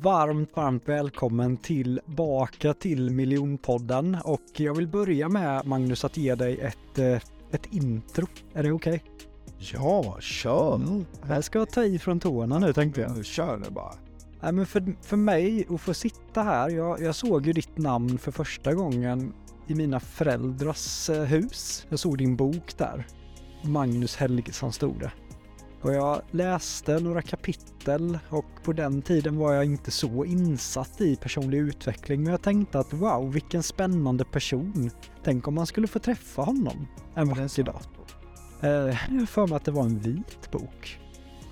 Varmt, varmt välkommen tillbaka till Miljonpodden och jag vill börja med Magnus att ge dig ett, eh, ett intro. Är det okej? Okay? Ja, kör! Mm. Jag ska ta i från tårna nu tänkte jag. Kör nu bara. Nej, men för, för mig att få sitta här, jag, jag såg ju ditt namn för första gången i mina föräldrars eh, hus. Jag såg din bok där. Magnus Helgesson stod det. Och jag läste några kapitel och på den tiden var jag inte så insatt i personlig utveckling men jag tänkte att wow vilken spännande person. Tänk om man skulle få träffa honom en vacker dag. Eh, jag har för mig att det var en vit bok.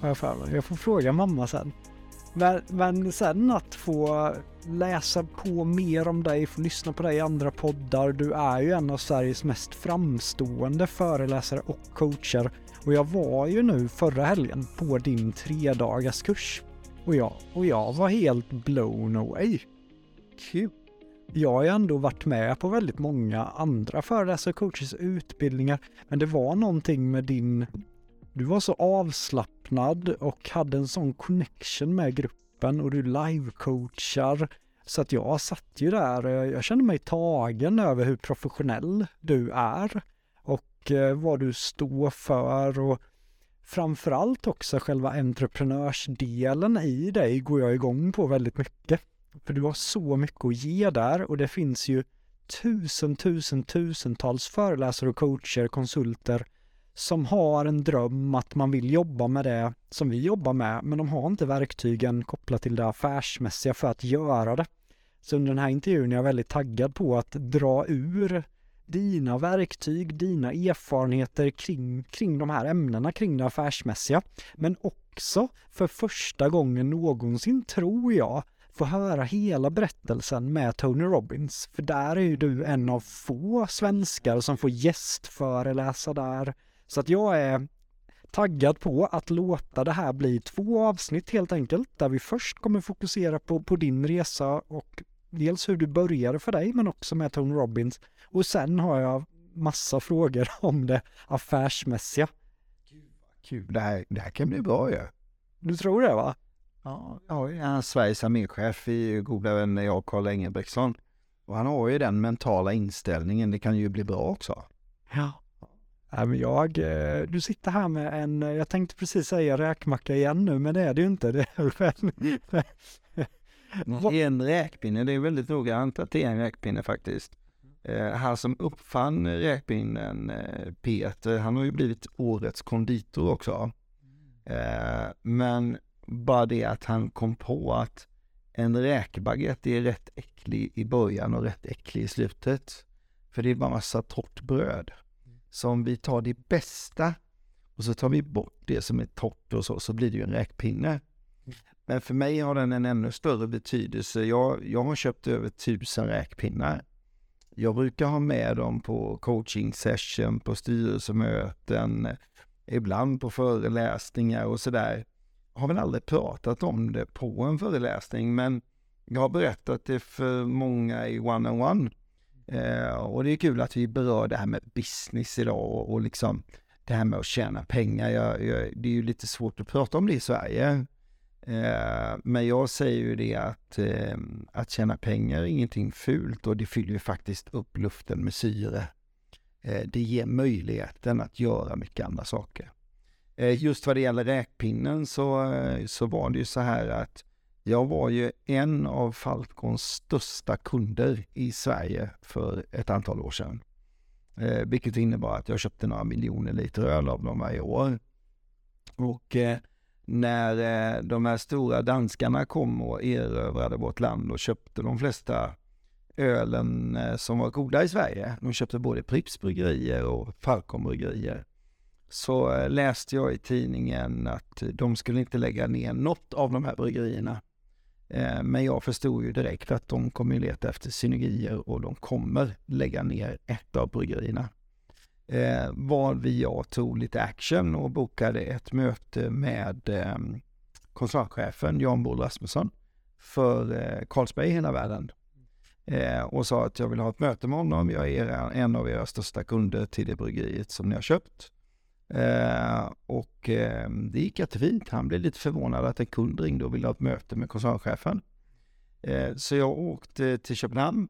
jag, för mig. jag får fråga mamma sen. Men, men sen att få läsa på mer om dig, få lyssna på dig i andra poddar. Du är ju en av Sveriges mest framstående föreläsare och coacher och jag var ju nu förra helgen på din tredagars kurs. Och jag, och jag var helt blown away. Kul. Jag har ju ändå varit med på väldigt många andra föreläsare och coaches utbildningar. Men det var någonting med din... Du var så avslappnad och hade en sån connection med gruppen och du live-coachar. Så att jag satt ju där och jag kände mig tagen över hur professionell du är och eh, vad du står för och framförallt också själva entreprenörsdelen i dig går jag igång på väldigt mycket. För du har så mycket att ge där och det finns ju tusen, tusen, tusentals föreläsare och coacher, konsulter som har en dröm att man vill jobba med det som vi jobbar med, men de har inte verktygen kopplat till det affärsmässiga för att göra det. Så under den här intervjun är jag väldigt taggad på att dra ur dina verktyg, dina erfarenheter kring, kring de här ämnena, kring det affärsmässiga. Men också för första gången någonsin, tror jag, få höra hela berättelsen med Tony Robbins. För där är ju du en av få svenskar som får gästföreläsa där. Så att jag är taggad på att låta det här bli två avsnitt helt enkelt, där vi först kommer fokusera på, på din resa och dels hur du började för dig, men också med Tony Robbins och sen har jag massa frågor om det affärsmässiga. Gud kul. Det här, det här kan bli bra ju. Ja. Du tror det va? Ja, jag är Sveriges arméchef i goda vänner jag Karl Engelbrektsson. Och han har ju den mentala inställningen, det kan ju bli bra också. Ja. Ja, men jag, eh, du sitter här med en, jag tänkte precis säga räkmacka igen nu, men det är det ju inte. Det är en räkpinne, det är väldigt noggrant att det är en räkpinne faktiskt. Eh, han som uppfann räkpinnen, eh, Peter, han har ju blivit årets konditor också. Eh, men bara det att han kom på att en räkbaguette är rätt äcklig i början och rätt äcklig i slutet. För det är bara massa torrt bröd. Så om vi tar det bästa och så tar vi bort det som är torrt och så, så blir det ju en räkpinne. Men för mig har den en ännu större betydelse. Jag, jag har köpt över tusen räkpinnar jag brukar ha med dem på coaching session, på styrelsemöten, ibland på föreläsningar och sådär. Jag har väl aldrig pratat om det på en föreläsning, men jag har berättat det för många i one-on-one. Eh, och det är kul att vi berör det här med business idag och, och liksom det här med att tjäna pengar. Jag, jag, det är ju lite svårt att prata om det i Sverige. Eh, men jag säger ju det att, eh, att tjäna pengar är ingenting fult och det fyller ju faktiskt upp luften med syre. Eh, det ger möjligheten att göra mycket andra saker. Eh, just vad det gäller räkpinnen så, eh, så var det ju så här att jag var ju en av Falcons största kunder i Sverige för ett antal år sedan. Eh, vilket innebar att jag köpte några miljoner liter öl av dem varje år. Och eh, när eh, de här stora danskarna kom och erövrade vårt land och köpte de flesta ölen eh, som var goda i Sverige. De köpte både Pripps bryggerier och Falcon bryggerier. Så eh, läste jag i tidningen att de skulle inte lägga ner något av de här bryggerierna. Men jag förstod ju direkt att de kommer leta efter synergier och de kommer lägga ner ett av bryggerierna. Eh, var vi jag tog lite action och bokade ett möte med eh, koncernchefen Jan Bo Rasmusson för eh, Carlsberg i hela världen. Eh, och sa att jag vill ha ett möte med honom. Jag är en av era största kunder till det bryggeriet som ni har köpt. Eh, och eh, det gick jättefint. Han blev lite förvånad att en kund ringde och ville ha ett möte med koncernchefen. Eh, så jag åkte till Köpenhamn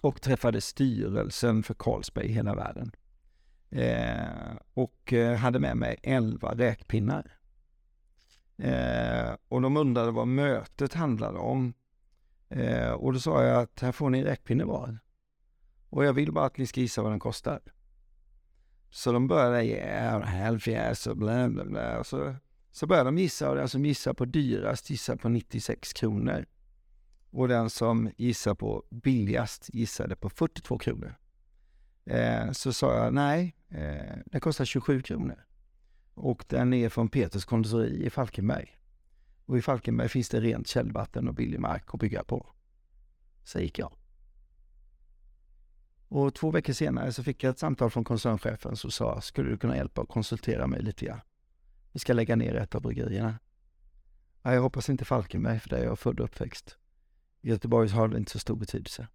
och träffade styrelsen för Carlsberg i hela världen. Eh, och eh, hade med mig 11 räkpinnar. Eh, och de undrade vad mötet handlade om. Eh, och då sa jag att här får ni en räkpinne var. Och jag vill bara att ni ska gissa vad den kostar. Så de började, yeah, half yes och bla bla bla. Och så, så började de gissa och den som gissar på dyrast gissar på 96 kronor. Och den som gissar på billigast gissade på 42 kronor. Eh, så sa jag nej, eh, den kostar 27 kronor. Och den är från Peters konditori i Falkenberg. Och i Falkenberg finns det rent källvatten och billig mark att bygga på. Så gick jag. Och två veckor senare så fick jag ett samtal från koncernchefen som sa, skulle du kunna hjälpa och konsultera mig lite grann? Vi ska lägga ner ett av bryggerierna. Ja, jag hoppas inte Falkenberg, för där är jag född och uppväxt. Göteborg har det inte så stor betydelse.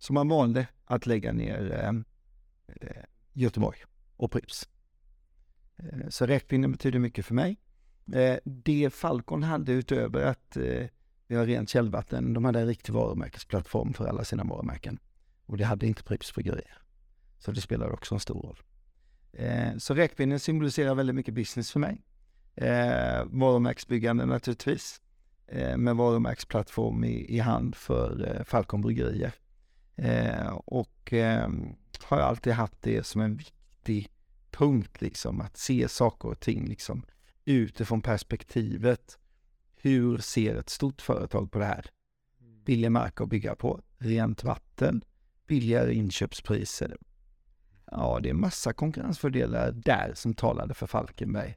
Så man valde att lägga ner eh, eh Göteborg och Pripps. Eh, så räkpinnen betyder mycket för mig. Eh, det Falcon hade utöver att eh, vi har rent källvatten, de hade en riktig varumärkesplattform för alla sina varumärken. Och det hade inte Pripps bryggerier. Så det spelar också en stor roll. Eh, så räkpinnen symboliserar väldigt mycket business för mig. Eh, naturligtvis. Eh, med varumärkesplattform i, i hand för eh, Falcon bryggerier. Eh, och eh, har alltid haft det som en viktig punkt liksom. Att se saker och ting liksom utifrån perspektivet. Hur ser ett stort företag på det här? Billig mark att bygga på, rent vatten, billigare inköpspriser. Ja, det är massa konkurrensfördelar där som talade för Falkenberg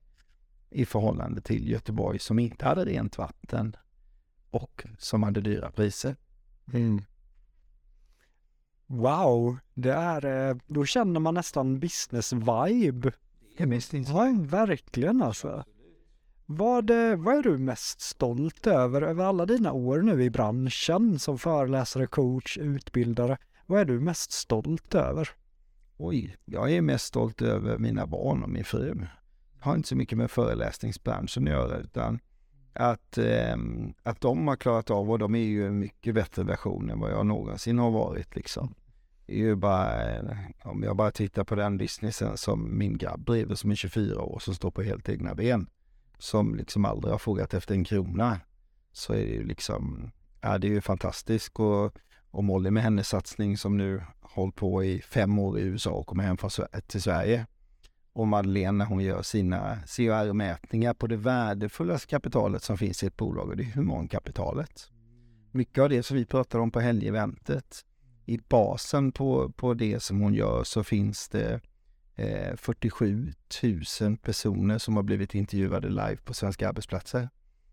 i förhållande till Göteborg som inte hade rent vatten och som hade dyra priser. Mm. Wow, det är, eh, då känner man nästan business-vibe. Ja, verkligen alltså. Vad, eh, vad är du mest stolt över, över alla dina år nu i branschen som föreläsare, coach, utbildare? Vad är du mest stolt över? Oj, jag är mest stolt över mina barn och min fru. Jag har inte så mycket med föreläsningsbranschen att göra utan att, eh, att de har klarat av och de är ju en mycket bättre version än vad jag någonsin har varit liksom. Det är ju bara, eh, om jag bara tittar på den businessen som min grabb driver som är 24 år som står på helt egna ben. Som liksom aldrig har frågat efter en krona. Så är det ju liksom, ja det är ju fantastiskt och och Molly med hennes satsning som nu hållit på i fem år i USA och kommer hem till Sverige. Och Madeleine när hon gör sina CR-mätningar på det värdefullaste kapitalet som finns i ett bolag och det är humankapitalet. Mycket av det som vi pratar om på helgeventet, i basen på, på det som hon gör så finns det eh, 47 000 personer som har blivit intervjuade live på svenska arbetsplatser.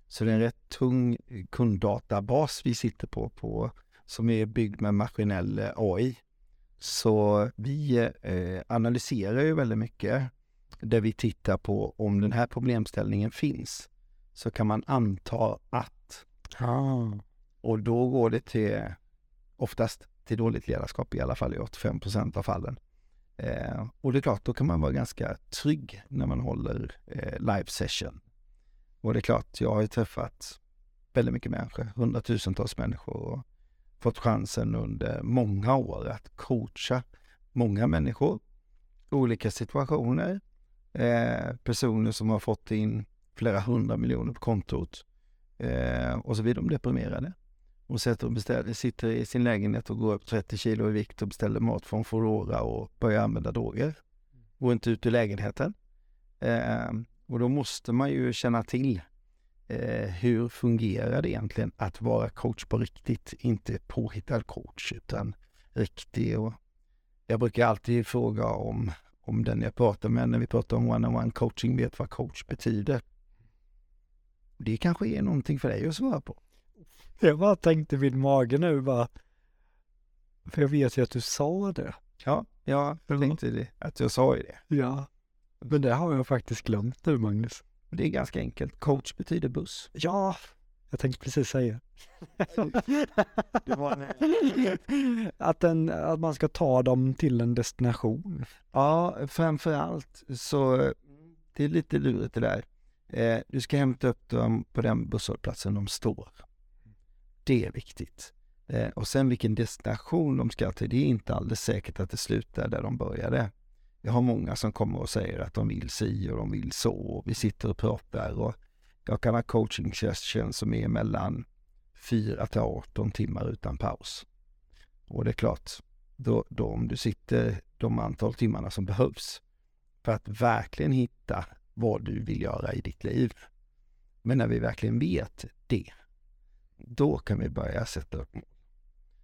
Så det är en rätt tung kunddatabas vi sitter på, på som är byggd med maskinell AI. Så vi eh, analyserar ju väldigt mycket där vi tittar på om den här problemställningen finns så kan man anta att. Ah. Och då går det till oftast till dåligt ledarskap i alla fall i 85 procent av fallen. Eh, och det är klart, då kan man vara ganska trygg när man håller eh, live session. Och det är klart, jag har ju träffat väldigt mycket människor, hundratusentals människor och fått chansen under många år att coacha många människor, olika situationer, eh, personer som har fått in flera hundra miljoner på kontot eh, och så blir de deprimerade och sätter och beställer, sitter i sin lägenhet och går upp 30 kilo i vikt och beställer mat från Foodora och börjar använda droger. Går inte ut ur lägenheten. Eh, och då måste man ju känna till eh, hur fungerar det egentligen att vara coach på riktigt? Inte påhittad coach utan riktig. Och jag brukar alltid fråga om, om den jag pratar med när vi pratar om one-on-one coaching vet vad coach betyder. Det kanske är någonting för dig att svara på. Jag bara tänkte vid mage nu bara, för jag vet ju att du sa det. Ja, jag tänkte det, att jag sa ju det. Ja, men det har jag faktiskt glömt nu Magnus. Det är ganska enkelt. Coach betyder buss. Ja, jag tänkte precis säga. att, en, att man ska ta dem till en destination. Ja, framför allt så det är lite lurigt det där. Eh, du ska hämta upp dem på den busshållplatsen de står. Det är viktigt. Eh, och sen vilken destination de ska till, det är inte alldeles säkert att det slutar där de började. Jag har många som kommer och säger att de vill si och de vill så och vi sitter och pratar och jag kan ha coaching session som är mellan 4 till 18 timmar utan paus. Och det är klart, då, då om du sitter de antal timmarna som behövs för att verkligen hitta vad du vill göra i ditt liv. Men när vi verkligen vet det, då kan vi börja sätta upp.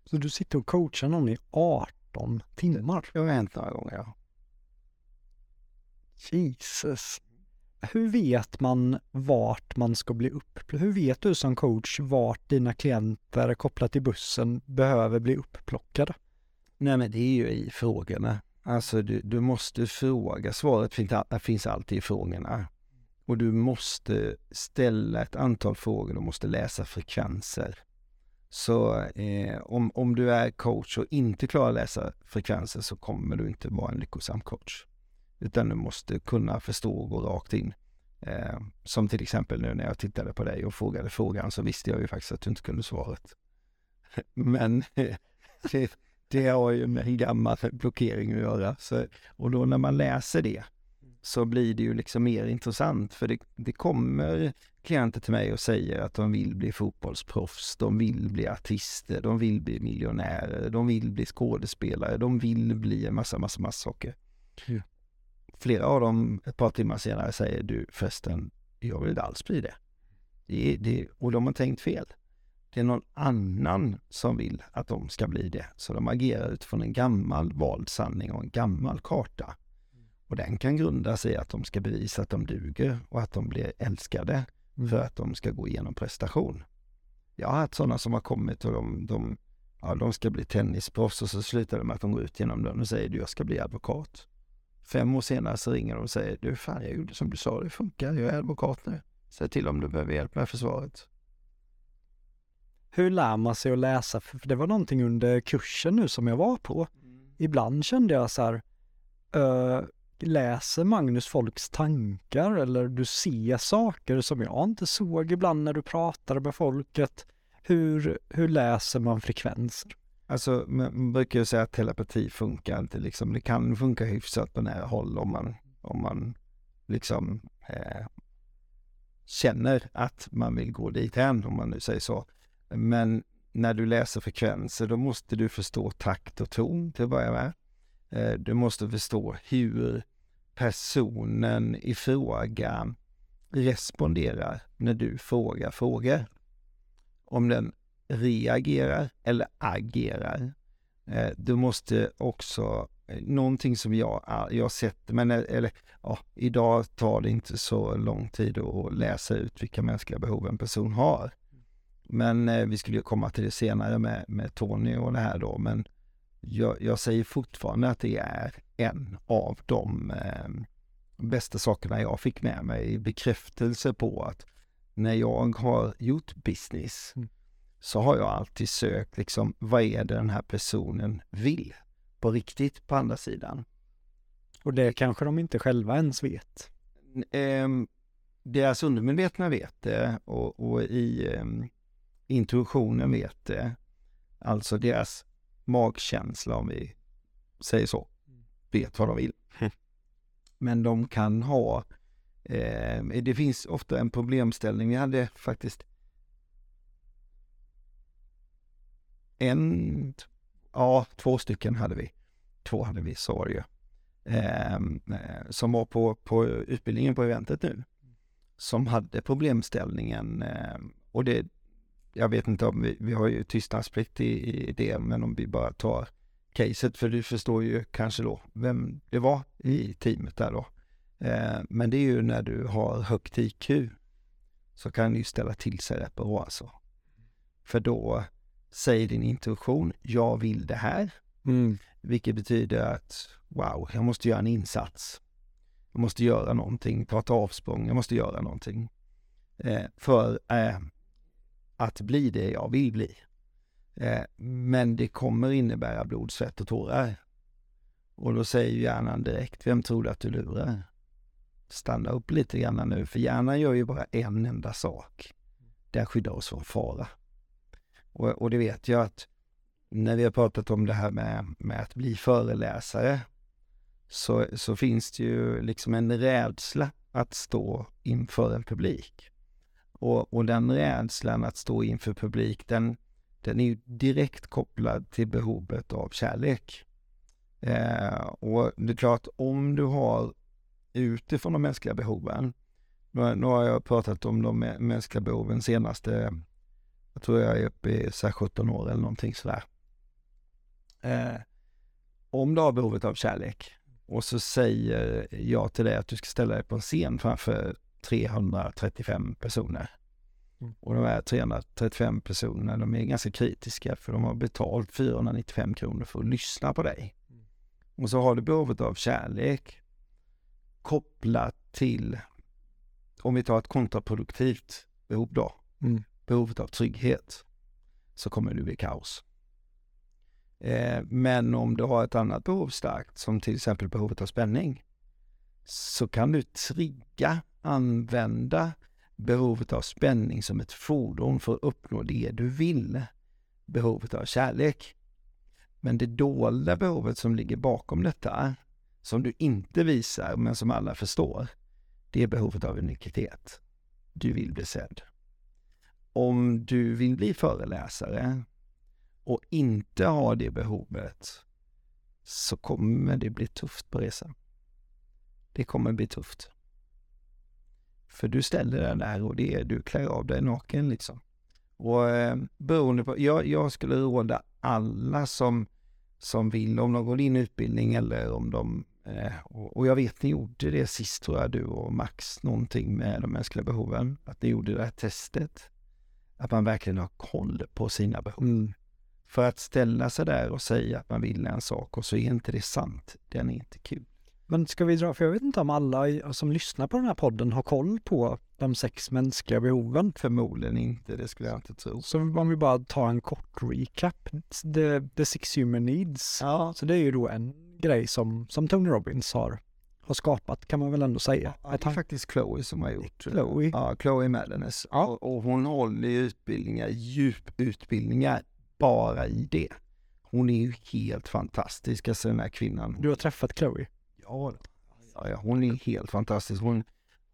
Så du sitter och coachar någon i 18 timmar? Det har hänt några gånger, ja. Jesus. Hur vet man vart man ska bli upp? Hur vet du som coach vart dina klienter kopplat till bussen behöver bli uppplockade? Nej men det är ju i frågorna. Alltså du, du måste fråga. Svaret finns, finns alltid i frågorna. Och du måste ställa ett antal frågor, du måste läsa frekvenser. Så eh, om, om du är coach och inte klarar att läsa frekvenser så kommer du inte vara en lyckosam coach. Utan du måste kunna förstå och gå rakt in. Eh, som till exempel nu när jag tittade på dig och frågade frågan så visste jag ju faktiskt att du inte kunde svaret. Men det, det har ju med en gammal blockering att göra. Så, och då när man läser det så blir det ju liksom mer intressant för det, det kommer klienter till mig och säger att de vill bli fotbollsproffs, de vill bli artister, de vill bli miljonärer, de vill bli skådespelare, de vill bli en massa, massa, massa saker. Mm. Flera av dem ett par timmar senare säger du förresten, jag vill inte alls bli det. det, det och de har tänkt fel. Det är någon annan som vill att de ska bli det. Så de agerar utifrån en gammal vald sanning och en gammal karta. Och den kan grunda sig i att de ska bevisa att de duger och att de blir älskade mm. för att de ska gå igenom prestation. Jag har haft sådana som har kommit och de, de, ja, de ska bli tennisproffs och så slutar det med att de går ut genom dörren och säger du, jag ska bli advokat. Fem år senare så ringer de och säger du, fan jag gjorde som du sa, det funkar, jag är advokat nu. Säg till om du behöver hjälp med försvaret. Hur lär man sig att läsa? För det var någonting under kursen nu som jag var på. Mm. Ibland kände jag så här, uh, läser Magnus folks tankar eller du ser saker som jag inte såg ibland när du pratade med folket. Hur, hur läser man frekvenser? Alltså, man brukar ju säga att telepati funkar inte liksom. Det kan funka hyfsat på nära håll om man, om man liksom eh, känner att man vill gå dithän, om man nu säger så. Men när du läser frekvenser, då måste du förstå takt och ton till att börja med. Eh, du måste förstå hur personen i fråga responderar när du frågar frågor. Om den reagerar eller agerar. Eh, du måste också, eh, någonting som jag, ah, jag sett, men eh, eller, ja, idag tar det inte så lång tid att läsa ut vilka mänskliga behov en person har. Men vi skulle ju komma till det senare med, med Tony och det här då, men jag, jag säger fortfarande att det är en av de eh, bästa sakerna jag fick med mig. Bekräftelse på att när jag har gjort business mm så har jag alltid sökt liksom, vad är det den här personen vill på riktigt på andra sidan. Och det kanske de inte själva ens vet. Eh, deras undermedvetna vet det och, och i eh, intuitionen vet det. Alltså deras magkänsla om vi säger så, vet vad de vill. Men de kan ha, eh, det finns ofta en problemställning. Vi hade faktiskt en, ja två stycken hade vi. Två hade vi, så var det ju. Ehm, eh, som var på, på utbildningen på eventet nu. Som hade problemställningen eh, och det, jag vet inte om vi, vi har ju tystnadsplikt i, i det, men om vi bara tar caset, för du förstår ju kanske då vem det var i teamet där då. Eh, men det är ju när du har högt IQ så kan det ju ställa till sig rätt bra alltså. För då säger din intuition, jag vill det här. Mm. Vilket betyder att, wow, jag måste göra en insats. Jag måste göra någonting, ta ett avsprång, jag måste göra någonting. Eh, för eh, att bli det jag vill bli. Eh, men det kommer innebära blod, svett och tårar. Och då säger hjärnan direkt, vem tror du att du lurar? Stanna upp lite grann nu, för hjärnan gör ju bara en enda sak. Den skyddar oss från fara. Och, och det vet jag att när vi har pratat om det här med, med att bli föreläsare så, så finns det ju liksom en rädsla att stå inför en publik. Och, och den rädslan att stå inför publik, den, den är ju direkt kopplad till behovet av kärlek. Eh, och det är klart, om du har utifrån de mänskliga behoven, nu, nu har jag pratat om de mänskliga behoven senaste, jag tror jag är uppe i så 17 år eller någonting sådär. Eh, om du har behovet av kärlek och så säger jag till dig att du ska ställa dig på en scen framför 335 personer. Mm. Och de här 335 personerna, de är ganska kritiska för de har betalt 495 kronor för att lyssna på dig. Mm. Och så har du behovet av kärlek kopplat till, om vi tar ett kontraproduktivt behov då, mm behovet av trygghet, så kommer det bli kaos. Eh, men om du har ett annat behov starkt, som till exempel behovet av spänning, så kan du trigga, använda behovet av spänning som ett fordon för att uppnå det du vill. Behovet av kärlek. Men det dolda behovet som ligger bakom detta, som du inte visar men som alla förstår, det är behovet av unikitet. Du vill bli sedd. Om du vill bli föreläsare och inte har det behovet så kommer det bli tufft på resan. Det kommer bli tufft. För du ställer dig där och det är, du klär av dig naken liksom. Och eh, beroende på, jag, jag skulle råda alla som, som vill, om de går in i utbildning eller om de, eh, och, och, jag vet ni gjorde det sist tror jag, du och Max, någonting med de mänskliga behoven, att ni gjorde det här testet. Att man verkligen har koll på sina behov. Mm. För att ställa sig där och säga att man vill en sak och så är inte det sant, den är inte kul. Men ska vi dra, för jag vet inte om alla som lyssnar på den här podden har koll på de sex mänskliga behoven. Förmodligen inte, det skulle jag inte tro. Så om vi bara tar en kort recap. The, the six human needs. Ja. Så det är ju då en grej som, som Tony Robbins har, har skapat kan man väl ändå säga. Ja, det är faktiskt Chloe som har gjort Chloe. Ja, Chloe Madness. Ja. Och, och hon håller utbildningar, djuputbildningar bara i det. Hon är ju helt fantastisk, alltså den här kvinnan. Du har träffat Chloe? Ja, ja, hon är helt fantastisk. Hon,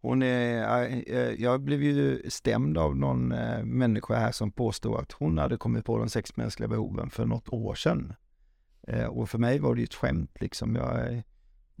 hon är, jag blev ju stämd av någon äh, människa här som påstod att hon hade kommit på de sex mänskliga behoven för något år sedan. Äh, och för mig var det ju ett skämt liksom. Jag,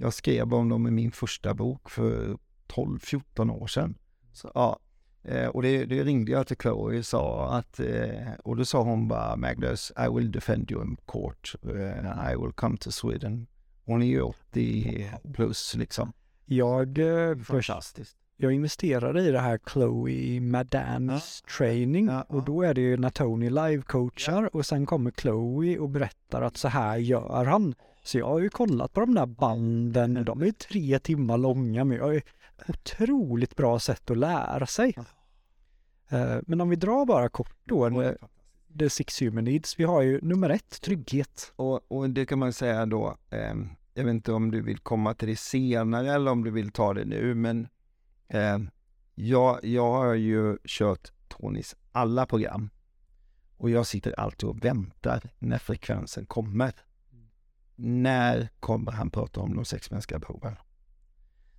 jag skrev om dem i min första bok för 12-14 år sedan. Så, ja, Eh, och det, det, ringde jag till Chloe och sa att, eh, och då sa hon bara Magnus, I will defend you in court, uh, I will come to Sweden. Hon är ju 80 plus liksom. Jag, eh, Fantastiskt. Jag investerade i det här Chloe Madans ja. training ja, ja. och då är det ju när Tony live-coachar och sen kommer Chloe och berättar att så här gör han. Så jag har ju kollat på de där banden, de är ju tre timmar långa men jag är otroligt bra sätt att lära sig. Uh, men om vi drar bara kort då. the six human needs. Vi har ju nummer ett, trygghet. Och, och det kan man säga då, eh, jag vet inte om du vill komma till det senare eller om du vill ta det nu, men eh, jag, jag har ju kört Tonys alla program och jag sitter alltid och väntar när frekvensen kommer. När kommer han prata om de sex mänskliga behoven?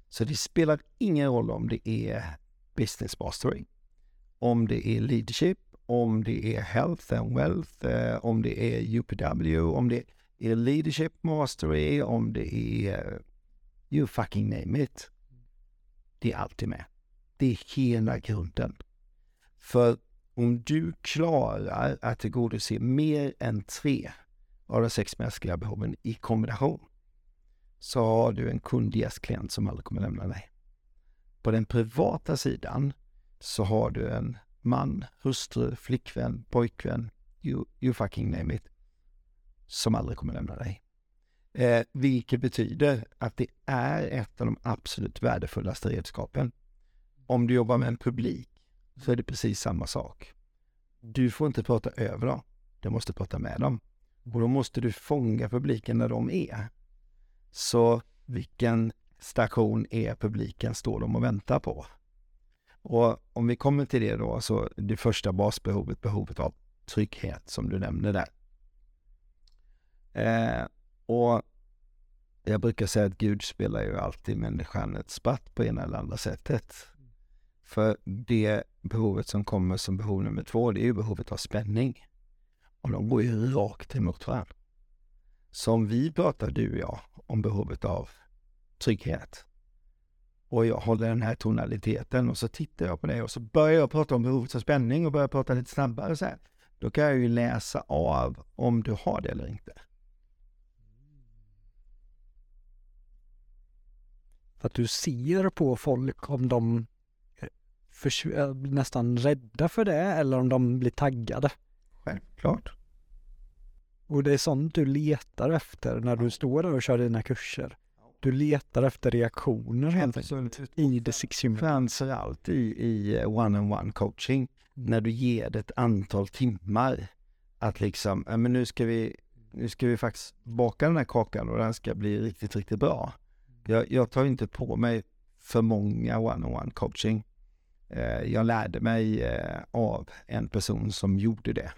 Så det spelar ingen roll om det är business mastery, om det är leadership, om det är health and wealth, eh, om det är UPW, om det är leadership mastery, om det är you fucking name it. Det är alltid med. Det är hela grunden. För om du klarar att tillgodose mer än tre av de sex mänskliga behoven i kombination så har du en kundgästklient som aldrig kommer lämna dig. På den privata sidan så har du en man, hustru, flickvän, pojkvän, you, you fucking name it, som aldrig kommer lämna dig. Eh, vilket betyder att det är ett av de absolut värdefullaste redskapen. Om du jobbar med en publik så är det precis samma sak. Du får inte prata över dem, du måste prata med dem. Och då måste du fånga publiken när de är. Så vilken station är publiken står de och väntar på? Och om vi kommer till det då, så det första basbehovet, behovet av trygghet som du nämnde där. Eh, och jag brukar säga att Gud spelar ju alltid människan ett spratt på ena eller andra sättet. För det behovet som kommer som behov nummer två, det är ju behovet av spänning. Och de går ju rakt emot varandra. Så om vi pratar, du och jag, om behovet av trygghet och jag håller den här tonaliteten och så tittar jag på det och så börjar jag prata om behovet av spänning och börjar prata lite snabbare så här. Då kan jag ju läsa av om du har det eller inte. Att du ser på folk om de eh, blir nästan rädda för det eller om de blir taggade. Självklart. Och det är sånt du letar efter när du står där och kör dina kurser. Du letar efter reaktioner helt enkelt i the six human. Framförallt i, i one-on-one coaching. När du ger det ett antal timmar. Att liksom, men nu ska vi, nu ska vi faktiskt baka den här kakan och den ska bli riktigt, riktigt bra. Jag, jag tar inte på mig för många one-on-one coaching. Eh, jag lärde mig eh, av en person som gjorde det.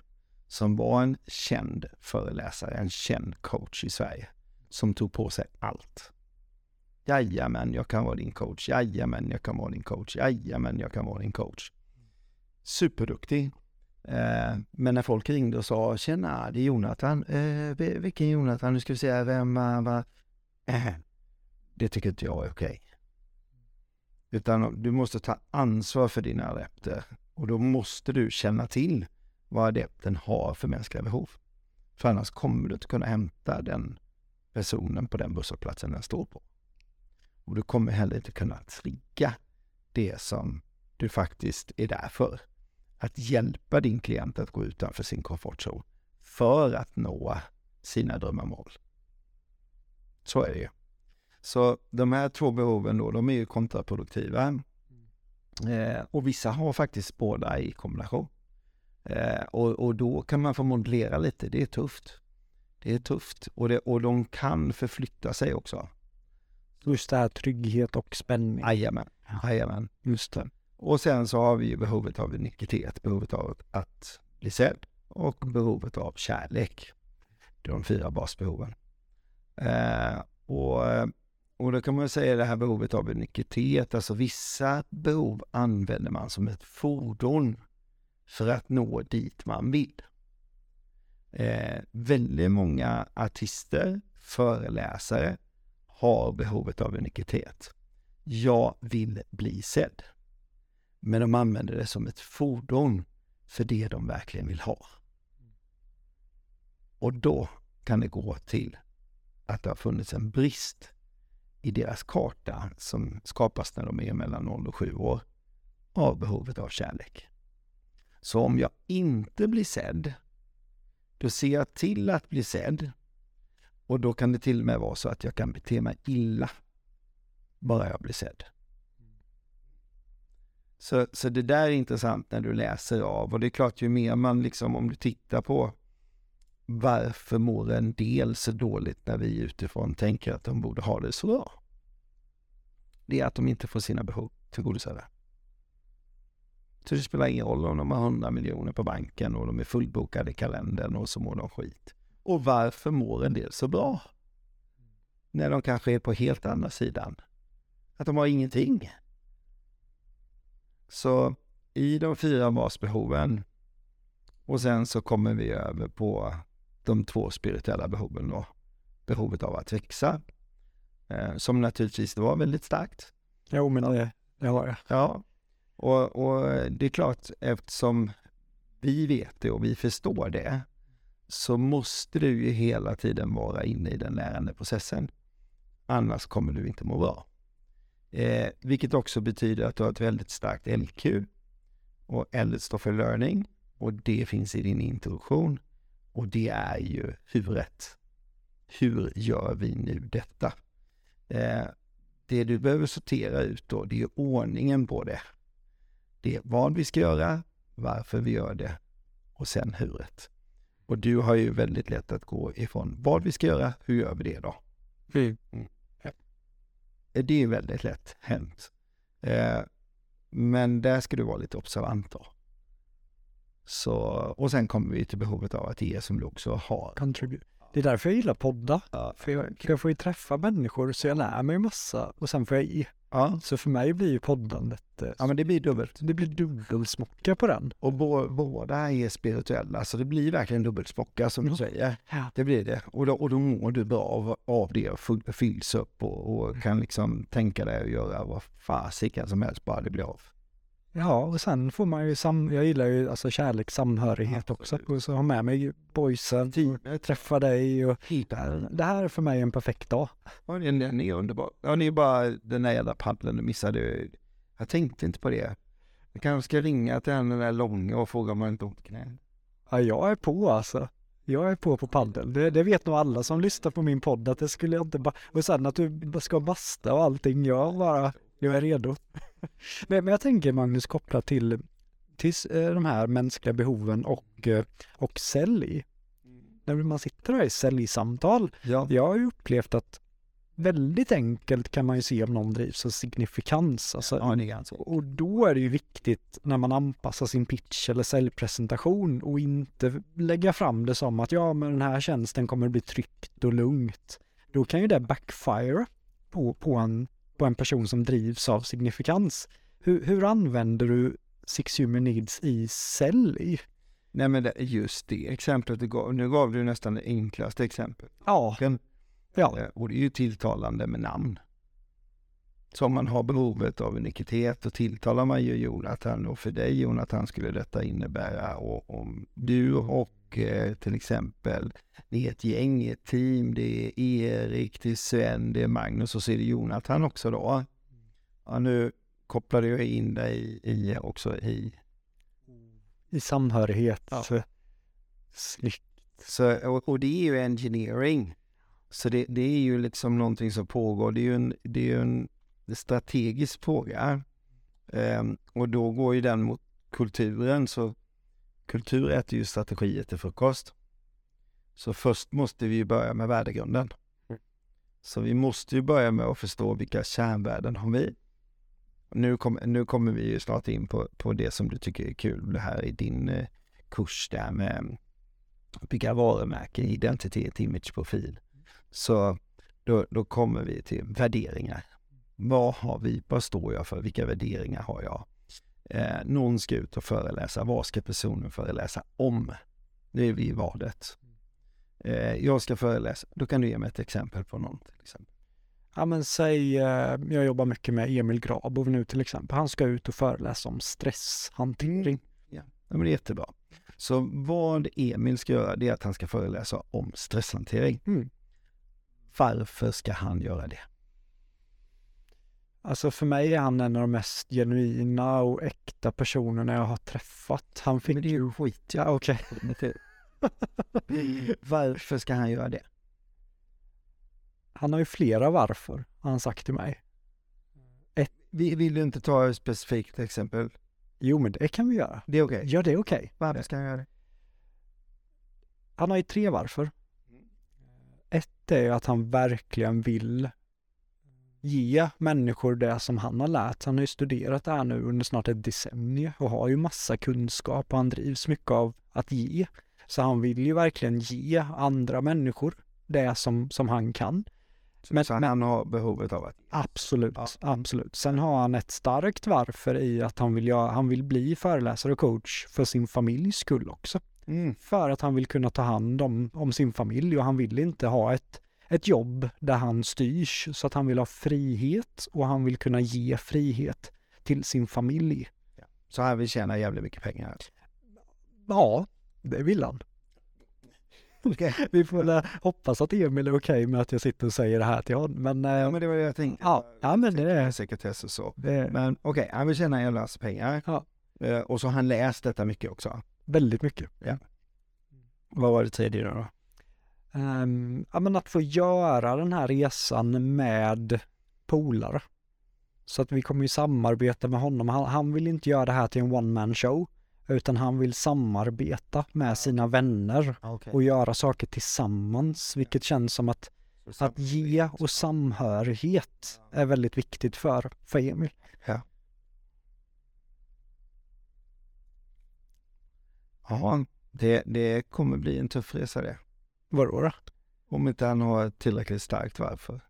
Som var en känd föreläsare, en känd coach i Sverige. Som tog på sig allt. Jajamän, jag kan vara din coach. Jajamän, jag kan vara din coach. Jajamän, jag kan vara din coach. Superduktig. Eh, men när folk ringde och sa Tjena, det är Jonathan. Eh, vilken Jonathan? Nu ska vi se, vem eh, vad? Eh, det tycker inte jag är okej. Okay. Utan du måste ta ansvar för dina adepter. Och då måste du känna till vad adepten har för mänskliga behov. För annars kommer du inte kunna hämta den personen på den busshållplatsen den står på. Och du kommer heller inte kunna trigga det som du faktiskt är där för. Att hjälpa din klient att gå utanför sin komfortzon för att nå sina drömmarmål. Så är det ju. Så de här två behoven då, de är ju kontraproduktiva. Eh, och vissa har faktiskt båda i kombination. Eh, och, och då kan man få modellera lite, det är tufft. Det är tufft och, det, och de kan förflytta sig också. Just det här trygghet och spänning. Jajamän, jajamän. Just det. Och sen så har vi behovet av unikitet, behovet av att bli sedd och behovet av kärlek. De fyra basbehoven. Eh, och, och då kan man säga det här behovet av unikitet, alltså vissa behov använder man som ett fordon för att nå dit man vill. Eh, väldigt många artister, föreläsare, har behovet av unikitet. Jag vill bli sedd. Men de använder det som ett fordon för det de verkligen vill ha. Och då kan det gå till att det har funnits en brist i deras karta som skapas när de är mellan 0 och 7 år av behovet av kärlek. Så om jag inte blir sedd, då ser jag till att bli sedd och då kan det till och med vara så att jag kan bete mig illa bara jag blir sedd. Så, så det där är intressant när du läser av och det är klart ju mer man liksom om du tittar på varför mår en del så dåligt när vi utifrån tänker att de borde ha det så bra. Det är att de inte får sina behov tillgodosedda. Så det spelar ingen roll om de har 100 miljoner på banken och de är fullbokade i kalendern och så mår de skit. Och varför mår en del så bra? När de kanske är på helt andra sidan. Att de har ingenting. Så i de fyra basbehoven och sen så kommer vi över på de två spirituella behoven då. Behovet av att växa, eh, som naturligtvis var väldigt starkt. Jo, men det, det har jag. Ja, och, och det är klart eftersom vi vet det och vi förstår det så måste du ju hela tiden vara inne i den lärande processen. Annars kommer du inte må bra. Eh, vilket också betyder att du har ett väldigt starkt LQ. Och L står för learning och det finns i din introduktion. Och det är ju huret. Hur gör vi nu detta? Eh, det du behöver sortera ut då, det är ordningen på det. Det är vad vi ska göra, varför vi gör det och sen huret. Och du har ju väldigt lätt att gå ifrån vad vi ska göra, hur gör vi det då? Mm. Det är väldigt lätt hänt. Eh, men där ska du vara lite observant då. Så, och sen kommer vi till behovet av att ge som du också har. Contribute. Det är därför jag gillar podda. Ja. För jag, jag får ju träffa människor så jag lär mig massa och sen får jag ge. Ja, Så för mig blir ju poddandet, eh, ja men det blir dubbelt. det blir dubbelsmocka på den. Och bå, båda är spirituella, så det blir verkligen dubbelsmocka som du Ja. säger. Ja. Det blir det. Och då, och då mår du bra av, av det och fylls upp och, och kan liksom tänka dig att göra vad fasiken som helst bara det blir av. Ja, och sen får man ju sam, jag gillar ju alltså kärlek, samhörighet också. Och så ha med mig boysen, träffa dig och det här är för mig en perfekt dag. Ja, den, den är underbar. Ja, det är bara den där jävla paddeln du missade. Jag tänkte inte på det. Jag kanske ska ringa till den där långa och fråga om han inte ont i knät. Ja, jag är på alltså. Jag är på på paddel. Det, det vet nog alla som lyssnar på min podd att det skulle jag inte bara... Och sen att du ska basta och allting. Jag bara, jag är redo. men, men jag tänker Magnus kopplat till, till eh, de här mänskliga behoven och, eh, och sälj. När man sitter där i säljsamtal. Ja. Jag har ju upplevt att väldigt enkelt kan man ju se om någon drivs av signifikans. Alltså, Ja, och då är det ju viktigt när man anpassar sin pitch eller säljpresentation och inte lägga fram det som att ja, men den här tjänsten kommer bli tryggt och lugnt. Då kan ju det backfire på, på, en, på en person som drivs av signifikans. Hur, hur använder du Six Human Needs i sälj? Nej men det, just det exemplet du gav, nu gav du nästan det enklaste exemplet. Ja, Kan- ja, Eh, Och det är ju tilltalande med namn. Så om man har behovet av unikitet då tilltalar man ju Jonathan och för dig Jonathan skulle detta innebära och om du och till exempel det är ett gäng, ett team, det är Erik, det är Sven, det är Magnus och så är det Jonathan också då. Ja, nu kopplade jag in dig i också i i samhörighet. Ja. Snyggt. Så, och, och det är ju engineering. Så det, det är ju liksom någonting som pågår. Det är ju en, det är ju en strategisk fråga. Ehm, och då går ju den mot kulturen. Så kultur äter ju strategier till frukost. Så först måste vi ju börja med värdegrunden. Mm. Så vi måste ju börja med att förstå vilka kärnvärden har vi. Nu, kom, nu kommer vi ju snart in på, på det som du tycker är kul. Det här i din eh, kurs där med bygga varumärken, identitet, image, profil. Så då, då kommer vi till värderingar. Vad har vi, vad står jag för, vilka värderingar har jag? Eh, någon ska ut och föreläsa, vad ska personen föreläsa om? Det är vi i valet. Eh, jag ska föreläsa, då kan du ge mig ett exempel på någon till exempel. Ja men säg, eh, jag jobbar mycket med Emil Grabov nu till exempel. Han ska ut och föreläsa om stresshantering. Ja, men det är jättebra. Så vad Emil ska göra, det är att han ska föreläsa om stresshantering. Mm. Varför ska han göra det? Alltså för mig är han en av de mest genuina och äkta personerna jag har träffat. Han fick... Men det är ju skit. Ja okej. Varför ska han göra det? Han har ju flera varför, har han sagt till mig. Vi- Vill du inte ta ett specifikt exempel? Jo, men det kan vi göra. Det är okej. Ja, det är okej. Varför ska jag göra det? Han har ju tre varför. Ett är ju att han verkligen vill ge människor det som han har lärt sig. Han har ju studerat det här nu under snart ett decennium och har ju massa kunskap och han drivs mycket av att ge. Så han vill ju verkligen ge andra människor det som, som han kan. Men- så han har behovet av att... Absolut, Ja. absolut. Sen har han ett starkt varför i att han vill, göra, han vill bli föreläsare och coach för sin familjs skull också. Mm. För att han vill kunna ta hand om, om sin familj och han vill inte ha ett, ett jobb där han styrs. Så att han vill ha frihet och han vill kunna ge frihet till sin familj. Så han vill tjäna jävligt mycket pengar. Ja, det vill han. Okej. Vi får väl hoppas att Emil är okej med att jag sitter och säger det här till honom. Men, eh, Ja men det var det jag tänkte. ja, ja, men det är... Sekretess och så. Det, Men okej, han vill tjäna en jävla massa pengar. Ja. Eh, Och så har han läst detta mycket också. Väldigt mycket. Ja. Vad var det tredje då? Ehm, ja, men att få göra den här resan med polare. Så att vi kommer ju samarbeta med honom. Han, han vill inte göra det här till en one man show. Utan han vill samarbeta med sina vänner Okay. och göra saker tillsammans. Vilket känns som att, att ge och samhörighet är väldigt viktigt för, för Emil. Ja, det, det kommer bli en tuff resa det. Vadå då? Om inte han har ett tillräckligt starkt varför.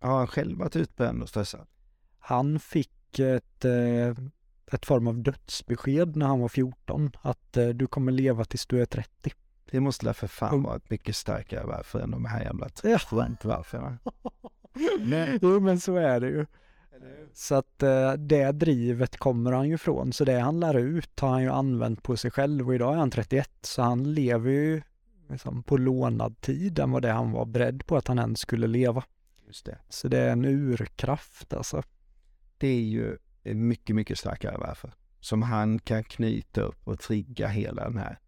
Har han själv varit utbränd och stressad? Han fick ett, eh, ett form av dödsbesked när han var 14. Att eh, du kommer leva tills du är 30. Det måste väl för fan Mm. vara ett mycket starkare varför än de här jävla Ja. varför. Jo men så är det ju. Så att eh, det drivet kommer han ju från. Så det han lär ut har han ju använt på sig själv och idag är han 31 så han lever ju liksom på lånad tid än vad det han var beredd på att han ens skulle leva. Just det. Så det är en urkraft alltså. Det är ju mycket, mycket starkare varför. Som han kan knyta upp och trigga hela den här.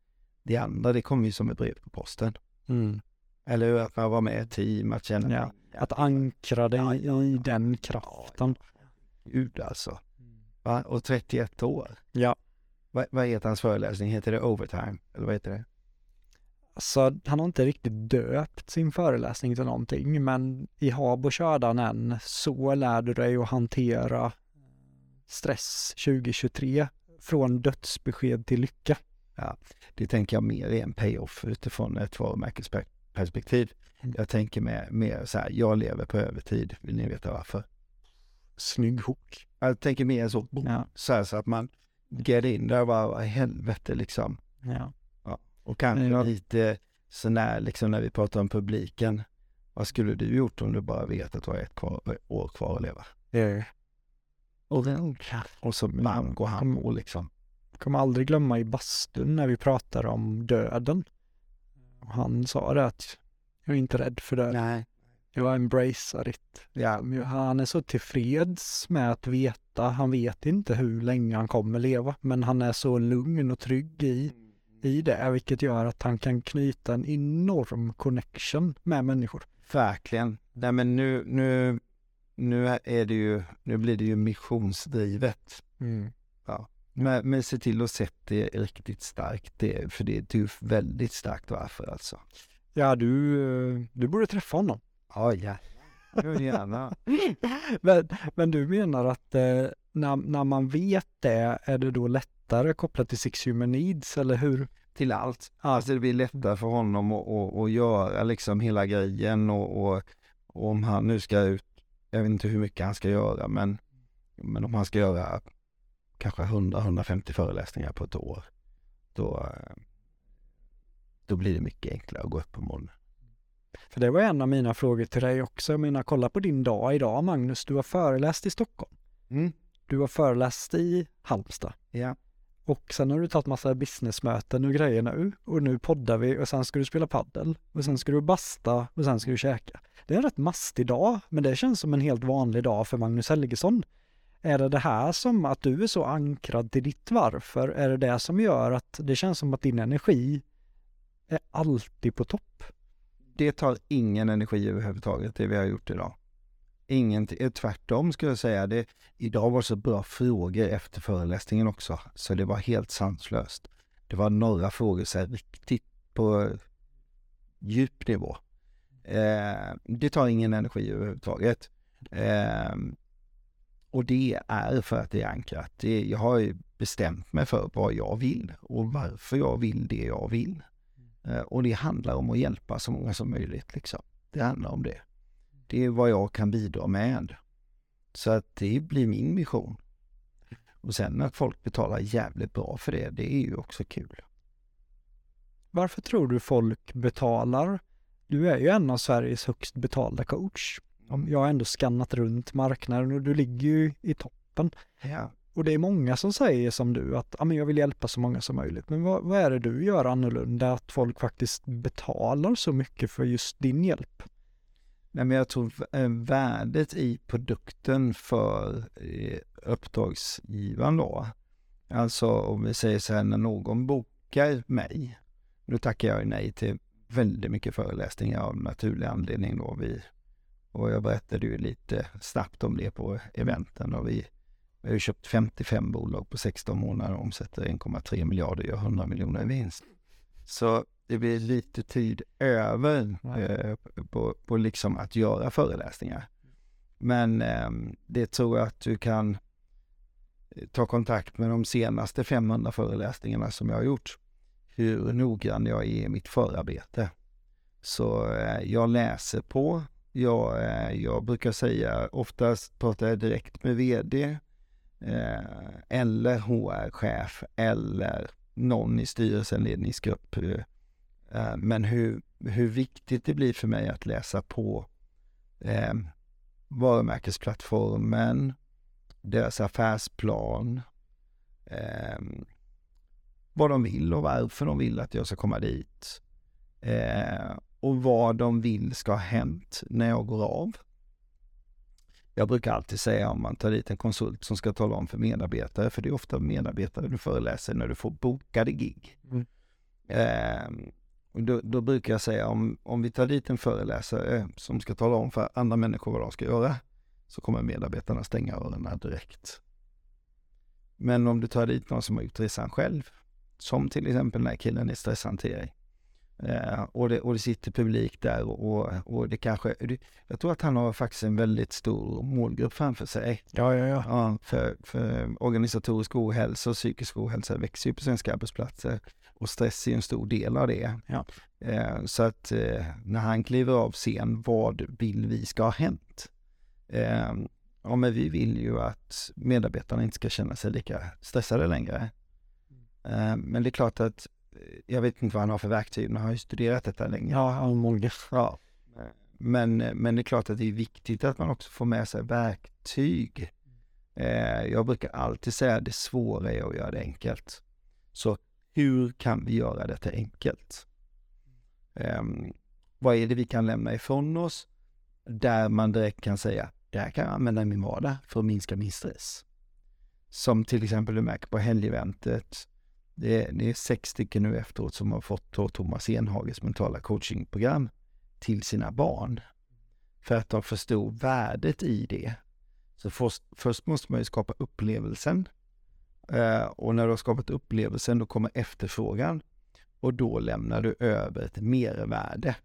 Det andra, det kommer ju som ett brev på posten. Mm. Eller hur? Att man var med i ett team, att känna... Ja, Att ankra dig i den kraften. Gud alltså. Va? Och 31 år. Ja. Vad, vad heter hans föreläsning? Heter det Overtime? Eller vad heter det? Så han har inte riktigt döpt sin föreläsning till någonting, men i Habo körde han en Så lär du dig att hantera stress 2023 från dödsbesked till lycka. Det tänker jag mer är en payoff utifrån ett varumärkesperspektiv. Mm. Jag tänker mer, mer så här, jag lever på övertid. Vill ni veta varför? Snygg hook. Jag tänker mer så, Ja, så, här, så att man get in där och bara, vad helvete liksom. ja. Och kanske Ja. lite sånär liksom när vi pratar om publiken. Vad skulle du gjort om du bara vet att du har ett kvar, år kvar att leva? Det Och, och så bam, går han på liksom. kommer aldrig glömma i bastun när vi pratade om döden. Han sa det att jag är inte rädd för döden. Nej. Jag embracear it. Ja, Han är så tillfreds med att veta, han vet inte hur länge han kommer leva, men han är så lugn och trygg i, i det, vilket gör att han kan knyta en enorm connection med människor. verkligen. Nej men nu, nu, nu är det ju, nu blir det ju missionsdrivet. Men, men se till att sätta det riktigt starkt, det, för det är ju väldigt starkt varför alltså. Ja, du, eh, du borde träffa honom. Ja, ja. Gärna. men, men du menar att eh, när, när man vet det, är det då lättare kopplat till Six Human Needs, eller hur? Till allt. Alltså det blir lättare för honom att, att, att göra liksom hela grejen och, och, och om han nu ska ut, jag vet inte hur mycket han ska göra men, men om han ska göra kanske 100-150 föreläsningar på ett år, då, eh, då blir det mycket enklare att gå upp på morgonen. För det var en av mina frågor till dig också. Jag menar, kolla på din dag idag, Magnus. Du har föreläst i Stockholm. Mm. Du har föreläst i Halmstad. Ja. Och sen har du tagit massa businessmöten och grejer nu. Och nu poddar vi och sen ska du spela paddel. Och sen ska du basta och sen ska du käka. Det är en rätt mastig dag, men det känns som en helt vanlig dag för Magnus Helgesson. Är det det här som att du är så ankrad till ditt varför? Är det det som gör att det känns som att din energi är alltid på topp? Det tar ingen energi överhuvudtaget det vi har gjort idag. Ingenting, eh, tvärtom skulle jag säga. Det, idag var det så bra frågor efter föreläsningen också, så det var helt sanslöst. Det var några frågor så här riktigt på djup nivå. Eh, det tar ingen energi överhuvudtaget. Eh, och det är för att det är ankrat. Det, jag har bestämt mig för vad jag vill och varför jag vill det jag vill. Eh, och det handlar om att hjälpa så många som möjligt. Liksom. Det handlar om det. Det är vad jag kan bidra med. Så att det blir min mission. Och sen att folk betalar jävligt bra för det, det är ju också kul. Varför tror du folk betalar? Du är ju en av Sveriges högst betalda coach. Jag har ändå skannat runt marknaden och du ligger ju i toppen. Ja. Och det är många som säger som du att ja, men jag vill hjälpa så många som möjligt. Men vad, vad är det du gör annorlunda att folk faktiskt betalar så mycket för just din hjälp? Nej, men jag tror eh, värdet i produkten för eh, uppdragsgivaren då, alltså om vi säger så här när någon bokar mig, nu tackar jag nej till väldigt mycket föreläsningar av naturlig anledning då. Vi, och jag berättade ju lite snabbt om det på eventen och vi, vi har köpt 55 bolag på 16 månader och omsätter 1,3 miljarder och gör 100 miljoner i vinst. Så det blir lite tid över eh, på, på liksom att göra föreläsningar. Men eh, det tror jag att du kan eh, ta kontakt med de senaste 500 föreläsningarna som jag har gjort. Hur noggrann jag är i mitt förarbete. Så eh, jag läser på. Jag, eh, jag brukar säga, oftast pratar jag direkt med VD eh, eller HR-chef eller någon i styrelsen, ledningsgrupp eh, eh, men hur, hur viktigt det blir för mig att läsa på eh, varumärkesplattformen, deras affärsplan, eh, vad de vill och varför de vill att jag ska komma dit. Eh, och vad de vill ska ha hänt när jag går av. Jag brukar alltid säga om man tar dit en konsult som ska tala om för medarbetare, för det är ofta medarbetare du föreläser när du får bokade gig. Mm. Eh, då, då, brukar jag säga om, om vi tar dit en föreläsare som ska tala om för andra människor vad de ska göra, så kommer medarbetarna stänga öronen direkt. Men om du tar dit någon som har gjort resan själv, som till exempel den här killen i stresshantering, eh, och, det, och det sitter publik där och, och det kanske, jag tror att han har faktiskt en väldigt stor målgrupp framför sig. Ja, ja, ja. ja för, för organisatorisk ohälsa och psykisk ohälsa växer ju på svenska arbetsplatser och stress är en stor del av det. Ja. Eh, så att eh, när han kliver av scen, vad vill vi ska ha hänt? Eh, ja, men vi vill ju att medarbetarna inte ska känna sig lika stressade längre. Mm. Men det är klart att jag vet inte vad han har för verktyg, men han har ju studerat detta länge. Ja, han har många. Ja. Men, men det är klart att det är viktigt att man också får med sig verktyg. Jag brukar alltid säga att det svåra är att göra det enkelt. Så hur kan vi göra detta enkelt? Um, vad är det vi kan lämna ifrån oss där man direkt kan säga, det här kan jag använda i min vardag för att minska min stress. Som till exempel du märker på helgeventet. Det är, det är sex stycken nu efteråt som har fått Thomas Enhages mentala coachingprogram till sina barn. För att de förstod värdet i det. Så först, först måste man ju skapa upplevelsen eh, och när du har skapat upplevelsen, då kommer efterfrågan. Och då lämnar du över ett mervärde.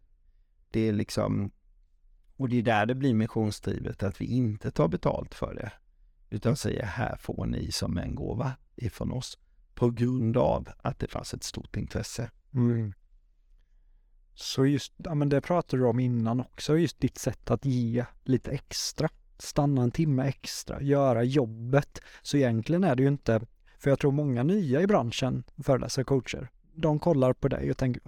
Det är liksom, och det är där det blir missionsdrivet, att vi inte tar betalt för det. Utan säger, här får ni som en gåva ifrån oss. På grund av att det fanns ett stort intresse. Mm. Så just, ja men det pratade du om innan också, just ditt sätt att ge lite extra stanna en timme extra, göra jobbet. Så egentligen är det ju inte, för jag tror många nya i branschen, föreläsare, och coacher, de kollar på dig och tänker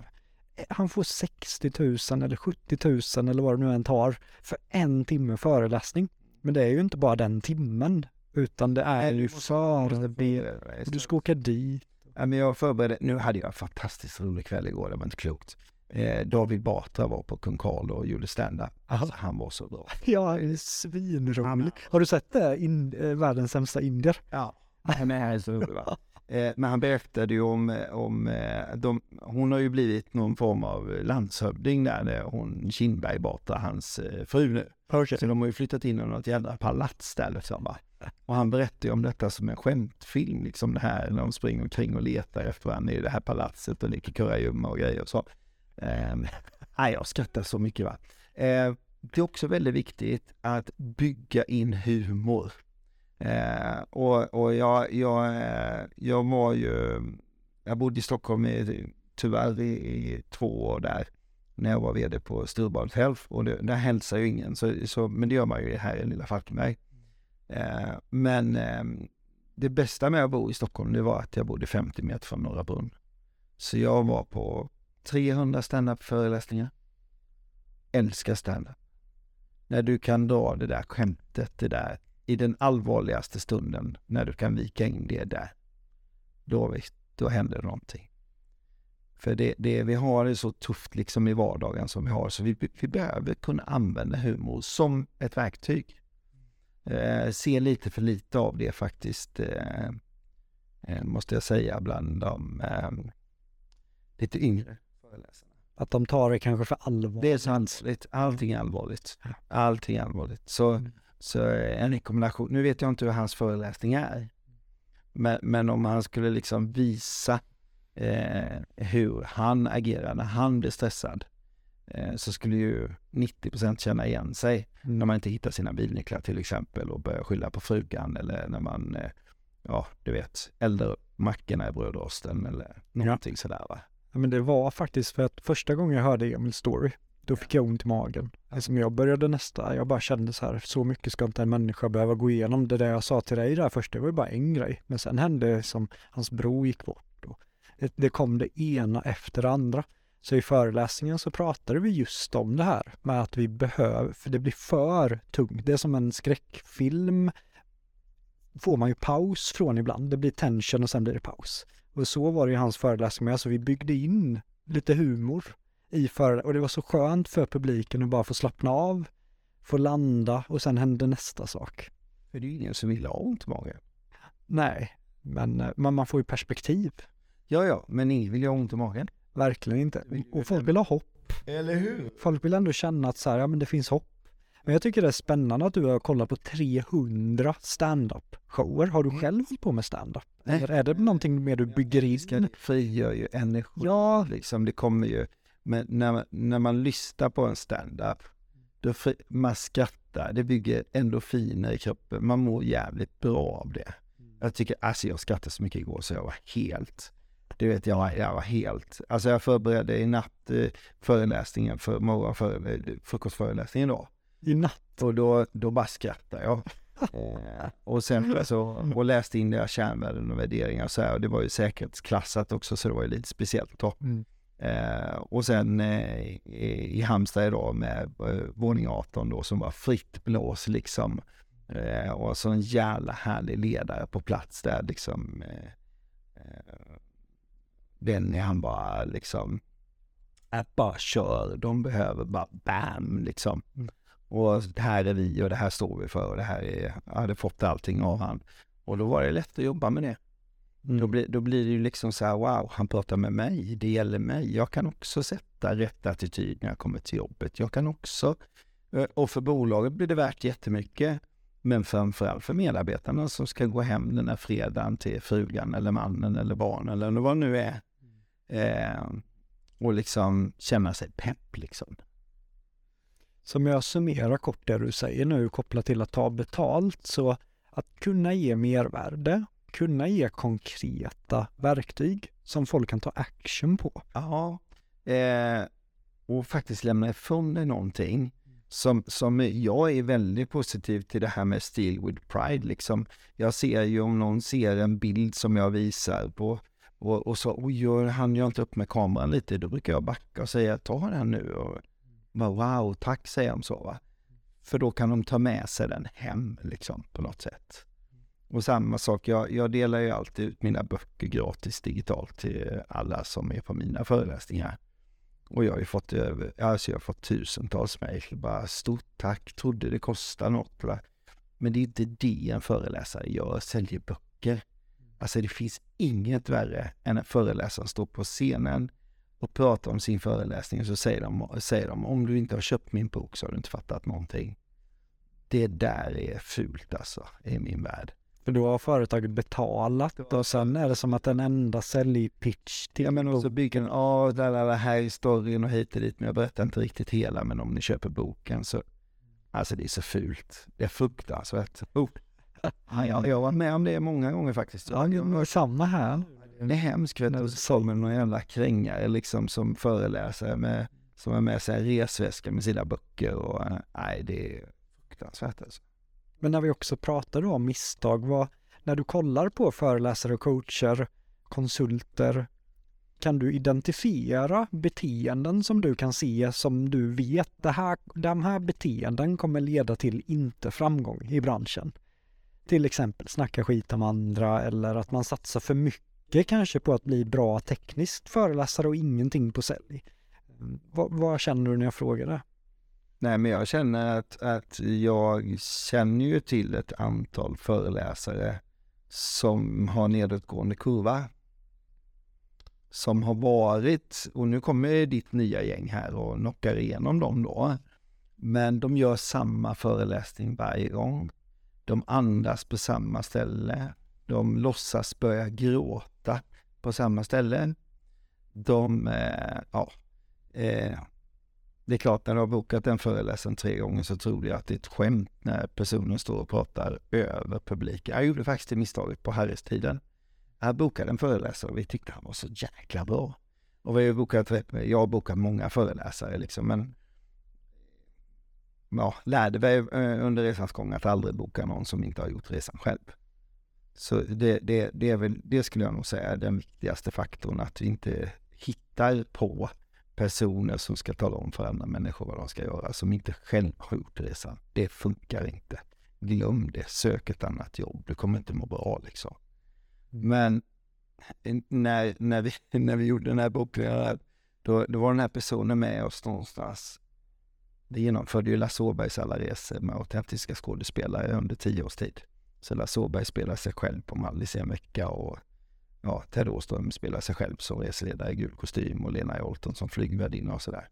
eh, han får 60 000 eller 70 000 eller vad det nu än tar för en timme föreläsning. Men det är ju inte bara den timmen, utan det är ju för du ska åka dit. Ja, men jag förberedde, nu hade jag en fantastiskt rolig kväll igår, det var inte klokt. Eh, David Batra var på Kung Karl och gjorde stand-up. Alltså, han var så bra. Ja, svinrolig. Har du sett det? In, eh, världens sämsta indier? Ja, han är så rolig va? Eh, men han berättade ju om, om eh, de, hon har ju blivit någon form av landshövding där, hon Kindberg Batra, hans eh, fru nu. Okay. Så de har ju flyttat in i något jävla palats där liksom va. Och han berättar ju om detta som en skämtfilm, liksom det här när de springer omkring och letar efter varandra i det här palatset och leker kurragömma och grejer och så. Eh, nej, jag skrattar så mycket va. Eh, det är också väldigt viktigt att bygga in humor. Eh, och och jag, jag, eh, jag var ju, jag bodde i Stockholm i, tyvärr i, i två år där när jag var vd på Sturbadet Health och det, där hälsar ju ingen, så, så, men det gör man ju här i lilla Falkenberg. Eh, men eh, det bästa med att bo i Stockholm, det var att jag bodde 50 meter från Norra Brunn. Så jag var på 300 standup föreläsningar. Älskar standup. När du kan dra det där skämtet, det där i den allvarligaste stunden, när du kan vika in det där. Då, då händer någonting. För det, det vi har är så tufft liksom i vardagen som vi har, så vi, vi behöver kunna använda humor som ett verktyg. Eh, ser lite för lite av det faktiskt, eh, eh, måste jag säga, bland de eh, lite yngre föreläsarna. Att de tar det kanske för allvar. Det är sannsligt. Allting är allvarligt. Allting är allvarligt. Så, mm. så en rekommendation, nu vet jag inte hur hans föreläsning är, men, men om han skulle liksom visa eh, hur han agerar när han blir stressad eh, så skulle ju 90% känna igen sig mm. när man inte hittar sina bilnycklar till exempel och börjar skylla på frugan eller när man, eh, ja du vet, eldar mackorna i brödrosten eller någonting ja. sådär va. Ja, men det var faktiskt för att första gången jag hörde Emils story, då fick jag ont i magen. Liksom jag började nästa, jag bara kände så här, så mycket ska inte en människa behöva gå igenom. Det där jag sa till dig där först, det var ju bara en grej. Men sen hände som hans bror gick bort det, det kom det ena efter det andra. Så i föreläsningen så pratade vi just om det här med att vi behöver, för det blir för tungt. Det är som en skräckfilm får man ju paus från ibland. Det blir tension och sen blir det paus. Och så var det i hans föreläsning med, alltså vi byggde in lite humor i föreläsningen och det var så skönt för publiken att bara få slappna av, få landa och sen hände nästa sak. För det är ju ingen som vill ha ont i magen. Nej, men eh, man, man får ju perspektiv. Ja, ja, men ingen vill ju ha ont i magen. Verkligen inte. Och folk vill ha hopp. Eller hur? Folk vill ändå känna att så här, ja men det finns hopp. Men jag tycker det är spännande att du har kollat på 300 stand-up shower. Har du mm. själv hållit på med stand-up? Eller är det någonting mer du bygger in? Det frigör ju energi. Ja. Liksom, det kommer ju. Men när, när man lyssnar på en stand-up, då fri, man skrattar, det bygger endorfiner i kroppen. Man mår jävligt bra av det. Mm. Jag tycker, alltså jag skrattade så mycket igår så jag var helt du vet, jag, jag var helt... Alltså jag förberedde i natt eh, föreläsningen för morgon för, eh, frukostföreläsningen då. I natt? Och då, då bara skrattade jag. Eh, och sen så, och läste in deras kärnvärden och värderingar och så här, och det var ju säkerhetsklassat också så det var ju lite speciellt då. Mm. Eh, och sen eh, i, i Halmstad idag med eh, våning 18 då som var fritt blås liksom. Eh, och så en jävla härlig ledare på plats där liksom. Benny han bara liksom, att bara kör, de behöver bara bam liksom. Mm. Och här är vi och det här står vi för och det här är, jag hade fått allting av han. Och då var det lätt att jobba med det. Mm. Då, blir, då blir det ju liksom så här, wow, han pratar med mig, det gäller mig. Jag kan också sätta rätt attityd när jag kommer till jobbet. Jag kan också, eh, och för bolaget blir det värt jättemycket. Men framförallt för medarbetarna som ska gå hem den här fredagen till frugan eller mannen eller barnen eller vad det nu är. Eh, och liksom känna sig pepp liksom. Som jag summerar kort det du säger nu kopplat till att ta betalt så att kunna ge mervärde, kunna ge konkreta verktyg som folk kan ta action på. Ja, eh, och faktiskt lämna ifrån dig någonting som, som jag är väldigt positiv till det här med Steel with Pride liksom. Jag ser ju om någon ser en bild som jag visar på och, och så, oj, gör, han jag inte upp med kameran lite, då brukar jag backa och säga ta den nu och bara wow, tack säger de så va. För då kan de ta med sig den hem liksom på något sätt. Och samma sak, jag, jag delar ju alltid ut mina böcker gratis digitalt till alla som är på mina föreläsningar. Och jag har ju fått över, alltså jag har fått tusentals mejl, bara stort tack, trodde det kostade något. Va? Men det är inte det en föreläsare gör, säljer böcker. Alltså det finns inget värre än en föreläsare står på scenen och pratar om sin föreläsning och så säger de, säger de om du inte har köpt min bok så har du inte fattat någonting. Det där är fult alltså, i min värld. För då har företaget betalat och sen är det som att en enda säljpitch till Ja men och så bygger den, ja det här är storyn och hit och dit men jag berättar inte riktigt hela men om ni köper boken så Alltså det är så fult. Det är fruktansvärt. Oh. Ja, jag, jag var med om det många gånger faktiskt. Ja, det var samma här. Det är hemskt vet du. Så kommer någon jävla krängare liksom som föreläsare med, som har med sig en resväska med sina böcker och nej det är fruktansvärt alltså. Men när vi också pratar om misstag, vad, när du kollar på föreläsare och coacher, konsulter, kan du identifiera beteenden som du kan se som du vet, det här, de här beteenden kommer leda till inte framgång i branschen? Till exempel snacka skit om andra eller att man satsar för mycket kanske på att bli bra tekniskt föreläsare och ingenting på sälj. Mm, vad, vad känner du när jag frågar det? Nej, men jag känner att, att jag känner ju till ett antal föreläsare som har nedåtgående kurva. Som har varit, och nu kommer ditt nya gäng här och knockar igenom dem då. Men de gör samma föreläsning varje gång. De andas på samma ställe. De låtsas börja gråta på samma ställe. De, eh, ja, eh, det är klart, när du har bokat en föreläsaren tre gånger så tror jag att det är ett skämt när personen står och pratar över publiken. Jag gjorde faktiskt det misstaget på Harris-tiden. Jag bokade en föreläsare och vi tyckte han var så jäkla bra. Och vi har bokat, jag har bokat många föreläsare liksom, men ja, lärde mig eh, under resans gång att aldrig boka någon som inte har gjort resan själv. Så det, det, det är väl, det skulle jag nog säga är den viktigaste faktorn, att vi inte hittar på personer som ska tala om för andra människor vad de ska göra, som inte själva har gjort resan. Det funkar inte. Glöm det, sök ett annat jobb, du kommer inte må bra liksom. Mm. Men när, när, vi, när vi gjorde den här boken, då, då var den här personen med oss någonstans. Vi genomförde ju Lasse Åbergs alla resor med autentiska skådespelare under tio års tid. Så Lasse Åberg spelar sig själv på Mallis i en vecka och ja, Ted Åström spelar sig själv som reseledare i gul kostym och Lena Jolton som flygvärdinna och sådär.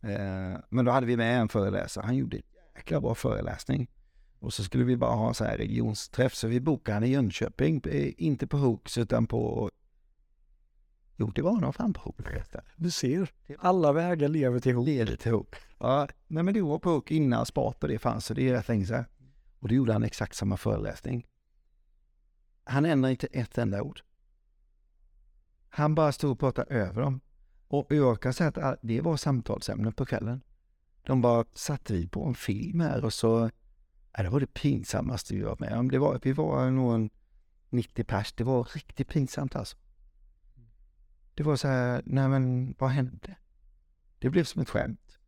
Eh, men då hade vi med en föreläsare, han gjorde en jäkla bra föreläsning. Och så skulle vi bara ha en så här regionsträff, så vi bokade han i Jönköping, eh, inte på Hooks utan på Jo, det var nog fan på Hook. Du ser, alla vägar lever till Hook. Leder till Hook. Ja, nej men det var på Hook innan Spat och det fanns, så det är rätt länge sedan. Och då gjorde han exakt samma föreläsning. Han ändrade inte ett enda ord. Han bara stod och pratade över dem. Och jag kan säga att det var samtalsämnen på kvällen. De bara satte vi på en film här och så, ja, det var det pinsammaste vi var med om. Det var, vi var nog en 90 pers, det var riktigt pinsamt alltså. Det var så här, nej men vad hände? Det blev som ett skämt.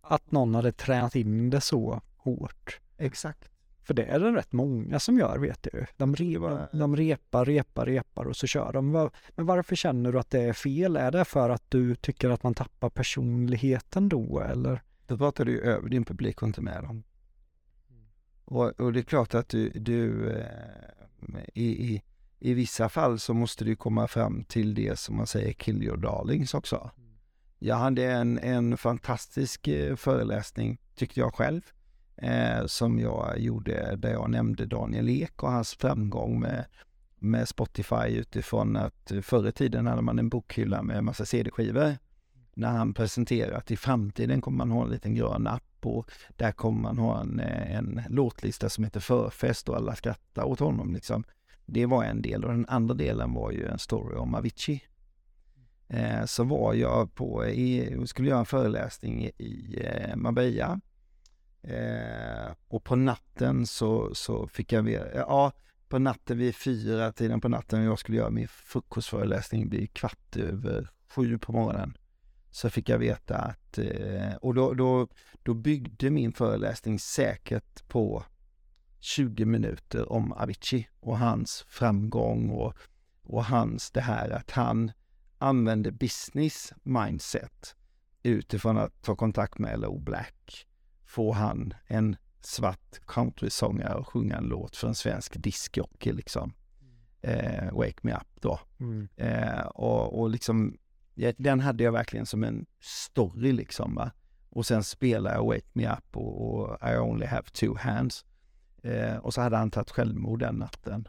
Att någon hade tränat in det så hårt. Exakt. För det är det rätt många som gör vet du. De, repa, de repar, repar, repar och så kör de. Men varför känner du att det är fel? Är det för att du tycker att man tappar personligheten då eller? Då pratar du över din publik och inte med dem. Och, och det är klart att du, du eh, i, i, i vissa fall så måste du komma fram till det som man säger kill your darlings också. Jag hade en, en fantastisk eh, föreläsning tyckte jag själv eh, som jag gjorde där jag nämnde Daniel Ek och hans framgång med, med Spotify utifrån att förr i tiden hade man en bokhylla med massa CD-skivor. När han presenterar att i framtiden kommer man ha en liten grön app och där kommer man ha en, eh, en låtlista som heter Förfest och alla skrattar åt honom liksom. Det var en del och den andra delen var ju en story om Avicii. Eh, så var jag på, i, skulle göra en föreläsning i eh, Marbella Eh, och på natten så, så fick jag, ja, på natten vid fyra tiden på natten jag skulle göra min frukostföreläsning vid kvart över sju på morgonen. Så fick jag veta att, eh, och då, då, då byggde min föreläsning säkert på 20 minuter om Avicii och hans framgång och, och hans det här att han använde business mindset utifrån att ta kontakt med LO Black får han en svart countrysångare att sjunga en låt för en svensk discjockey liksom. eh, Wake Me Up då. Mm. Eh, och, och liksom, den hade jag verkligen som en story liksom va. Och sen spelade jag Wake Me Up och, och I Only Have Two Hands. Eh, och så hade han tagit självmord den natten.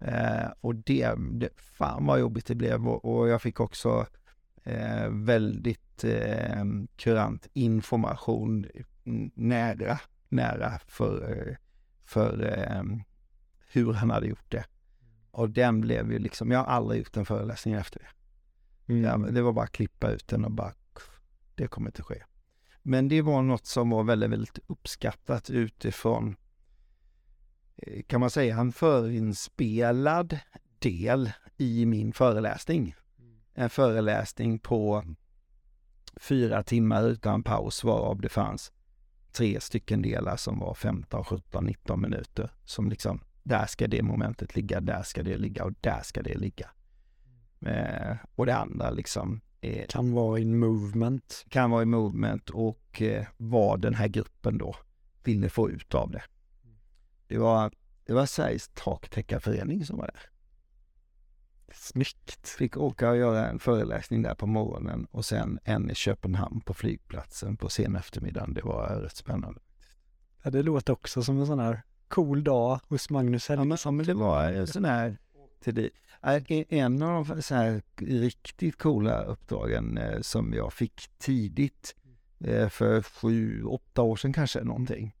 Eh, och det, det, fan vad jobbigt det blev och, och jag fick också eh, väldigt eh, kurant information nära, nära för, för eh, hur han hade gjort det. Och den blev ju liksom, jag har aldrig gjort en föreläsning efter det. Mm. Ja, det var bara att klippa ut den och bara, det kommer inte ske. Men det var något som var väldigt, väldigt uppskattat utifrån, kan man säga, en förinspelad del i min föreläsning. En föreläsning på fyra timmar utan paus varav det fanns tre stycken delar som var 15, 17, 19 minuter. Som liksom, där ska det momentet ligga, där ska det ligga och där ska det ligga. Eh, och det andra liksom eh, Kan vara in movement. kan vara i movement och eh, vad den här gruppen då ville få ut av det. Det var, det var Sveriges taktäckarförening som var där. Snyggt. Fick åka och göra en föreläsning där på morgonen och sen en i Köpenhamn på flygplatsen på sen eftermiddagen. Det var rätt spännande. Ja, det låter också som en sån här cool dag hos Magnus Helgesson. ja, men det var en sån här till det. En av de så här riktigt coola uppdragen eh, som jag fick tidigt eh, för sju, åtta år sedan kanske någonting.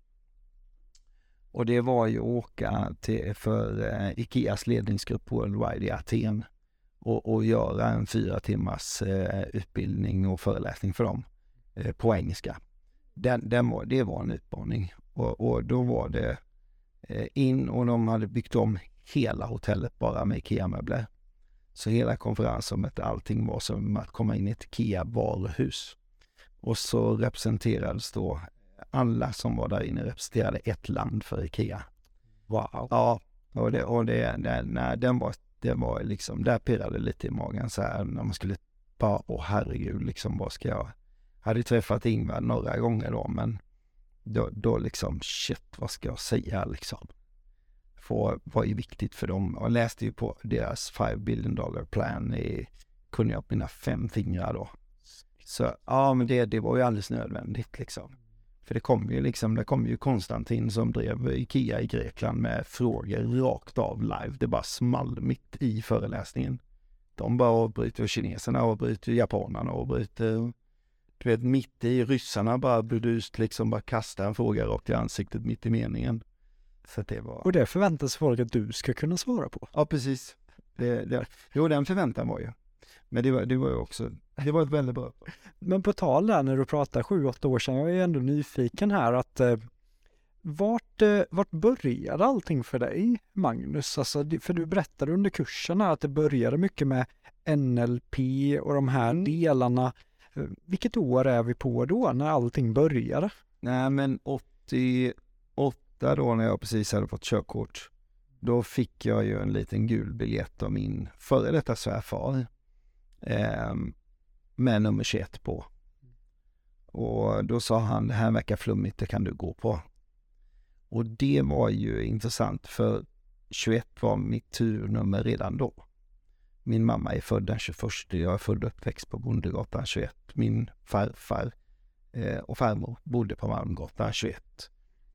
Och det var ju att åka till, för eh, Ikeas ledningsgrupp Worldwide i Aten och, och göra en fyra timmars eh, utbildning och föreläsning för dem eh, på engelska. Den, den var, det var en utmaning och, och då var det eh, in och de hade byggt om hela hotellet bara med IKEA-möbler. Så hela konferensrummet, allting var som att komma in i ett IKEA-varuhus. Och så representerades då alla som var där inne representerade ett land för IKEA. Wow. Ja, och det, och det, det nej, den var, det var liksom, där pirrade lite i magen så här när man skulle bara, åh herregud, liksom vad ska jag, hade träffat Ingvar några gånger då, men då, då liksom, shit, vad ska jag säga liksom? För, var ju viktigt för dem. Jag läste ju på deras 5 billion dollar plan i, kunde jag på mina fem fingrar då. Så ja, men det, det var ju alldeles nödvändigt liksom. För det kom ju liksom, det kom ju Konstantin som drev Ikea i Grekland med frågor rakt av live. Det bara small mitt i föreläsningen. De bara avbryter, kineserna avbryter, japanerna avbryter. Du vet, mitt i ryssarna bara burdust liksom bara kastar en fråga rakt i ansiktet mitt i meningen. Så det var... Och det förväntas folk att du ska kunna svara på. Ja, precis. Det, det, jo, den förväntan var ju. Men det var, det var ju också, det var ett väldigt bra. Men på tal där när du pratar sju, åtta år sedan, jag är ändå nyfiken här att eh, vart, eh, vart började allting för dig, Magnus? Alltså, för du berättade under kursen här att det började mycket med NLP och de här Mm. delarna. Eh, Vilket år är vi på då, när allting började? Nej, men 88 då när jag precis hade fått körkort, då fick jag ju en liten gul biljett av min före detta svärfar. Eh, med nummer 21 på. Och då sa han, det här verkar flummigt, det kan du gå på. Och det var ju intressant för 21 var mitt turnummer redan då. Min mamma är född den 21, jag är född och uppväxt på Bondegatan 21. Min farfar eh, och farmor bodde på Malmgatan 21.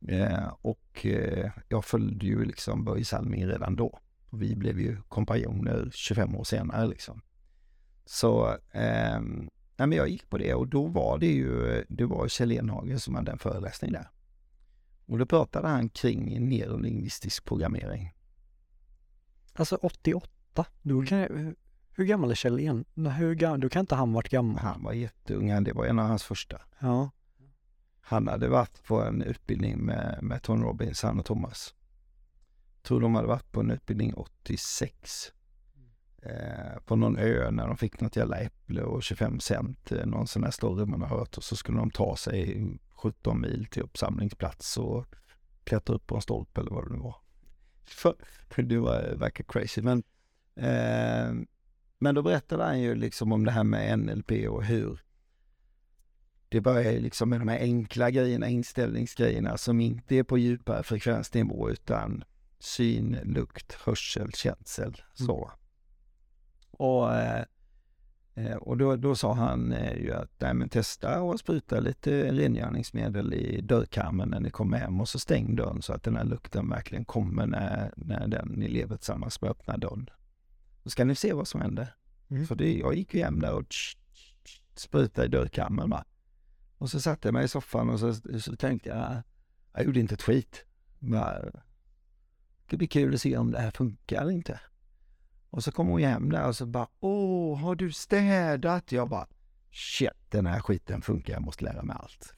Eh, och eh, jag följde ju liksom Börje Salming redan då. Och vi blev ju kompanjoner 25 år senare liksom. Så eh, nej, men jag gick på det och då var det ju, det var Kjell Enhagen som hade en föreläsning där. Och då pratade han kring neurolingvistisk programmering. Alltså 88, då kan jag, hur gammal är Kjell En? Hur gammal, då kan inte han varit gammal. Han var jätteung, det var en av hans första. Ja. Han hade varit på en utbildning med, med Tony Robbins, han och Thomas. Tror de hade varit på en utbildning 86. Eh, på någon ö när de fick något jävla äpple och 25 cent, eh, någon sån här story man har hört. Och så skulle de ta sig 17 mil till uppsamlingsplats och klättra upp på en stolpe eller vad det nu var. För, det var, eh, verkar crazy. Men, eh, men då berättade han ju liksom om det här med NLP och hur det börjar ju liksom med de här enkla grejerna, inställningsgrejerna som inte är på djupare frekvensnivå utan syn, lukt, hörsel, känsel. Så. Och, eh, eh, och då, då sa han eh, ju att nej, men testa och spruta lite rengöringsmedel i dörrkarmen när ni kommer hem och så stäng dörren så att den här lukten verkligen kommer när, när den ni lever tillsammans med öppnar dörren. Då ska ni se vad som händer. Mm. För det, jag gick ju hem där och tsch, tsch, tsch, sprutade i dörrkammen va. Och så satte jag mig i soffan och så, så tänkte jag, jag gjorde inte ett skit. Bara, det blir kul att se om det här funkar eller inte. Och så kom hon hem där och så bara, åh, har du städat? Jag bara, shit, den här skiten funkar, jag måste lära mig allt.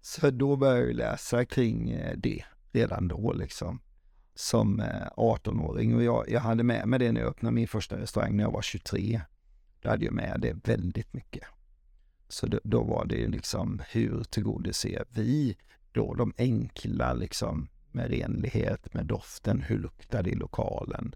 Så då började jag läsa kring eh, det redan då liksom. Som eh, 18-åring och jag, jag hade med mig det när jag öppnade min första restaurang när jag var 23. Då hade jag med det väldigt mycket. Så då, då var det ju liksom, hur tillgodoser vi då de enkla liksom med renlighet, med doften, hur luktar det i lokalen?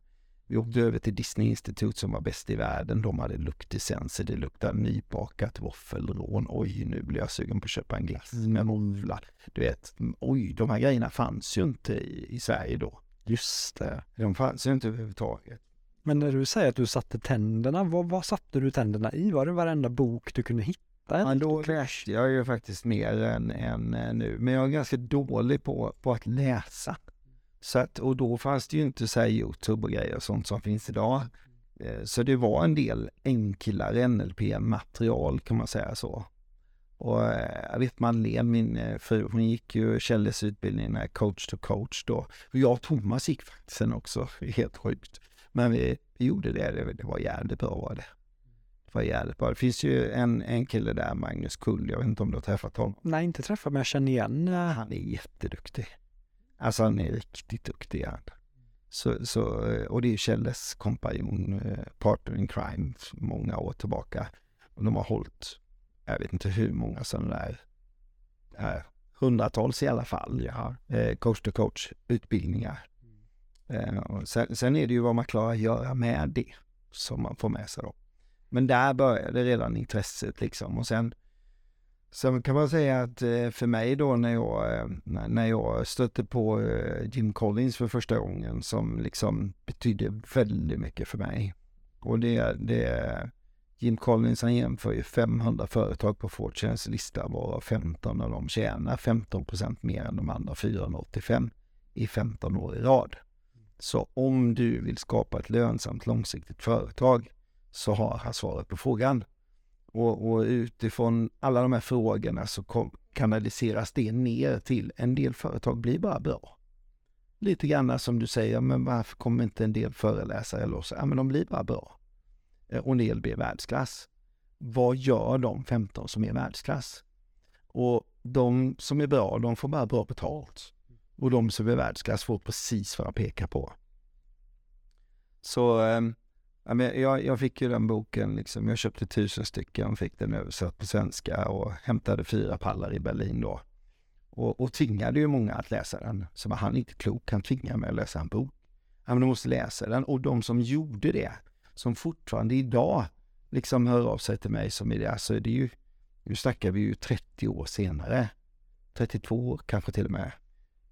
Vi åkte över till Disney Institute som var bäst i världen. De hade luktessenser. Det luktade nybakat våffelrån. Oj, nu blir jag sugen på att köpa en glass med våffla. Du vet, oj, de här grejerna fanns ju inte i, i Sverige då. Just det. De fanns ju inte överhuvudtaget. Men när du säger att du satte tänderna, vad, vad satte du tänderna i? Var det varenda bok du kunde hitta? Ja, då läste jag ju faktiskt mer än, än eh, nu, men jag är ganska dålig på, på att läsa. Så att, och då fanns det ju inte så här Youtube och grejer och sånt som finns idag. Eh, Så det var en del enklare NLP-material kan man säga så. Och eh, jag vet Madeleine, min eh, fru, hon gick ju Kjelles utbildning coach to coach då. Och jag och Thomas gick faktiskt sen också, helt sjukt. Men vi, vi gjorde det, det, var jävligt bra var det. Det var jävligt bra. Det finns ju en, en kille där, Magnus Kull, jag vet inte om du har träffat honom. Nej, inte träffat, men jag känner igen. Han är jätteduktig. Alltså han är riktigt duktig. Så, så, eh, och det är Kjelles kompanjon, eh, partner in crime, många år tillbaka. Och de har hållit, jag vet inte hur många sådana där, eh, hundratals i alla fall, ja. eh, coach to coach utbildningar. Eh, och sen, sen är det ju vad man klarar att göra med det som man får med sig då. Men där började redan intresset liksom och sen Sen kan man säga att eh, för mig då när jag, eh, när- jag stötte på eh, Jim Collins för första gången som liksom betydde väldigt mycket för mig. Och det, det Jim Collins han jämför ju 500 företag på Fortunes lista varav 15 av dem tjänar 15 procent mer än de andra 485 i 15 år i rad. Så om du vill skapa ett lönsamt långsiktigt företag så har han svaret på frågan. Och, och utifrån alla de här frågorna så kom, kanaliseras det ner till en del företag blir bara bra. Lite grann som du säger, men varför kommer inte en del föreläsare eller så? Ja, men de blir bara bra. Eh, och en del blir världsklass. Vad gör de 15 som är världsklass? Och de som är bra, de får bara bra betalt. Och de som är världsklass får precis vad de pekar på. Så ehm, Ja, men jag, jag fick ju den boken, liksom, jag köpte tusen stycken, fick den översatt på svenska och hämtade fyra pallar i Berlin då. Och, och tvingade ju många att läsa den. Så var han inte klok, han tvingade mig att läsa en bok. Ja, men du måste läsa den. Och de som gjorde det, som fortfarande idag liksom hör av sig till mig som är det, alltså det är ju, nu snackar vi ju 30 år senare, 32 år kanske till och med,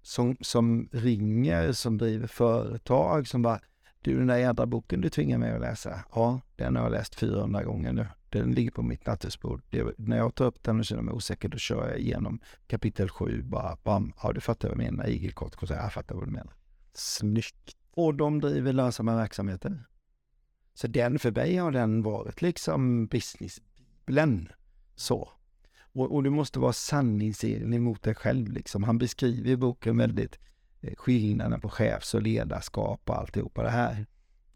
som, som ringer, som driver företag, som bara du, den där jädra boken du tvingar mig att läsa. Ja, den har jag läst 400 gånger nu. Den ligger på mitt nattduksbord. När jag tar upp den och känner mig osäker, då kör jag igenom kapitel 7. Bara bam, ja du fattar vad jag menar. Igelkott, jag fattar vad du menar. Snyggt. Och de driver lönsamma verksamheter. Så den för mig har den varit liksom businessbibeln. Så. Och, och du måste vara sanningsenlig mot dig själv liksom. Han beskriver i boken väldigt skillnaden på chefs och ledarskap och alltihopa det här.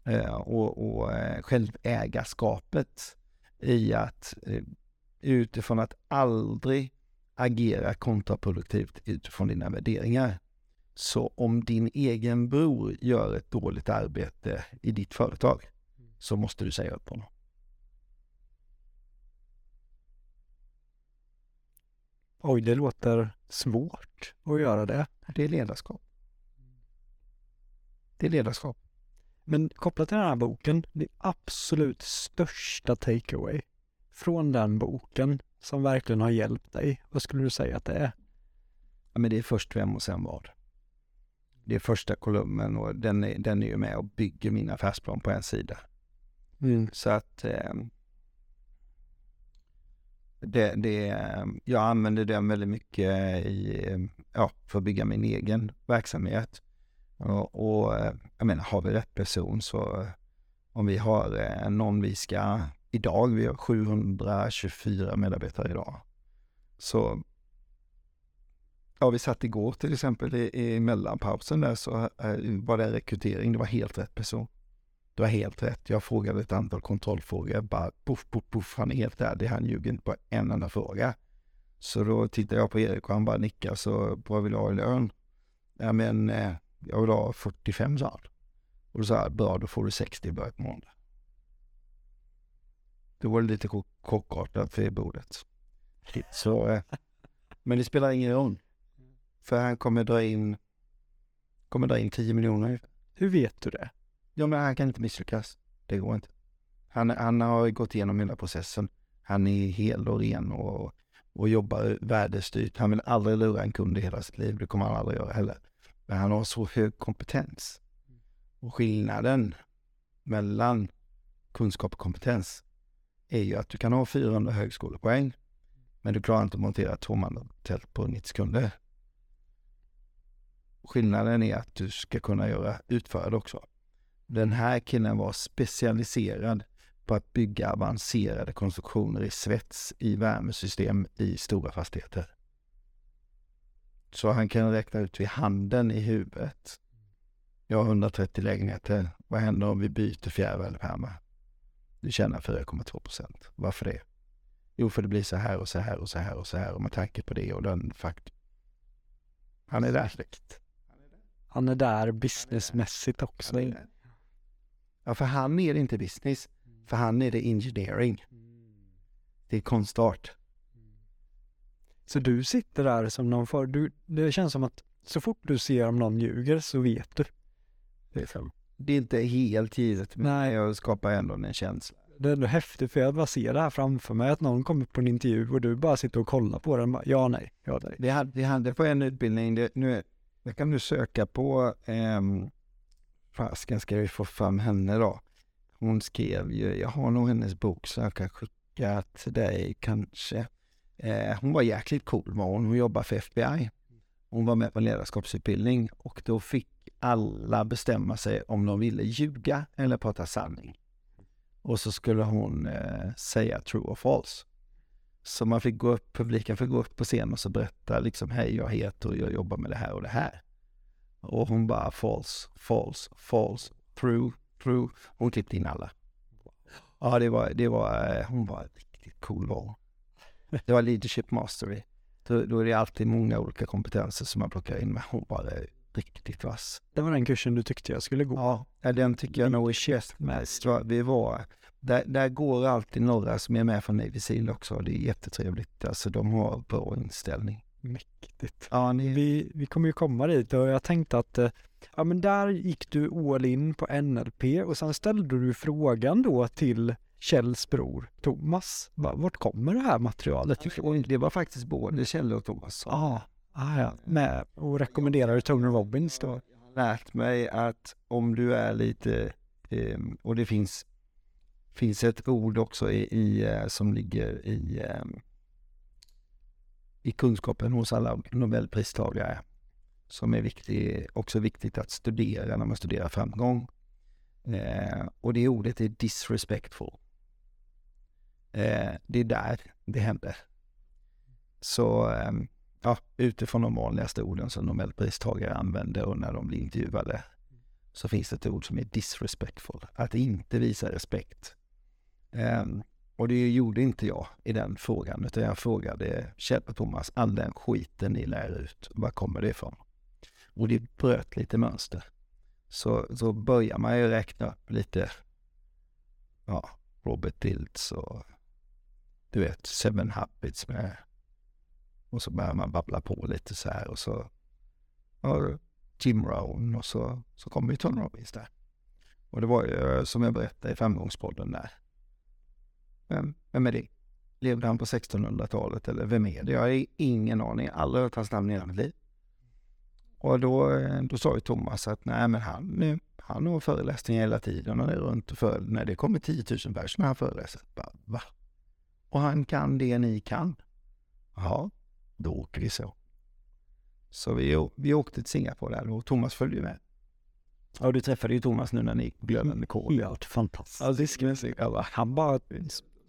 Eh, och och eh, självägarskapet i att eh, utifrån att aldrig agera kontraproduktivt utifrån dina värderingar. Så om din egen bror gör ett dåligt arbete i ditt företag så måste du säga upp honom. Oj, det låter svårt att göra det. Det är ledarskap. Det är ledarskap. Men kopplat till den här boken, det absolut största takeaway från den boken som verkligen har hjälpt dig, vad skulle du säga att det är? Ja, men det är först vem och sen vad. det är första kolumnen och den är, den är ju med och bygger min affärsplan på en sida. Mm. Så att eh, det, det, jag använder den väldigt mycket i, ja, för att bygga min egen verksamhet. Och, och jag menar, har vi rätt person så eh, om vi har eh, någon vi ska, idag, vi har 724 medarbetare idag. Så, ja vi satt igår till exempel i, i mellanpausen där så eh, var det rekrytering, det var helt rätt person. Det var helt rätt. Jag frågade ett antal kontrollfrågor, bara poff, poff, poff, han är helt ärlig, han ljuger inte på en enda fråga. Så då tittade jag på Erik och han bara nickade, så vad vill du ha i lön? Ja men, eh, jag vill ha 45 sa han. Och då sa jag, bra då får du 60 i början på måndag. Då var det lite chockartat för bordet. Så, eh, men det spelar ingen roll. För han kommer dra in, kommer dra in 10 miljoner. Hur vet du det? Ja men han kan inte misslyckas. Det går inte. Han, han har gått igenom hela processen. Han är hel och ren och, och jobbar värdestyrt. Han vill aldrig lura en kund i hela sitt liv. Det kommer han aldrig göra heller. Men han har så hög kompetens. Och skillnaden mellan kunskap och kompetens är ju att du kan ha 400 högskolepoäng men du klarar inte att montera tvåmannatält på 90 sekunder. Skillnaden är att du ska kunna göra utföra det också. Den här killen var specialiserad på att bygga avancerade konstruktioner i svets i värmesystem i stora fastigheter. Så han kan räkna ut vid handen i huvudet. Jag har 130 lägenheter. Vad händer om vi byter fjärrvärmepärmar? Du tjänar 4,2 procent. Varför det? Jo, för det blir så här och så här och så här och så här och med tanke på det och den fakt. Han är där. Han är där businessmässigt också. Ja, för han är det inte business. För han är det engineering. Det är konstart. Så du sitter där som någon för, du, det känns som att så fort du ser om någon ljuger så vet du. Liksom. Det är inte helt givet, men Nej. jag skapar ändå en känsla. Det är ändå häftigt för jag bara ser det här framför mig, att någon kommer på en intervju och du bara sitter och kollar på den. Bara, ja, nej, ja, nej. Vi hade, vi hade på en utbildning, det, nu, jag kan nu söka på, eh, fasken ska vi få fram henne då. Hon skrev ju, jag har nog hennes bok så jag kan skicka till dig kanske. Eh, hon var jäkligt cool var hon, hon jobbade för FBI. Hon var med på ledarskapsutbildning och då fick alla bestämma sig om de ville ljuga eller prata sanning. Och så skulle hon eh, säga true or false. Så man fick gå upp, publiken fick gå upp på scen och så berätta liksom hej jag heter och jag jobbar med det här och det här. Och hon bara false, false, false, true, true. Hon klippte in alla. Ja det var, det var, eh, hon var riktigt cool var det var leadership mastery. Då, då är det alltid många olika kompetenser som man plockar in, men hon var riktigt vass. Det var den kursen du tyckte jag skulle gå? Ja, den tycker jag nog är käst mest. Vi var, där, där går alltid några som är med från Navy Seal också. Det är jättetrevligt. Alltså de har bra inställning. Mäktigt. Ja, ni... vi, vi kommer ju komma dit och jag tänkte att eh, ja men där gick du all in på NLP och sen ställde du frågan då till Kjells bror Thomas. Vart kommer det här materialet Det var faktiskt både Kjell och Thomas. Ja, ah, ja. Med och rekommenderar Tony Robbins då. Jag har lärt mig att om du är lite, eh, och det finns, finns ett ord också i, i eh, som ligger i, eh, i kunskapen hos alla nobelpristagare som är viktig, också viktigt att studera när man studerar framgång. Eh, och det ordet är disrespectful. Eh, det är där det händer. Så eh, ja, utifrån de vanligaste orden som nobelpristagare använder och när de blir intervjuade så finns det ett ord som är disrespectful, att inte visa respekt. Eh, och det gjorde inte jag i den frågan, utan jag frågade Kjell och Thomas, all den skiten ni lär ut, var kommer det ifrån? Och det bröt lite mönster. Så, så börjar man ju räkna upp lite, ja, Robert Diltz och du vet, Seven Habits med och så börjar man babbla på lite så här och så ja, Jim Rohn och så, så kommer ju Tony Robbins där. Och det var ju som jag berättade i framgångspodden där. Vem, vem är det? Levde han på 1600-talet eller vem är det? Jag har ingen aning. Aldrig hört hans namn i hela mitt liv. Och då, då sa ju Thomas att nej men han, han har föreläsningar hela tiden och är runt och föreläser. när det kommer 10 000 personer när han föreläser. Bara, va? Och han kan det ni kan? Ja, då åker vi så. Så vi, vi åkte till Singapore där och Thomas följde med. Ja, du träffade ju Thomas nu när ni gick på glödande kol. Ja, fantastiskt. Ja, han bara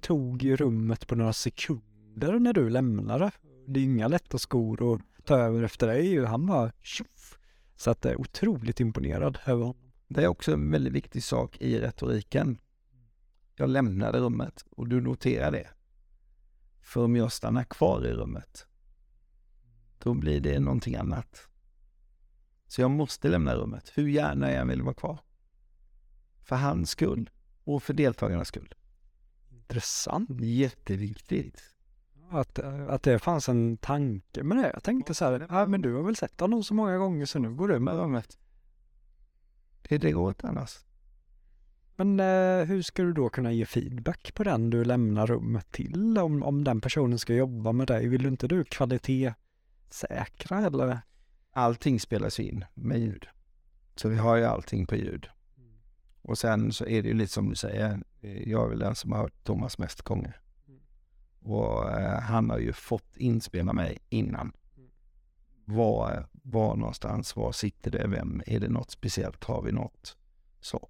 tog ju rummet på några sekunder när du lämnade. Det är inga lätta skor att ta över efter dig. Han bara tjoff. Så att jag är otroligt imponerad över honom. Det är också en väldigt viktig sak i retoriken. Jag lämnade rummet och du noterar det. För om jag stannar kvar i rummet, då blir det någonting annat. Så jag måste lämna rummet, hur gärna jag än vill vara kvar. För hans skull och för deltagarnas skull. Intressant. Jätteviktigt. Att, att det fanns en tanke med det. Jag tänkte så här, ja men du har väl sett honom så många gånger så nu går du med rummet. Det, det går inte annars. Men eh, hur ska du då kunna ge feedback på den du lämnar rummet till? Om, om den personen ska jobba med dig, vill inte du kvalitetssäkra eller? Allting spelas in med ljud. Så vi har ju allting på ljud. Och sen så är det ju lite som du säger, jag är väl den som har hört Thomas mest gånger. Och eh, han har ju fått inspela mig innan. Var, var någonstans, var sitter det, vem, är det något speciellt, har vi något? Så.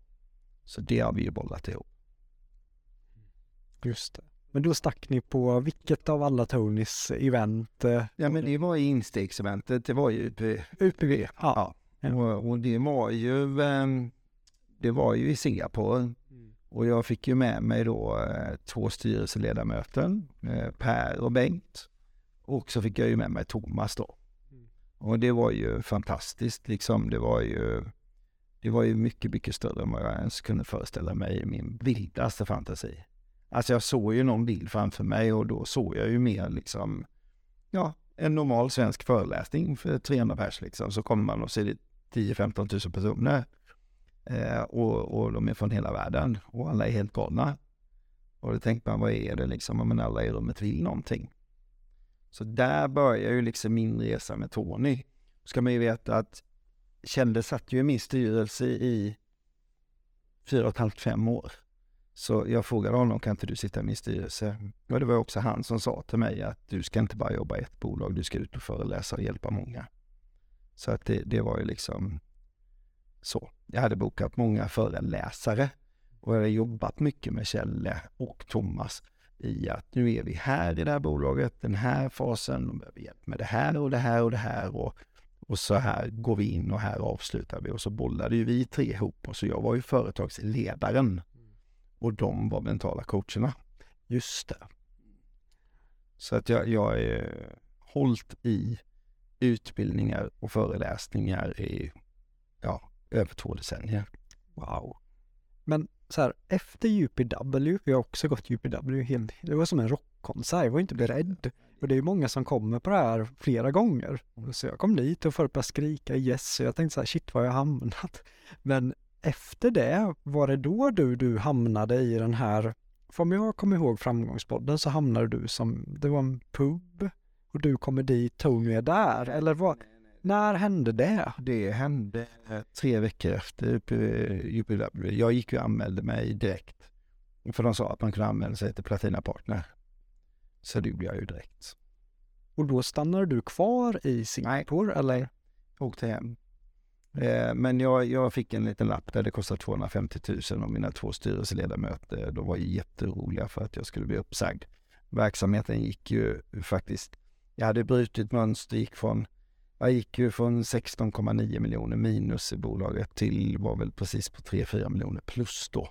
Så det har vi ju bollat ihop. Just det. Men då stack ni på vilket av alla Tonys event? eh, Ja men det var ju instegseventet, det var ju UP, UPV? ja. Och, och det var ju, ehm, det var ju i Singapore. Och jag fick ju med mig då eh, två styrelseledamöter, eh, Per och Bengt. Och så fick jag ju med mig Thomas då. Och det var ju fantastiskt liksom. Det var ju, det var ju mycket, mycket större än vad jag ens kunde föreställa mig i min vildaste fantasi. Alltså jag såg ju någon bild framför mig och då såg jag ju mer liksom, ja, en normal svensk föreläsning för 300 pers liksom. Så kommer man och ser det 10-15 000 personer. Eh, och, och de är från hela världen och alla är helt galna. Och då tänkte man, vad är det liksom? Men alla i rummet vill någonting. Så där börjar ju liksom min resa med Tony. Ska man ju veta att Kjelle satt ju i min styrelse i fyra och ett halvt, fem år. Så jag frågade honom, kan inte du sitta i min styrelse? Och det var också han som sa till mig att du ska inte bara jobba i ett bolag, du ska ut och föreläsa och hjälpa många. Så att det, det var ju liksom så. Jag hade bokat många föreläsare och jag hade jobbat mycket med Kjelle och Thomas i att nu är vi här i det här bolaget, den här fasen, och behöver hjälp med det här och det här och det här och, och så här går vi in och här avslutar vi och så bollade ju vi tre ihop och så jag var ju företagsledaren och de var mentala coacherna. Just det. Så att jag, jag är hållt i utbildningar och föreläsningar i ja, över två decennier. Wow. Men så här, efter UPW, jag har också gått UPW, helt, det var som en rockkonsert, jag var inte beredd. Och det är många som kommer på det här flera gånger. Så jag kom dit och folk började skrika yes, och jag tänkte så här, shit var jag hamnat? Men efter det, var det då du, du hamnade i den här, för om jag kommer ihåg framgångspodden så hamnade du som, det var en pub och du kommer dit, Tony är där, eller vad? När hände det? Det hände eh, tre veckor efter UPW. Jag gick och anmälde mig direkt. För de sa att man kunde anmäla sig till Platina Partner. Så det gjorde jag ju direkt. Och då stannade du kvar i Singapore eller? Jag åkte hem. Eh, Men jag, jag fick en liten lapp där det kostade 250 000 och mina två styrelseledamöter de var ju jätteroliga för att jag skulle bli uppsagd. Verksamheten gick ju faktiskt, jag hade brutit mönster, gick från jag gick ju från 16,9 miljoner minus i bolaget till var väl precis på 3-4 miljoner plus då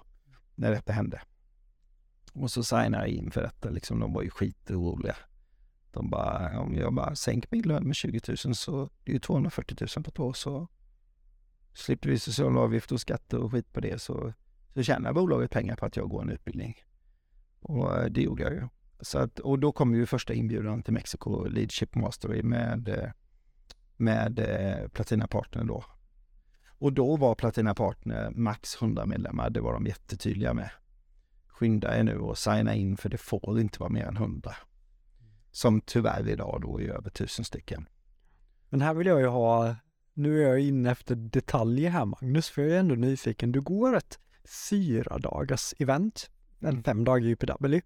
när detta hände. Och så signade jag in för detta liksom. De var ju skitoroliga. De bara, om jag bara sänker min lön med 20 000 så det är ju 240 000 på två år så slipper vi sociala avgifter och skatter och skit på det så, så tjänar bolaget pengar på att jag går en utbildning. Och eh, det gjorde jag ju. Så att, och då kom ju första inbjudan till Mexiko, Leadership Mastery med eh, med eh, Platina Partner då. Och då var Platina Partner max 100 medlemmar, det var de jättetydliga med. Skynda er nu och signa in för det får inte vara mer än 100. Som tyvärr idag då är över tusen stycken. Men här vill jag ju ha nu är jag inne efter detaljer här Magnus, för jag är ändå nyfiken. Du går ett fyra dagars event, en Mm. fem dagar UPW.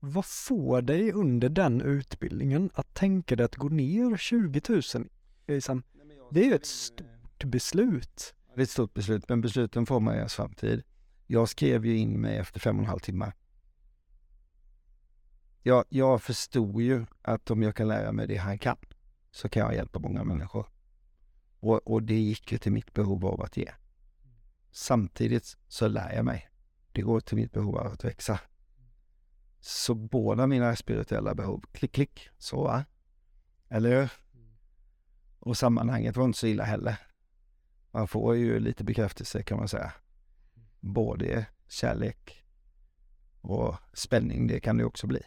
Vad får dig under den utbildningen att tänka dig att gå ner 20 000? Liksom, Det är ju ett stort beslut. Det är ett stort beslut, men besluten får man i ens framtid. Jag skrev ju in mig efter fem och en halv timme. Jag, jag förstod ju att om jag kan lära mig det han kan så kan jag hjälpa många människor. Och, och det gick ju till mitt behov av att ge. Samtidigt så lär jag mig. Det går till mitt behov av att växa. Så båda mina spirituella behov, klick, klick, så va? Eller hur? Och sammanhanget var inte så illa heller. Man får ju lite bekräftelse kan man säga. Både kärlek och spänning, det kan det också bli.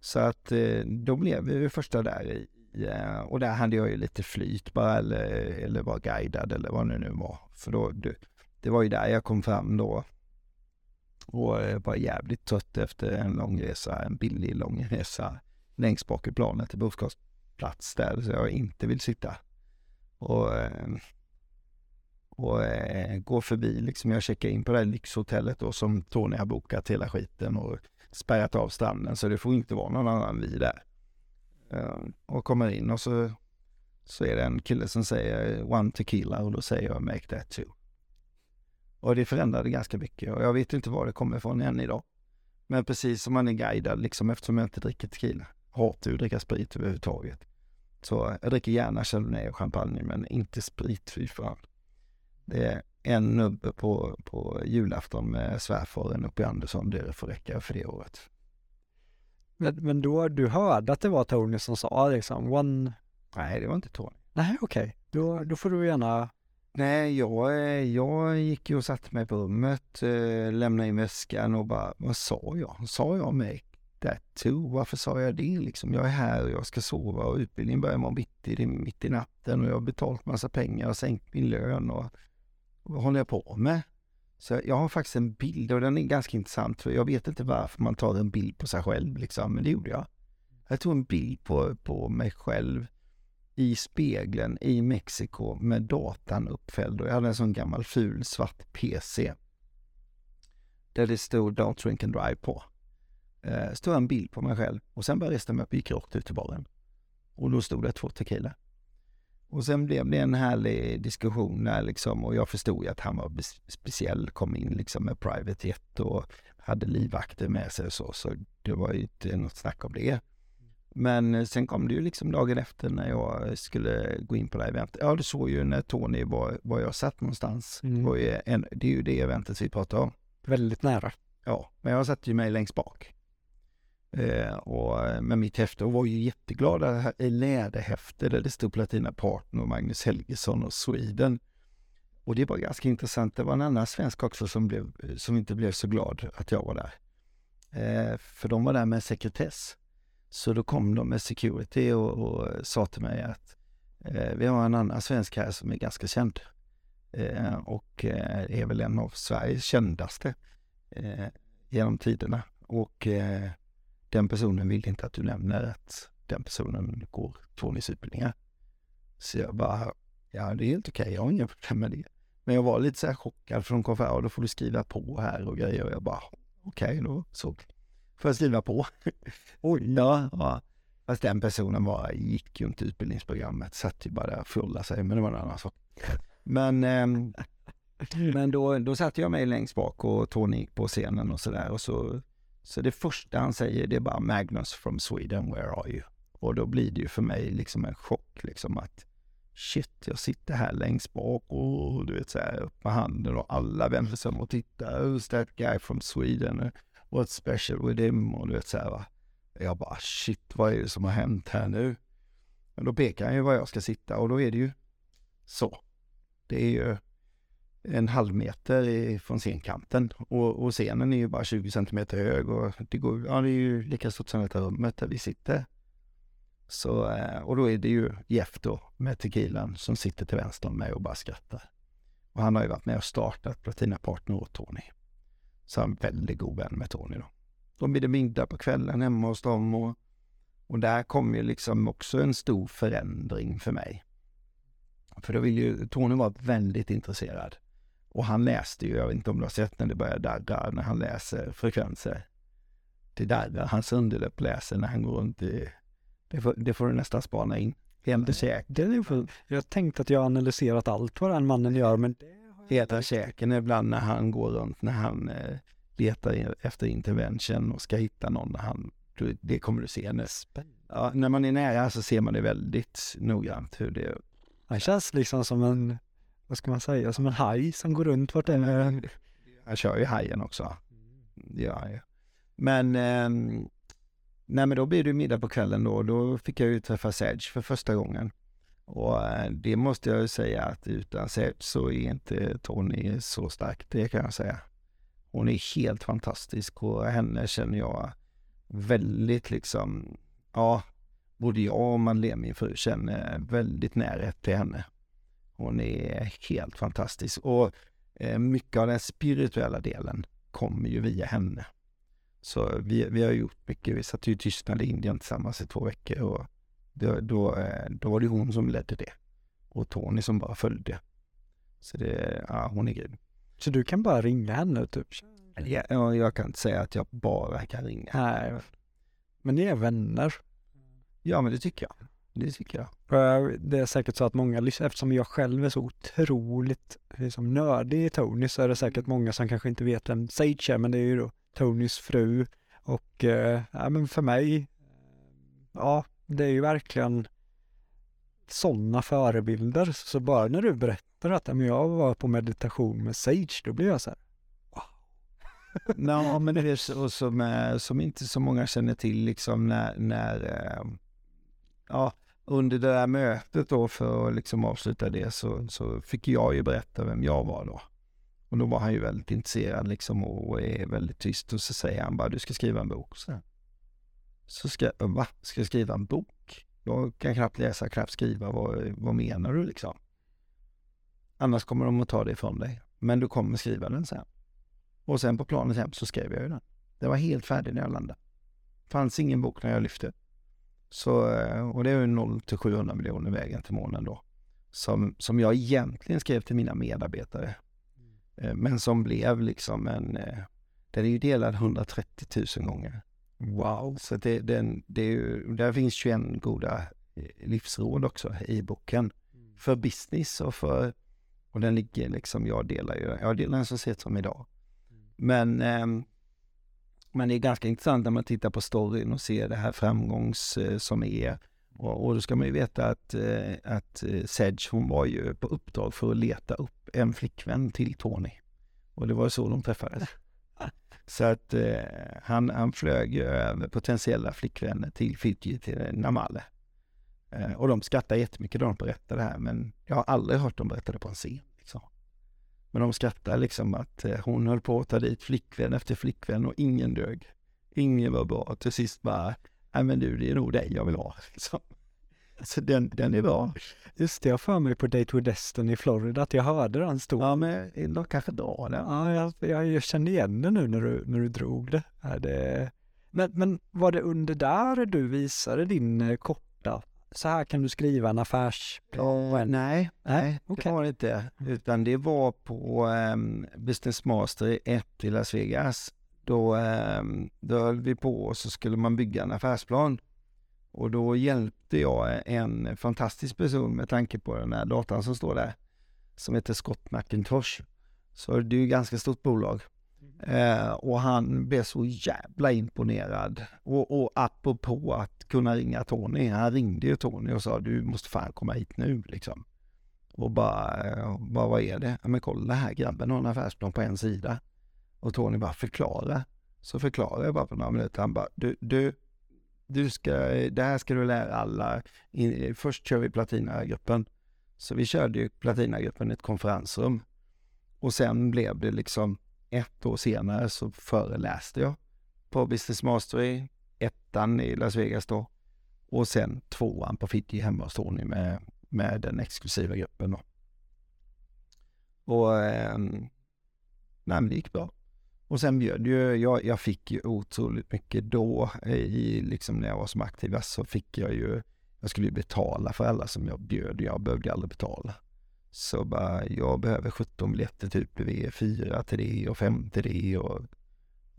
Så att eh, då blev vi första där i, eh, och där hade jag ju lite flyt bara eller, eller var guidad eller vad det nu var. För då, det, det var ju där jag kom fram då och eh, var jävligt trött efter en lång resa, en billig lång resa längst bak i planet till boskapsplats där så jag inte vill sitta. Och, och eh, går förbi liksom, jag checkar in på det här lyxhotellet då som Tony har bokat hela skiten och spärrat av stranden så det får inte vara någon annan vi där. Eh, och kommer in och så, så är det en kille som säger one tequila och då säger jag make that two. Och det förändrade ganska mycket och jag vet inte var det kommer ifrån än idag. Men precis som man är guidad liksom eftersom jag inte dricker tequila. Hatar ju att dricka sprit överhuvudtaget. Så jag dricker gärna chardonnay och champagne men inte sprit fy fan. Det är en nubbe på, på julafton med svärfaren uppe i Andersson. Det får räcka för det året. Men, men då, du hörde att det var Tony som sa liksom one... Nej, det var inte Tony. Nej, okej. Då, då får du gärna... Nej, jag, jag gick ju och satte mig på rummet, eh, lämnade in väskan och bara, vad sa jag? Sa jag make that too? Varför sa jag det liksom? Jag är här och jag ska sova och utbildningen börjar imorgon mitt i, mitt i natten och jag har betalt massa pengar och sänkt min lön och vad håller jag på med? Så jag har faktiskt en bild och den är ganska intressant för jag vet inte varför man tar en bild på sig själv liksom, men det gjorde jag. Jag tog en bild på, på mig själv i spegeln i Mexiko med datan uppfälld och jag hade en sån gammal ful svart PC. Där det stod Don't drink and drive på. Eh, stod en bild på mig själv och sen bara reste jag mig upp och gick rakt ut till baren. Och då stod det två tequila. Och sen blev det en härlig diskussion där liksom och jag förstod ju att han var speciell, kom in liksom med private jet och hade livvakter med sig och så, så det var ju inte något snack om det. Men eh, sen kom det ju liksom dagen efter när jag skulle gå in på det här eventet. Ja, du såg ju när Tony var, var jag satt någonstans. Mm. Det, var ju en, det är ju det eventet vi pratar om. Väldigt nära. Ja, men jag satte ju mig längst bak. Eh, och eh, men med mitt häfte och var ju jätteglad det här eh, läderhäfte där det stod Platina Partner och Magnus Helgesson och Sweden. Och det var ganska intressant. Det var en annan svensk också som, blev, eh, som inte blev så glad att jag var där. Eh, för de var där med sekretess. Så då kom de med security och, och sa till mig att eh, vi har en annan svensk här som är ganska känd. Eh, och eh, är väl en av Sveriges kändaste eh, genom tiderna. Och eh, den personen vill inte att du nämner att den personen går Tonys utbildningar. Så jag bara, ja det är helt okej, jag har inga problem med det. Men jag var lite så här chockad för de kom fram, och då får du skriva på här och grejer och jag bara, okej då, så får jag skriva på. Oj, ja, ja. Fast den personen var, gick ju inte utbildningsprogrammet, satt ju bara där och sig, men det var en annan sak. Men, eh, men då, då satte jag mig längst bak och Tony gick på scenen och sådär och så, så det första han säger det är bara Magnus from Sweden, where are you? Och då blir det ju för mig liksom en chock liksom att shit, jag sitter här längst bak och du vet så här upp med handen och alla vänder sig om och tittar. Who's that guy from Sweden? What's special with him? Och du vet så här va. Jag bara shit, vad är det som har hänt här nu? Men då pekar han ju var jag ska sitta och då är det ju så. Det är ju en halv meter från scenkanten och, och scenen är ju bara 20 centimeter hög och det, går, ja, det är ju lika stort som detta rummet där vi sitter. Så, eh, och då är det ju Jeff då med tequilan som sitter till vänster om mig och bara skrattar. Och han har ju varit med och startat Platina Partner åt Tony. Så han är en väldigt god vän med Tony då. Då blir det middag på kvällen hemma hos dem och, och där kom ju liksom också en stor förändring för mig. För då vill ju Tony vara väldigt intresserad. Och han läste ju, jag vet inte om du har sett när det börjar darra när han läser frekvenser. Det darrar, hans underläpp läser när han går runt i... Det får, det får du nästan spana in. Är för, jag tänkte att jag analyserat allt vad den mannen gör, men Hela käken ibland när han går runt, när han eh, letar efter intervention och ska hitta någon. När han, det kommer du se nu. Ja, när man är nära så ser man det väldigt noggrant hur det... Han känns liksom som en, vad ska man säga, som en haj som går runt vart det är. Han kör ju hajen också. Ja, ja. Men, eh, nej men då blir det middag på kvällen då. Då fick jag ju träffa Sedge för första gången. Och eh, det måste jag ju säga att utan Sedge så är inte Tony så stark, det kan jag säga. Hon är helt fantastisk och henne känner jag väldigt liksom, ja, både jag och Madeleine, min fru, känner väldigt närhet till henne. Hon är helt fantastisk och eh, mycket av den spirituella delen kommer ju via henne. Så vi, vi har gjort mycket. Vi satt ju i Tyskland och Indien tillsammans i två veckor och då, då, eh, då var det hon som ledde det och Tony som bara följde. Så det, ja, hon är grym. Så du kan bara ringa henne typ? Ja, jag kan inte säga att jag bara kan ringa. Nej. Men ni är vänner? Ja, men det tycker jag. Det tycker jag. Det är säkert så att många, eftersom jag själv är så otroligt liksom, nördig i Tony så är det säkert många som kanske inte vet vem Sage är, men det är ju då Tonys fru. Och eh, ja, men för mig, ja, det är ju verkligen sådana förebilder. Så bara när du berättar att jag var på meditation med Sage, då blir jag så här, Ja, men det är så som, som inte så många känner till liksom när, när eh, ja, under det där mötet då för att liksom avsluta det så, så fick jag ju berätta vem jag var då. Och då var han ju väldigt intresserad liksom och är väldigt tyst och så säger han bara du ska skriva en bok. Så, så ska jag, va? Ska jag skriva en bok? Jag kan knappt läsa, knappt skriva. Vad, vad menar du liksom? Annars kommer de att ta det ifrån dig. Men du kommer skriva den sen. Och sen på planet hem så skrev jag ju den. Den var helt färdig när jag landade. Fanns ingen bok när jag lyfte. Så, eh, och det är ju 0 till 700 miljoner vägen till månen då. Som, som jag egentligen skrev till mina medarbetare. Mm. Men som blev liksom en, eh, den är ju delad 130 000 gånger. Wow! Så det, den, det är ju, där finns 21 goda livsråd också i boken. Mm. För business och för, och den ligger liksom, jag delar ju, jag delar den så sent som idag. Men, eh, men det är ganska intressant när man tittar på storyn och ser det här framgångs eh, som är. Och, och då ska man ju veta att, eh, att eh, Sedge, hon var ju på uppdrag för att leta upp en flickvän till Tony. Och det var så de träffades. Så att eh, han, han flög över potentiella flickvänner till Fiji, till Namale. Eh, och de skrattade jättemycket när de berättade det här, men jag har aldrig hört dem berätta det på en scen. Men de skrattar liksom att eh, hon höll på att ta dit flickvän efter flickvän och ingen dög. Ingen var bra. Till sist bara, nej men du, det är nog dig jag vill ha. Liksom. Så den, den är bra. Just det, jag för mig på Date with Destin i Florida att jag hörde den stå. Ja, men de kanske drar den. Ja, jag, jag, jag kände igen det nu när du, när du drog det. Ja, det. Men, men var det under där du visade din eh, korta så här kan du skriva en affärsplan? Eh, nej, nej, okay. det var det inte. Utan det var på um, Business Master 1 i Las Vegas. Då, um, då höll vi på och så skulle man bygga en affärsplan. Och då hjälpte jag en fantastisk person med tanke på den här datan som står där. Som heter Scott McIntosh. Så det är ju ganska stort bolag. Eh, och han blev så jävla imponerad. Och, och apropå att kunna ringa Tony, han ringde ju Tony och sa du måste fan komma hit nu liksom. Och bara, eh, bara vad är det? Ja, men kolla här grabben har en affärsplan på en sida. Och Tony bara förklara. Så förklarar jag bara på några minuter. Han bara, du, du, du ska, det här ska du lära alla. Först kör vi Platinagruppen. Så vi körde ju Platinagruppen i ett konferensrum. Och sen blev det liksom ett år senare så föreläste jag på Business Mastery, ettan i Las Vegas då. Och sen tvåan på Fiji hemma hos Tony med, med den exklusiva gruppen då. Och eh, nej, men det gick bra. Och sen bjöd ju, jag, jag fick ju otroligt mycket då i liksom när jag var som aktivast så fick jag ju, jag skulle ju betala för alla som jag bjöd, jag behövde aldrig betala. Så bara, jag behöver 17 biljetter typ V4 till det och 5 till det och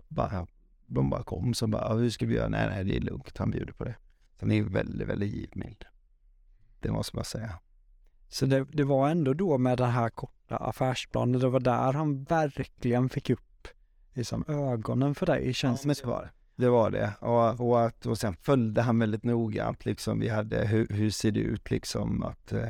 bara, de bara kom så bara, hur ska vi göra? Nej, nej, det är lugnt, han bjuder på det. Så han är väldigt, väldigt givmild. Det måste man säga. Så det, det var ändå då med den här korta affärsplanen, det var där han verkligen fick upp liksom, ögonen för dig, känns ja, men det. Var det. Det var det. Och, och, att, och sen följde han väldigt noggrant liksom. Vi hade, hur, hur ser det ut liksom att, eh,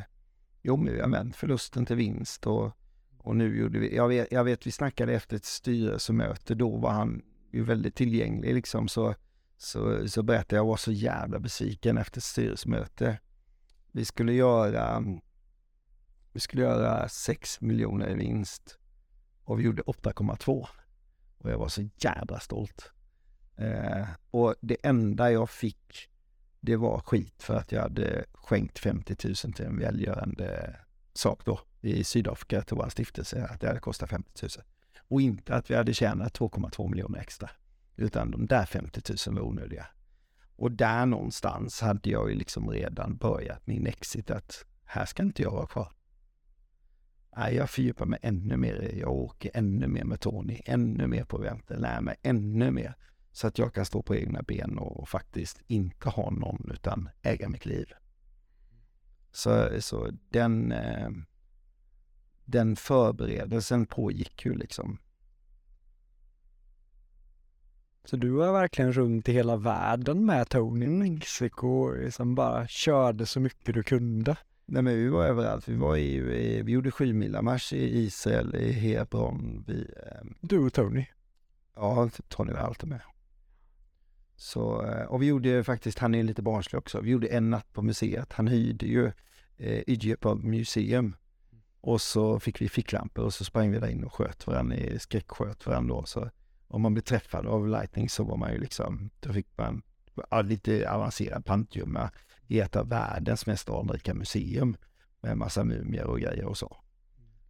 jo men vi har vänt förlusten till vinst och, och nu gjorde vi, jag vet, jag vet vi snackade efter ett styrelsemöte, då var han ju väldigt tillgänglig liksom så, så, så berättade jag, jag var så jävla besviken efter styrelsemöte. Vi skulle göra, vi skulle göra 6 miljoner i vinst och vi gjorde 8,2. Och jag var så jävla stolt. Eh, och det enda jag fick, det var skit för att jag hade skänkt 50 000 till en välgörande sak då i Sydafrika till vår stiftelse, att det hade kostat 50 000. Och inte att vi hade tjänat 2,2 miljoner extra, utan de där 50 000 var onödiga. Och där någonstans hade jag ju liksom redan börjat min exit att här ska inte jag vara kvar. Nej, jag fördjupar mig ännu mer. Jag åker ännu mer med Tony, ännu mer på eventen, lär mig ännu mer. Så att jag kan stå på egna ben och faktiskt inte ha någon utan äga mitt liv. Så, så den, eh, den förberedelsen pågick ju liksom. Så du var verkligen runt i hela världen med Tony i Mexiko och liksom bara körde så mycket du kunde? Nej men vi var överallt. Vi var i, vi gjorde sju marsch i Israel, i Hebron. Vi, eh, du och Tony? Ja, Tony var alltid med. Så, eh, och vi gjorde faktiskt, han är lite barnslig också, vi gjorde en natt på museet. Han hyrde ju eh, Egypt Museum. Och så fick vi ficklampor och så sprang vi där in och sköt varandra, skräcksköt varandra då. Så om man blev träffad av lightning så var man ju liksom, då fick man ja, lite avancerad pantgömma i ett av världens mest anrika museum med massa mumier och grejer och så.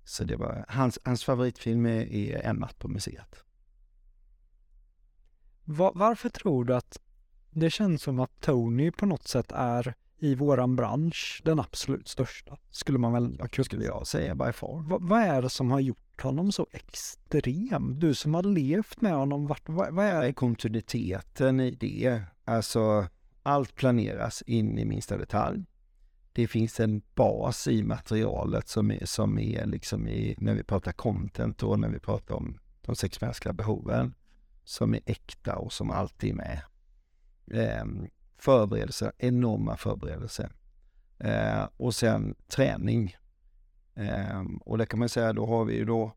Så det var hans, hans favoritfilm är, En natt på museet. Var, varför tror du att det känns som att Tony på något sätt är i våran bransch den absolut största? Skulle man väl kunna skulle jag säga by far. Va, vad är det som har gjort honom så extrem? Du som har levt med honom, vart, vad, vad är kontinuiteten i det? Alltså, allt planeras in i minsta detalj. Det finns en bas i materialet som är, som är liksom i, när vi pratar content och när vi pratar om de sex mänskliga behoven som är äkta och som alltid är med. Eh, förberedelser, enorma förberedelser. Eh, och sen träning. Eh, och det kan man säga, då har vi ju då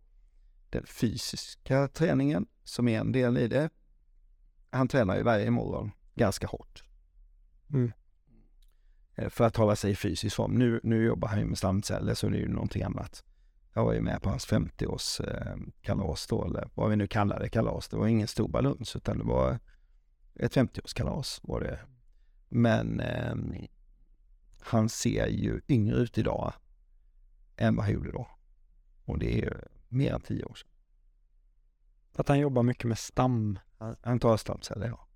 den fysiska träningen som är en del i det. Han tränar ju varje morgon ganska hårt. Mm. Eh, för att hålla sig i fysisk form. Nu, nu jobbar han ju med stamceller så det är ju någonting annat. Jag var ju med på hans 50-årskalas då, eller vad vi nu kallar det kalas. Det var ingen stor baluns utan det var ett 50-årskalas var det. Men eh, han ser ju yngre ut idag än vad han gjorde då. Och det är ju mer än tio år sedan. Att han jobbar mycket med stam? Han tar stamceller, ja.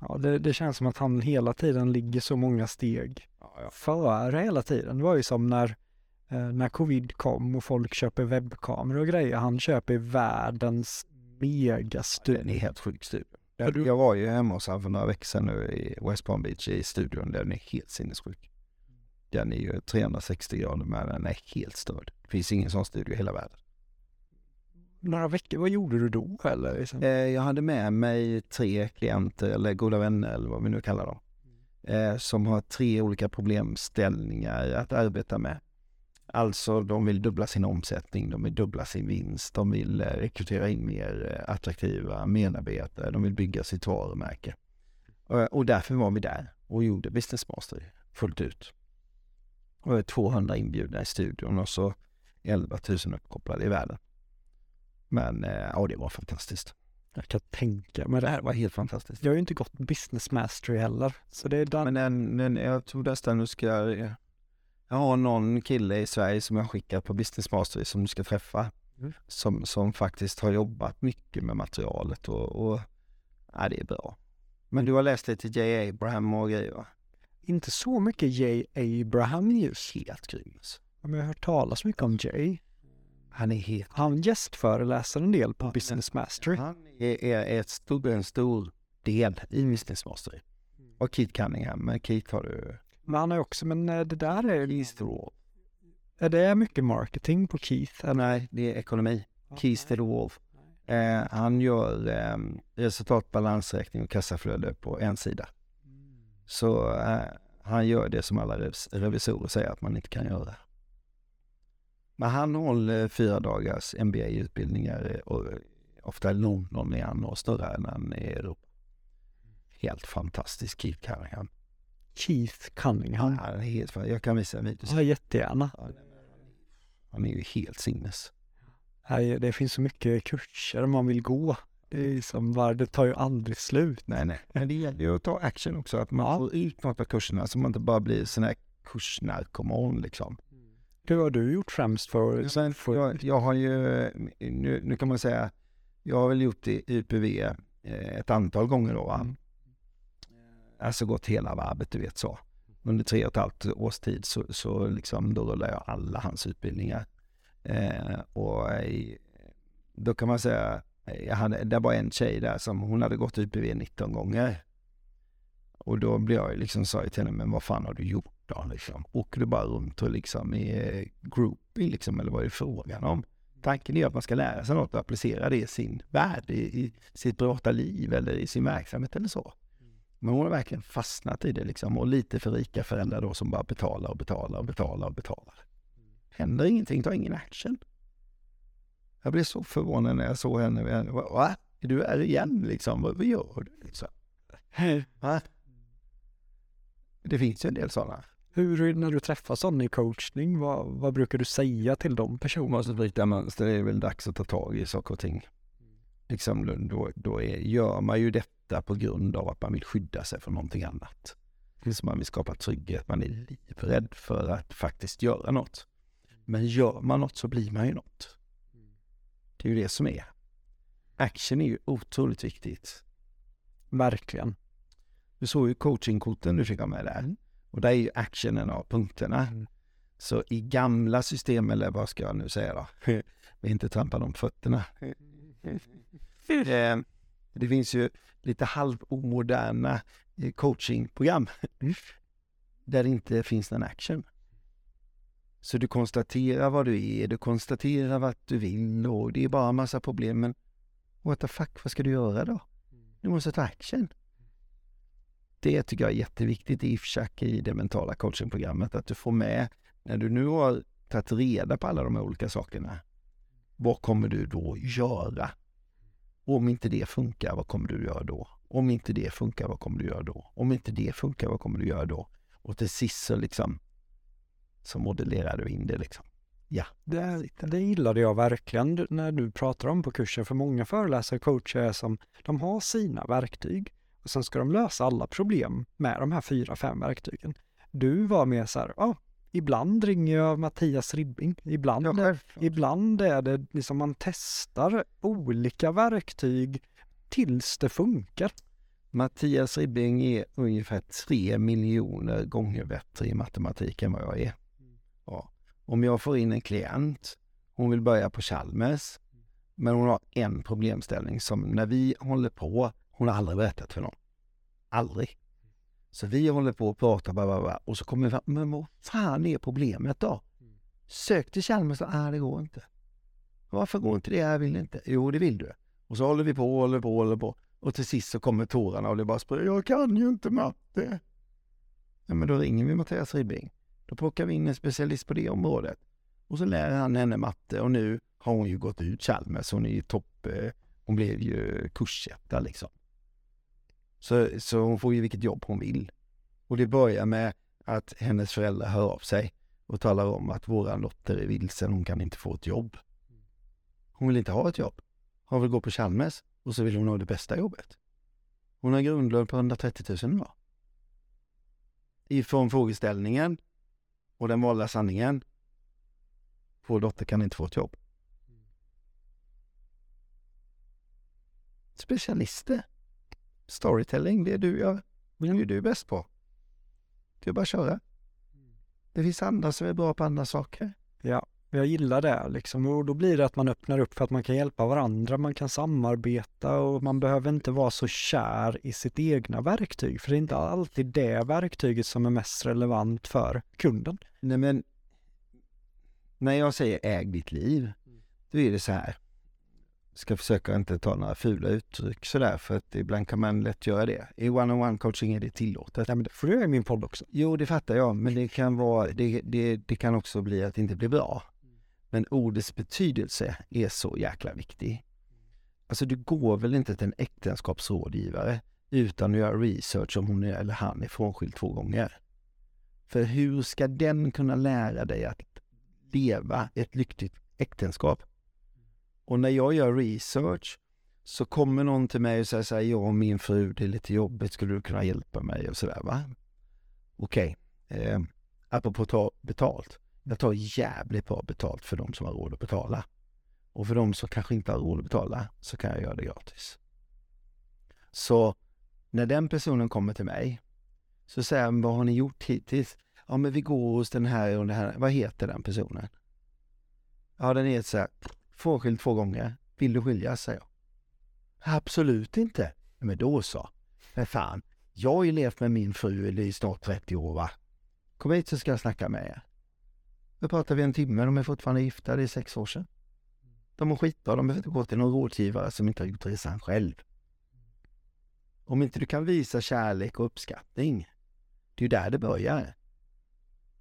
Ja, det, det, känns som att han hela tiden ligger så många steg ja, ja. före hela tiden. Det var ju som när eh, när covid kom och folk köper webbkameror och grejer. Han köper världens megastudio. Den är helt sjuk studio. Jag, jag var ju hemma hos honom för några veckor sedan nu i West Palm Beach i studion. Den är helt sinnessjuk. Den är ju 360 grader men den är helt störd. Det finns ingen sån studio i hela världen. Några veckor, vad gjorde du då eller? Liksom? Eh, jag hade med mig tre klienter eller goda vänner eller vad vi nu kallar dem. Eh, som har tre olika problemställningar att arbeta med. Alltså de vill dubbla sin omsättning, de vill dubbla sin vinst, de vill eh, rekrytera in mer eh, attraktiva medarbetare, de vill bygga sitt varumärke. Och därför var vi där och gjorde Business Master fullt ut. Och 200 inbjudna i studion och så 11 000 uppkopplade i världen. Men eh, ja, det var fantastiskt. Jag kan tänka mig det. här var helt fantastiskt. Jag har ju inte gått Business Mastery heller. Så det är den... Men den, den, jag tror nästan du ska jag har någon kille i Sverige som jag skickat på Business Mastery som du ska träffa. Mm. Som, som faktiskt har jobbat mycket med materialet och, och ja, det är bra. Men du har läst lite J. Abraham och grejer va? inte så mycket Jay Abraham just. Helt grym. alltså. Men jag har hört talas mycket om Jay. Han är helt... Han gästföreläser en del på Ja, Business Mastery. Han är, är ett stor, en stor del i Business Mastery. Och Keith Cunningham, men Keith har du... Men han är också, men eh, det där är, Keith Wall. är det mycket marketing på Keith? Eller? Nej, det är ekonomi. Keys to the Wolf. Eh, han gör eh, resultat, balansräkning och kassaflöde på en sida. Så eh, han gör det som alla revis- revisorer säger att man inte kan göra. Men han håller fyra dagars MBA-utbildningar eh, och eh, ofta London är han och större än han i Europa. Helt fantastisk Keith Cunningham. Keith Cunningham. Han är helt, jag kan visa en video. Ja, jättegärna. Han är ju helt sinnes. Nej, Det finns så mycket kurser man vill gå. Det, är som bara, det tar ju aldrig slut. Nej, nej. Men det gäller ju att ta action också, att man Ja. får ut något av kurserna så man inte bara blir sån här kursnarkoman liksom. Hur har du gjort främst för Sen, för- jag, jag har ju, nu, nu kan man säga, jag har väl gjort det i UPV eh, ett antal gånger då va. Mm. Alltså gått hela varvet, du vet så. Under tre och ett halvt års tid så, så liksom, då rullade jag alla hans utbildningar. Eh, och eh, då kan man säga, jag hade, det var en tjej där som hon hade gått UPV 19 gånger. Och då blev jag liksom, sa jag till henne, men vad fan har du gjort då liksom? Åker du bara runt och liksom är groupie liksom, eller vad är det frågan om? Tanken är att man ska lära sig något och applicera det i sin värld, i, i sitt privata liv eller i sin verksamhet eller så. Men hon har verkligen fastnat i det liksom och lite för rika föräldrar då som bara betalar och betalar och betalar och betalar. Händer ingenting, tar ingen action. Jag blev så förvånad när jag såg henne. Va? Är du här igen liksom? Vad, gör du liksom? Va? Det finns ju en del sådana. Hur, när du träffar sådana i coachning, vad, vad brukar du säga till de Man personerna? måste bryta mönster, det är väl dags att ta tag i saker och ting. Liksom, då, då är, gör man ju detta på grund av att man vill skydda sig från någonting annat. Så man vill skapa trygghet, man är livrädd för att faktiskt göra något. Men gör man något så blir man ju något. Det är ju det som är. Action är ju otroligt viktigt. Verkligen. Du såg ju coachingkorten du fick ha med där. Mm. Och där är ju actionen av punkterna. Mm. Så i gamla system, eller vad ska jag nu säga då? Vi inte trampa på fötterna. Eh, Det finns ju lite halvomoderna eh, coachingprogram där det inte finns någon action. Så du konstaterar vad du är, du konstaterar vad du vill och det är bara en massa problem. Men what the fuck, vad ska du göra då? Du måste ta action. Det tycker jag är jätteviktigt i IFSHAC i det mentala coachingprogrammet, att du får med, när du nu har tagit reda på alla de här olika sakerna, vad kommer du då göra? Och om inte det funkar, vad kommer du göra då? Om inte det funkar, vad kommer du göra då? Om inte det funkar, vad kommer du göra då? Och till sist så liksom, så modellerar du in det liksom. Ja, Det, det gillade jag verkligen när du pratar om på kursen, för många föreläsare och coacher är som, de har sina verktyg och sen ska de lösa alla problem med de här fyra, fem verktygen. Du var mer så här, ja, ibland ringer jag Mattias Ribbing, ibland, ja ibland är det liksom man testar olika verktyg tills det funkar. Mattias Ribbing är ungefär tre miljoner gånger bättre i matematik än vad jag är. Ja. Om jag får in en klient, hon vill börja på Chalmers, men hon har en problemställning som när vi håller på, hon har aldrig berättat för någon. Aldrig. Så vi håller på och pratar bla, bla, bla, och så kommer vi fram, men vad fan är problemet då? Sök till Chalmers, nej det går inte. Varför går inte det? Jag vill inte. Jo, det vill du. Och så håller vi på, håller på, håller på. Och till sist så kommer tårarna och det bara sprider. Jag kan ju inte matte. Ja, men då ringer vi Mattias Ribbing. Då plockar vi in en specialist på det området. Och så lär han henne matte och nu har hon ju gått ut Chalmers. Hon är ju topp, eh, hon blev ju kursetta liksom. Så, så hon får ju vilket jobb hon vill. Och det börjar med att hennes föräldrar hör av sig och talar om att våran dotter är vilsen, hon kan inte få ett jobb. Hon vill inte ha ett jobb. Hon vill gå på Chalmers och så vill hon ha det bästa jobbet. Hon har grundlön på 130 000 idag. Ifrån frågeställningen och den valda sanningen. Vår dotter kan inte få ett jobb. Specialister. Storytelling, det är du, jag, det är ju du bäst på. Det är bara att köra. Det finns andra som är bra på andra saker. Ja, jag gillar det liksom och då blir det att man öppnar upp för att man kan hjälpa varandra, man kan samarbeta och man behöver inte vara så kär i sitt egna verktyg för det är inte alltid det verktyget som är mest relevant för kunden. Nej men, när jag säger äg ditt liv, då är det så här. Ska försöka inte ta några fula uttryck sådär för att ibland kan man lätt göra det. I one-on-one coaching är det tillåtet. Ja, men det får du göra i min podd också. Jo, det fattar jag, men det kan vara, det, det, det kan också bli att det inte blir bra. Men ordets betydelse är så jäkla viktig. Alltså du går väl inte till en äktenskapsrådgivare utan att göra research om hon är, eller han är frånskild två gånger. För hur ska den kunna lära dig att leva ett lyckligt äktenskap? Och när jag gör research så kommer någon till mig och säger så här, jag och min fru, det är lite jobbigt, skulle du kunna hjälpa mig och sådär va? Okej, okay. eh, apropå ta betalt. Jag tar jävligt bra betalt för de som har råd att betala. Och för de som kanske inte har råd att betala så kan jag göra det gratis. Så när den personen kommer till mig så säger han, vad har ni gjort hittills? Ja, men vi går hos den här och den här. Vad heter den personen? Ja, den heter så här, frånskild två gånger. Vill du skiljas? säger jag. Absolut inte. Men då så. Men fan, jag har ju levt med min fru i snart 30 år va. Kom hit så ska jag snacka med er. Då pratar vi en timme, de är fortfarande gifta, det är sex år sedan. De mår skitbra, de behöver inte gå till någon rådgivare som inte har gjort resan själv. Om inte du kan visa kärlek och uppskattning, det är ju där det börjar.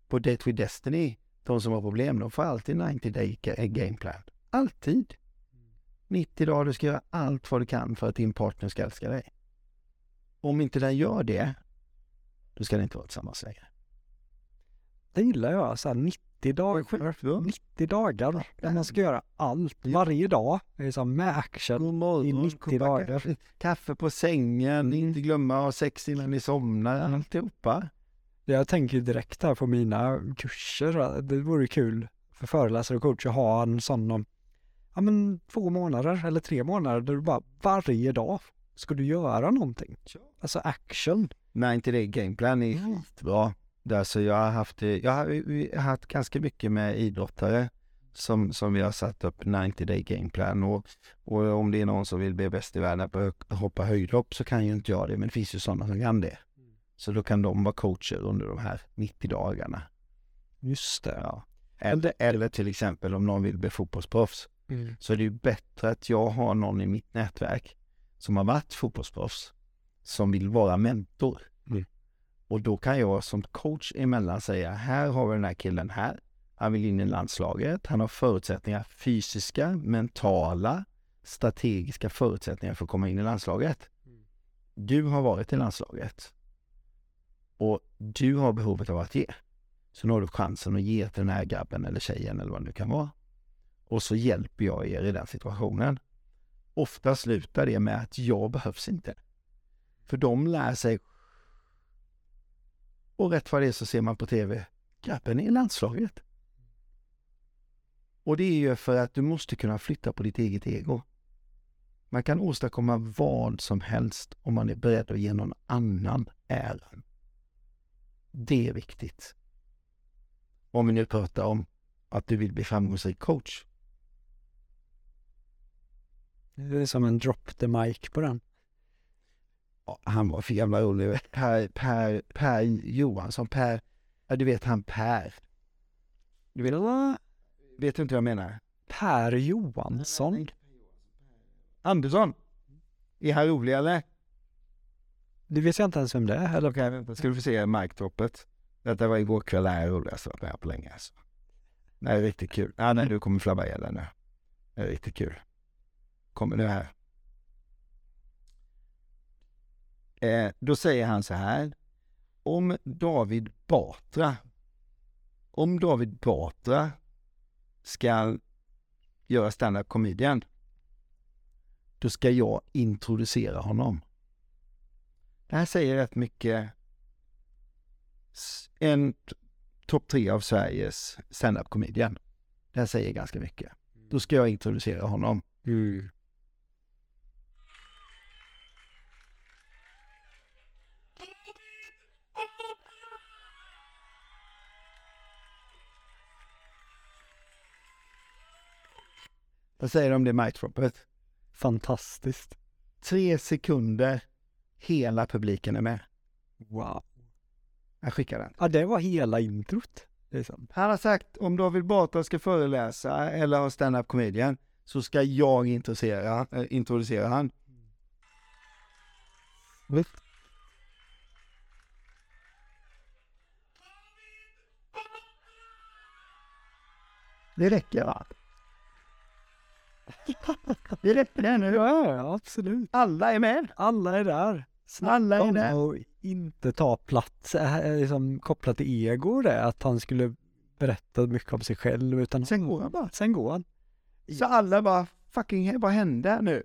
På Date with Destiny, de som har problem, de får alltid 90 day gameplan. Alltid! 90 dagar, du ska göra allt vad du kan för att din partner ska älska dig. Om inte den gör det, då ska den inte vara tillsammans längre. Det gillar jag, så här 90 dagar. 90 dagar där man ska göra allt varje dag. Det är så med action i 90 dagar. Kaffe, kaffe på sängen, inte glömma att ha sex innan ni somnar, alltihopa. Jag tänker direkt här på mina kurser. Det vore kul för föreläsare och coach att ha en sån om ja, men två månader eller tre månader där du bara varje dag ska du göra någonting. Alltså action. 90 day game plan är mm. bra. Alltså jag har haft, jag har, vi har haft ganska mycket med idrottare som, som vi har satt upp 90 day game plan och, och om det är någon som vill bli bäst i världen på att hoppa höjdhopp så kan ju inte jag det, men det finns ju sådana som kan det. Så då kan de vara coacher under de här 90 dagarna. Just det. Ja. Eller, eller till exempel om någon vill bli fotbollsproffs mm. så är det ju bättre att jag har någon i mitt nätverk som har varit fotbollsproffs som vill vara mentor. Mm. Och då kan jag som coach emellan säga, här har vi den här killen här. Han vill in i landslaget. Han har förutsättningar, fysiska, mentala, strategiska förutsättningar för att komma in i landslaget. Mm. Du har varit i landslaget och du har behovet av att ge. Så nu har du chansen att ge till den här grabben eller tjejen eller vad det nu kan vara. Och så hjälper jag er i den situationen. Ofta slutar det med att jag behövs inte. För de lär sig och rätt vad det är så ser man på TV, grabben är i landslaget. Och det är ju för att du måste kunna flytta på ditt eget ego. Man kan åstadkomma vad som helst om man är beredd att ge någon annan äran. Det är viktigt. Om vi nu pratar om att du vill bli framgångsrik coach. Det är som en drop the mic på den han var för jävla rolig. Per, per, per Johansson, Per, ja du vet han Per. Du vet, vet du inte vad jag menar? Per Johansson? Andersson? Är han rolig eller? Det vet jag inte ens vem det är. Eller? Okej, vänta, ska du få se mic-droppet? Detta var igår kväll, det här är roligaste jag varit med på länge alltså. Det är riktigt kul. Ja, nej, du kommer flabba ihjäl nu. Det är riktigt kul. Kommer nu här. Eh, då säger han så här. Om David Batra, om David Batra ska göra stand-up comedian, då ska jag introducera honom. Det här säger rätt mycket. En topp tre av Sveriges stand-up comedian. Det här säger ganska mycket. Då ska jag introducera honom. Mm. Vad säger du om det mic-droppet? Fantastiskt. Tre sekunder, hela publiken är med. Wow. Jag skickar den. Ja, det var hela introt. Liksom. Han har sagt om David Batra ska föreläsa eller ha stand-up comedian så ska jag introducera, äh, introducera han. Det räcker va? Det räcker det nu. Ja, ja, absolut. Alla är med. Alla är där. Alla är där. inte ta plats, äh, liksom kopplat till ego det, att han skulle berätta mycket om sig själv, utan Sen går han bara. sen går han. Så alla bara, fucking, vad hände nu?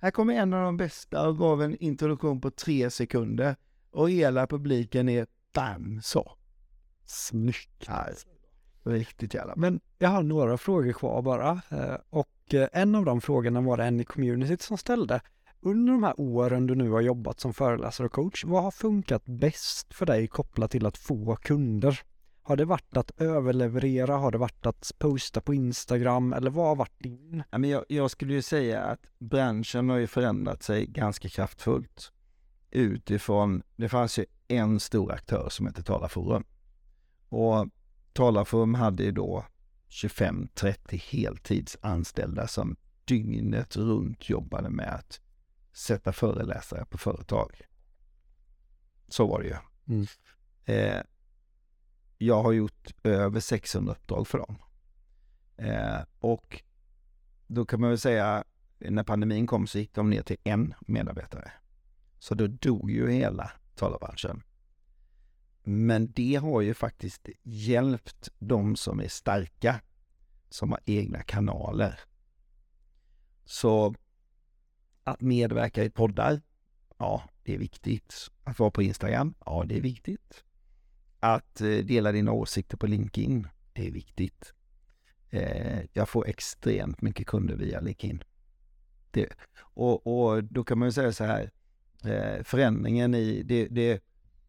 Här kommer en av de bästa och gav en introduktion på tre sekunder. Och hela publiken är bam, så. Snyggt. Ja, riktigt jävla. Men jag har några frågor kvar bara. Eh, och eh, en av de frågorna var det en i communityt som ställde. Under de här åren du nu har jobbat som föreläsare och coach, vad har funkat bäst för dig kopplat till att få kunder? Har det varit att överleverera? Har det varit att posta på Instagram? Eller vad har varit din? Jag, jag skulle ju säga att branschen har ju förändrat sig ganska kraftfullt. Utifrån, det fanns ju en stor aktör som hette Talarforum. Och Talarforum hade ju då 25-30 heltidsanställda som dygnet runt jobbade med att sätta föreläsare på företag. Så var det ju. Mm. Eh, jag har gjort över 600 uppdrag för dem. Eh, och då kan man väl säga, när pandemin kom så gick de ner till en medarbetare. Så då dog ju hela talarbranschen. Men det har ju faktiskt hjälpt de som är starka, som har egna kanaler. Så att medverka i poddar, ja, det är viktigt. Att vara på Instagram, ja, det är viktigt. Att eh, dela dina åsikter på LinkedIn, det är viktigt. Eh, jag får extremt mycket kunder via LinkedIn. Det, och, och då kan man ju säga så här, eh, förändringen i det, det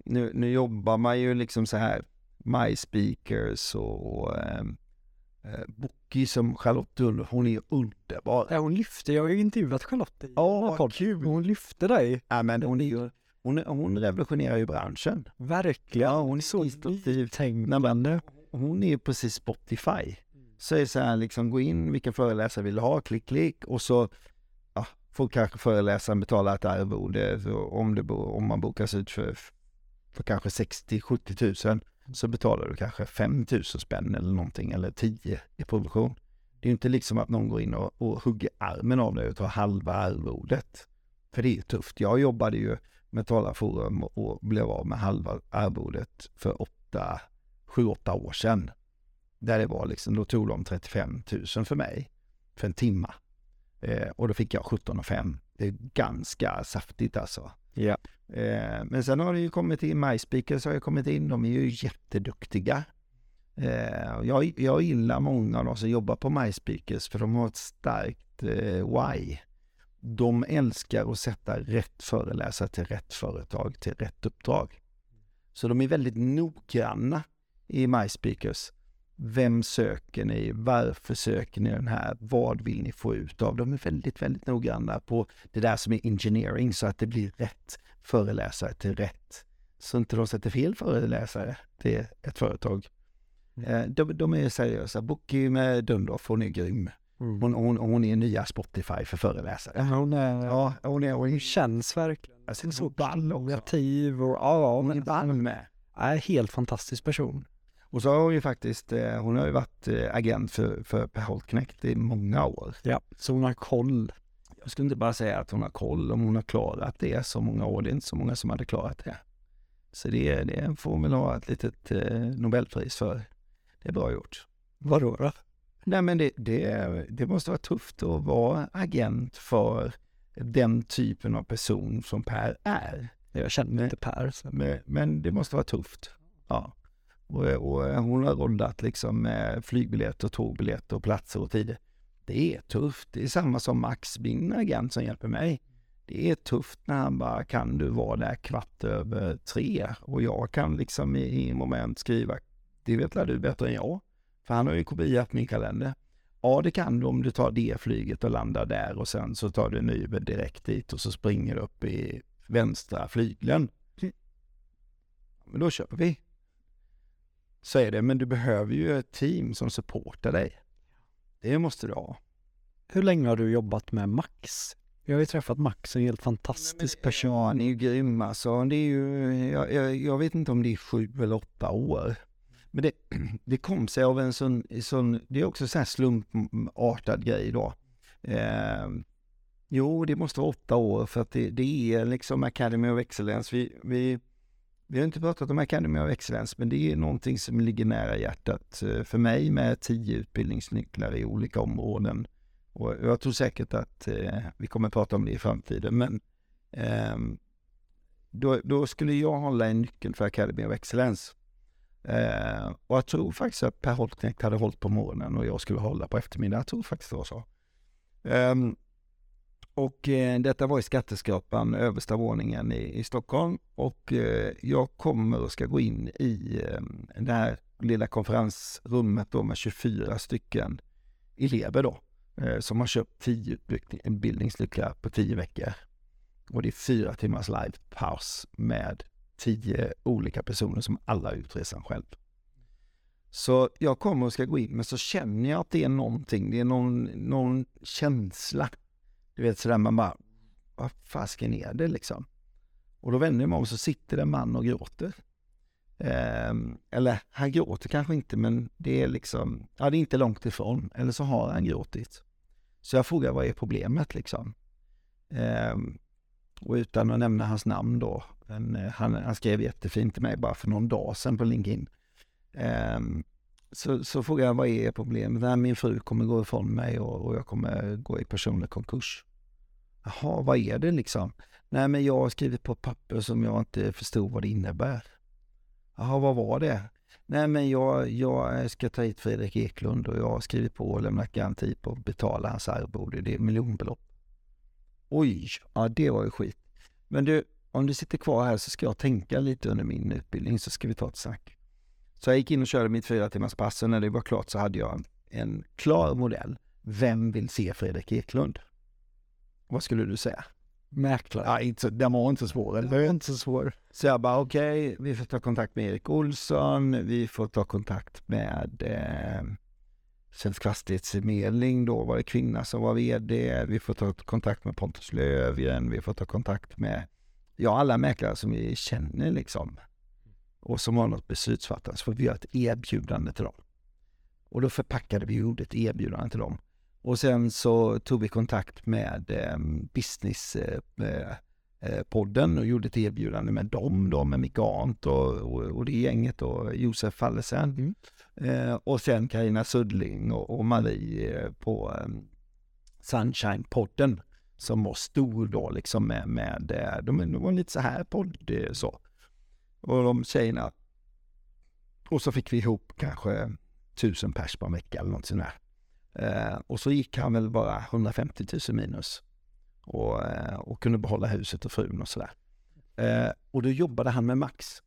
nu, nu jobbar man ju liksom så här, MySpeakers och eh, eh, Bookie som Charlotte Ull, hon är underbar. Ja, hon lyfte, jag har ju intervjuat Charlotte i Ja, vad kul. Hon lyfte dig, Ja, men hon är ju, hon, hon revolutionerar ju branschen. verkligen. Ja, hon är så nytänkande. Hon är ju precis Spotify. Så är det så här liksom, gå in, vilken föreläsare vill du ha, klick, klick och så ja, får kanske föreläsaren betala ett arvode om, det, om man bokas ut för, för kanske 60-70 000 så betalar du kanske 5 000 spänn eller någonting eller 10 i provision. Det är ju inte liksom att någon går in och, och hugger armen av dig och tar halva arvodet. För det är ju tufft. Jag jobbade ju med Talarforum och, och blev av med halva arvodet för åtta, sju, åtta år sedan. Där det var liksom, då tog de 35 000 för mig för en timma. Eh, och då fick jag 17 5. Det är ganska saftigt alltså. Ja. Eh, men sen har det ju kommit in, MySpeakers har ju kommit in, de är ju jätteduktiga. Eh, jag, jag gillar många av de som jobbar på MySpeakers för de har ett starkt eh, why. De älskar att sätta rätt föreläsare till rätt företag, till rätt uppdrag. Så de är väldigt noggranna i MySpeakers. Vem söker ni? Varför söker ni den här? Vad vill ni få ut av? De är väldigt, väldigt noggranna på det där som är engineering så att det blir rätt föreläsare till rätt. Så inte de sätter fel föreläsare till ett företag. Eh, De, de är seriösa. Bookie med Dundorf, hon är grym. Mm. Hon, hon, hon är nya Spotify för föreläsare. Hon är, Ja, hon är, hon känns verkligen alltså, så ball också. kreativ och ja, Hon är ball med. är helt fantastisk person. Och så har hon ju faktiskt, eh, hon har ju varit eh, agent för, för Per Holtknekt i många år. Ja, så hon har koll. Jag skulle inte bara säga att hon har koll om hon har klarat det så många år. Det är inte så många som hade klarat det. Så det, det får hon väl ha ett litet eh, Nobelpris för. Det är bra gjort. Vadå då? Nej men det, det, det måste vara tufft att vara agent för den typen av person som Per är. Jag känner inte Per. Så. Men, men det måste vara tufft. Ja. Och, och hon har roddat liksom med flygbiljetter, tågbiljetter och platser och tider. Det är tufft. Det är samma som Max, min agent som hjälper mig. Det är tufft när han bara, kan du vara där kvart över tre? Och jag kan liksom i, i moment skriva, det vet väl du bättre än jag. För han har ju kopiat min kalender. Ja, det kan du om du tar det flyget och landar där och sen så tar du en Uber direkt dit och så springer du upp i vänstra flygeln. Men då köper vi. Så är det, men du behöver ju ett team som supportar dig. Det måste du ha. Hur länge har du jobbat med Max? Jag har ju träffat Max, en helt fantastisk person. Ja, han är ju grym alltså. Det är ju, jag, jag, jag, vet inte om det är sju eller åtta år. Men det, det kom sig av en sån, sån det är också en slumpartad grej då. Eh, jo, det måste vara åtta år för att det, det är liksom Academy of Excellence. Vi, vi, vi har inte pratat om Academy of Excellence, men det är någonting som ligger nära hjärtat eh, för mig med tio utbildningsnycklar i olika områden. Och jag tror säkert att eh, vi kommer prata om det i framtiden, men eh, då, då, skulle jag hålla en nyckel för Academy of Excellence. Eh, och jag tror faktiskt att Per Holknekt hade hållit på morgonen och jag skulle hålla på eftermiddagen. Jag tror faktiskt det var så. Um, och eh, detta var i Skatteskrapan, översta våningen i, i Stockholm. Och eh, jag kommer och ska gå in i eh, det här lilla konferensrummet då med 24 stycken elever då. Eh, som har köpt 10 utbildningslyckor på 10 veckor. Och det är fyra timmars live-paus med 10 olika personer som alla har gjort resan själv. Så jag kommer och ska gå in, men så känner jag att det är någonting, det är någon, någon känsla. Du vet sådär man bara, vad fasken är det liksom? Och då vänder jag mig om så sitter det en man och gråter. Eh, eller han gråter kanske inte, men det är liksom, ja det är inte långt ifrån. Eller så har han gråtit. Så jag frågar, vad är problemet liksom? Eh, och utan att nämna hans namn då, men, eh, han, han, skrev jättefint till mig bara för någon dag sedan på LinkedIn. Um, så, så frågade jag vad är problemet? Nej, min fru kommer gå ifrån mig och, och jag kommer gå i personlig konkurs. Jaha, vad är det liksom? Nej, men jag har skrivit på papper som jag inte förstod vad det innebär. Jaha, vad var det? Nej, men jag, jag ska ta hit Fredrik Eklund och jag har skrivit på och lämnat garanti på att betala hans arvode. Det är miljonbelopp. Oj, ja det var ju skit. Men du, om du sitter kvar här så ska jag tänka lite under min utbildning så ska vi ta ett snack. Så jag gick in och körde mitt fyra timmars pass och när det var klart så hade jag en klar modell. Vem vill se Fredrik Eklund? Vad skulle du säga? Mäklare. Ja, inte, den var inte så svår. Den var inte så svår. Så jag bara okej, okay, vi får ta kontakt med Erik Olsson, vi får ta kontakt med eh, Svensk Fastighetsförmedling, då var det kvinna som var VD, vi får ta kontakt med Pontus Lövgren, vi får ta kontakt med ja, alla mäklare som vi känner liksom och som har något beslutsfattande så får vi göra ett erbjudande till dem. Och då förpackade vi ett erbjudande till dem. Och sen så tog vi kontakt med eh, Businesspodden eh, eh och gjorde ett erbjudande med dem då, med Micke Arndt och, och, och, det gänget och Josef Fallesen. Mm. Eh, och sen Karina Suddling och, och Marie eh, på eh, Sunshine-podden som var stor då liksom med, med de, de var lite så här podd så. Och de tjejerna. Och så fick vi ihop kanske tusen pers på en vecka eller något sånt där. Eh, och så gick han väl bara 150 000 minus. Och, eh, och kunde behålla huset och frun och sådär. Eh, och då jobbade han med Max.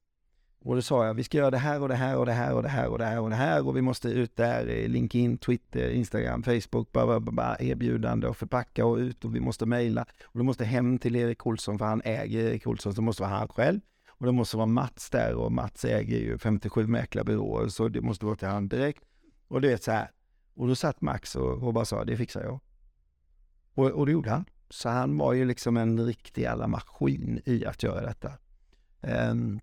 Och då sa jag, vi ska göra det här och det här och det här och det här och det här och det här och vi måste ut där, LinkedIn, Twitter, Instagram, Facebook, bara, bara erbjudande och förpacka och ut och vi måste mejla. Och du måste hem till Erik Olsson för han äger Erik Olsson, så det måste vara han själv. Och det måste vara Mats där och Mats äger ju 57 mäklarbyråer så det måste vara till han direkt. Och du vet så här. Och då satt Max och, och bara sa, det fixar jag. Och, och det gjorde han. Så han var ju liksom en riktig alla maskin i att göra detta. Um,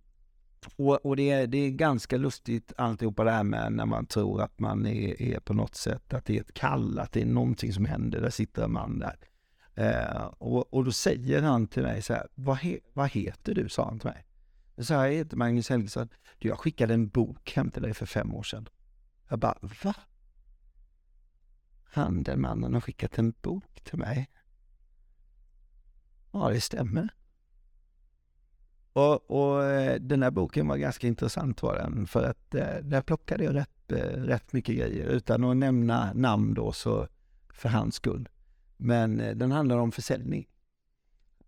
och, och det, är, det är ganska lustigt alltihopa det här med när man tror att man är, är, på något sätt, att det är ett kall, att det är någonting som händer, där sitter en man där. Uh, och, och då säger han till mig så här, vad, he, vad heter du? sa han till mig. Så här, jag heter Magnus Helgesson. Du, jag skickade en bok hem till dig för fem år sedan. Jag bara, va? Han, den mannen, har skickat en bok till mig. Ja, det stämmer. Och, och eh, den här boken var ganska intressant var den, för att eh, där plockade jag rätt, eh, rätt mycket grejer utan att nämna namn då så för hans skull. Men den handlar om försäljning.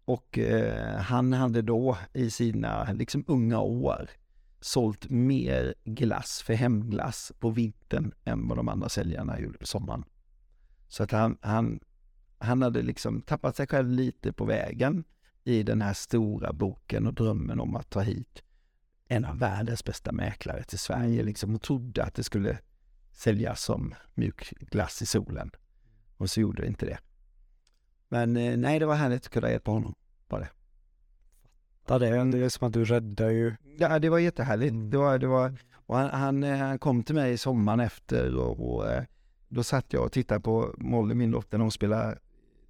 Och eh, han hade då i sina liksom unga år sålt mer glass för hemglass på vintern än vad de andra säljarna gjorde på sommaren. Så att han, han, han hade liksom tappat sig själv lite på vägen i den här stora boken och drömmen om att ta hit en av världens bästa mäklare till Sverige liksom och trodde att det skulle säljas som mjuk glass i solen. Och så gjorde det inte det. Men eh, nej, det var härligt att kunna hjälpa honom. Var det. Det, är, det är som att du räddar ju. Ja, det var jättehärligt. Mm. Det var, det var, och han, han, eh, han kom till mig sommaren efter och, och eh, då satt jag och tittade på Molly, min dotter, när hon spelar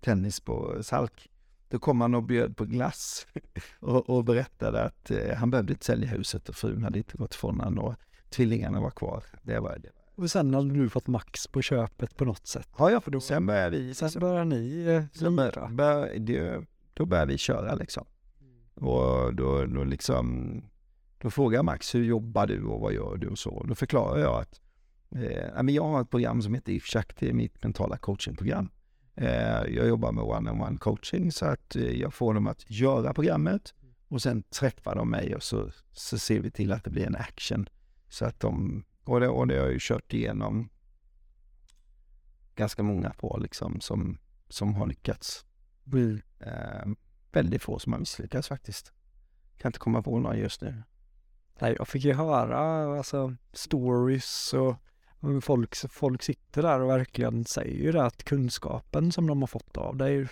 tennis på Salk. Då kom han och bjöd på glass och, och berättade att eh, han behövde inte sälja huset och frun hade inte gått ifrån honom och tvillingarna var kvar. Det var det. Och sen hade du fått max på köpet på något sätt. Ja, ja, för då, sen började vi. Sen liksom- börjar ni eh, Sen bör, bör, det, då började vi köra liksom. Och då, då liksom, då frågar Max, hur jobbar du och vad gör du och så. Då förklarar jag att eh, jag har ett program som heter IFSHAK, det är mitt mentala coachingprogram. Eh, jag jobbar med one-on-one coaching så att eh, jag får dem att göra programmet och sen träffar de mig och så, så ser vi till att det blir en action. Så att de, och det, och det har jag ju kört igenom ganska många på liksom som, som har lyckats. Mm. Eh, väldigt få som har misslyckats faktiskt. Kan inte komma på några just nu. Nej, jag fick ju höra alltså stories och folk, folk sitter där och verkligen säger ju det att kunskapen som de har fått av det är ju,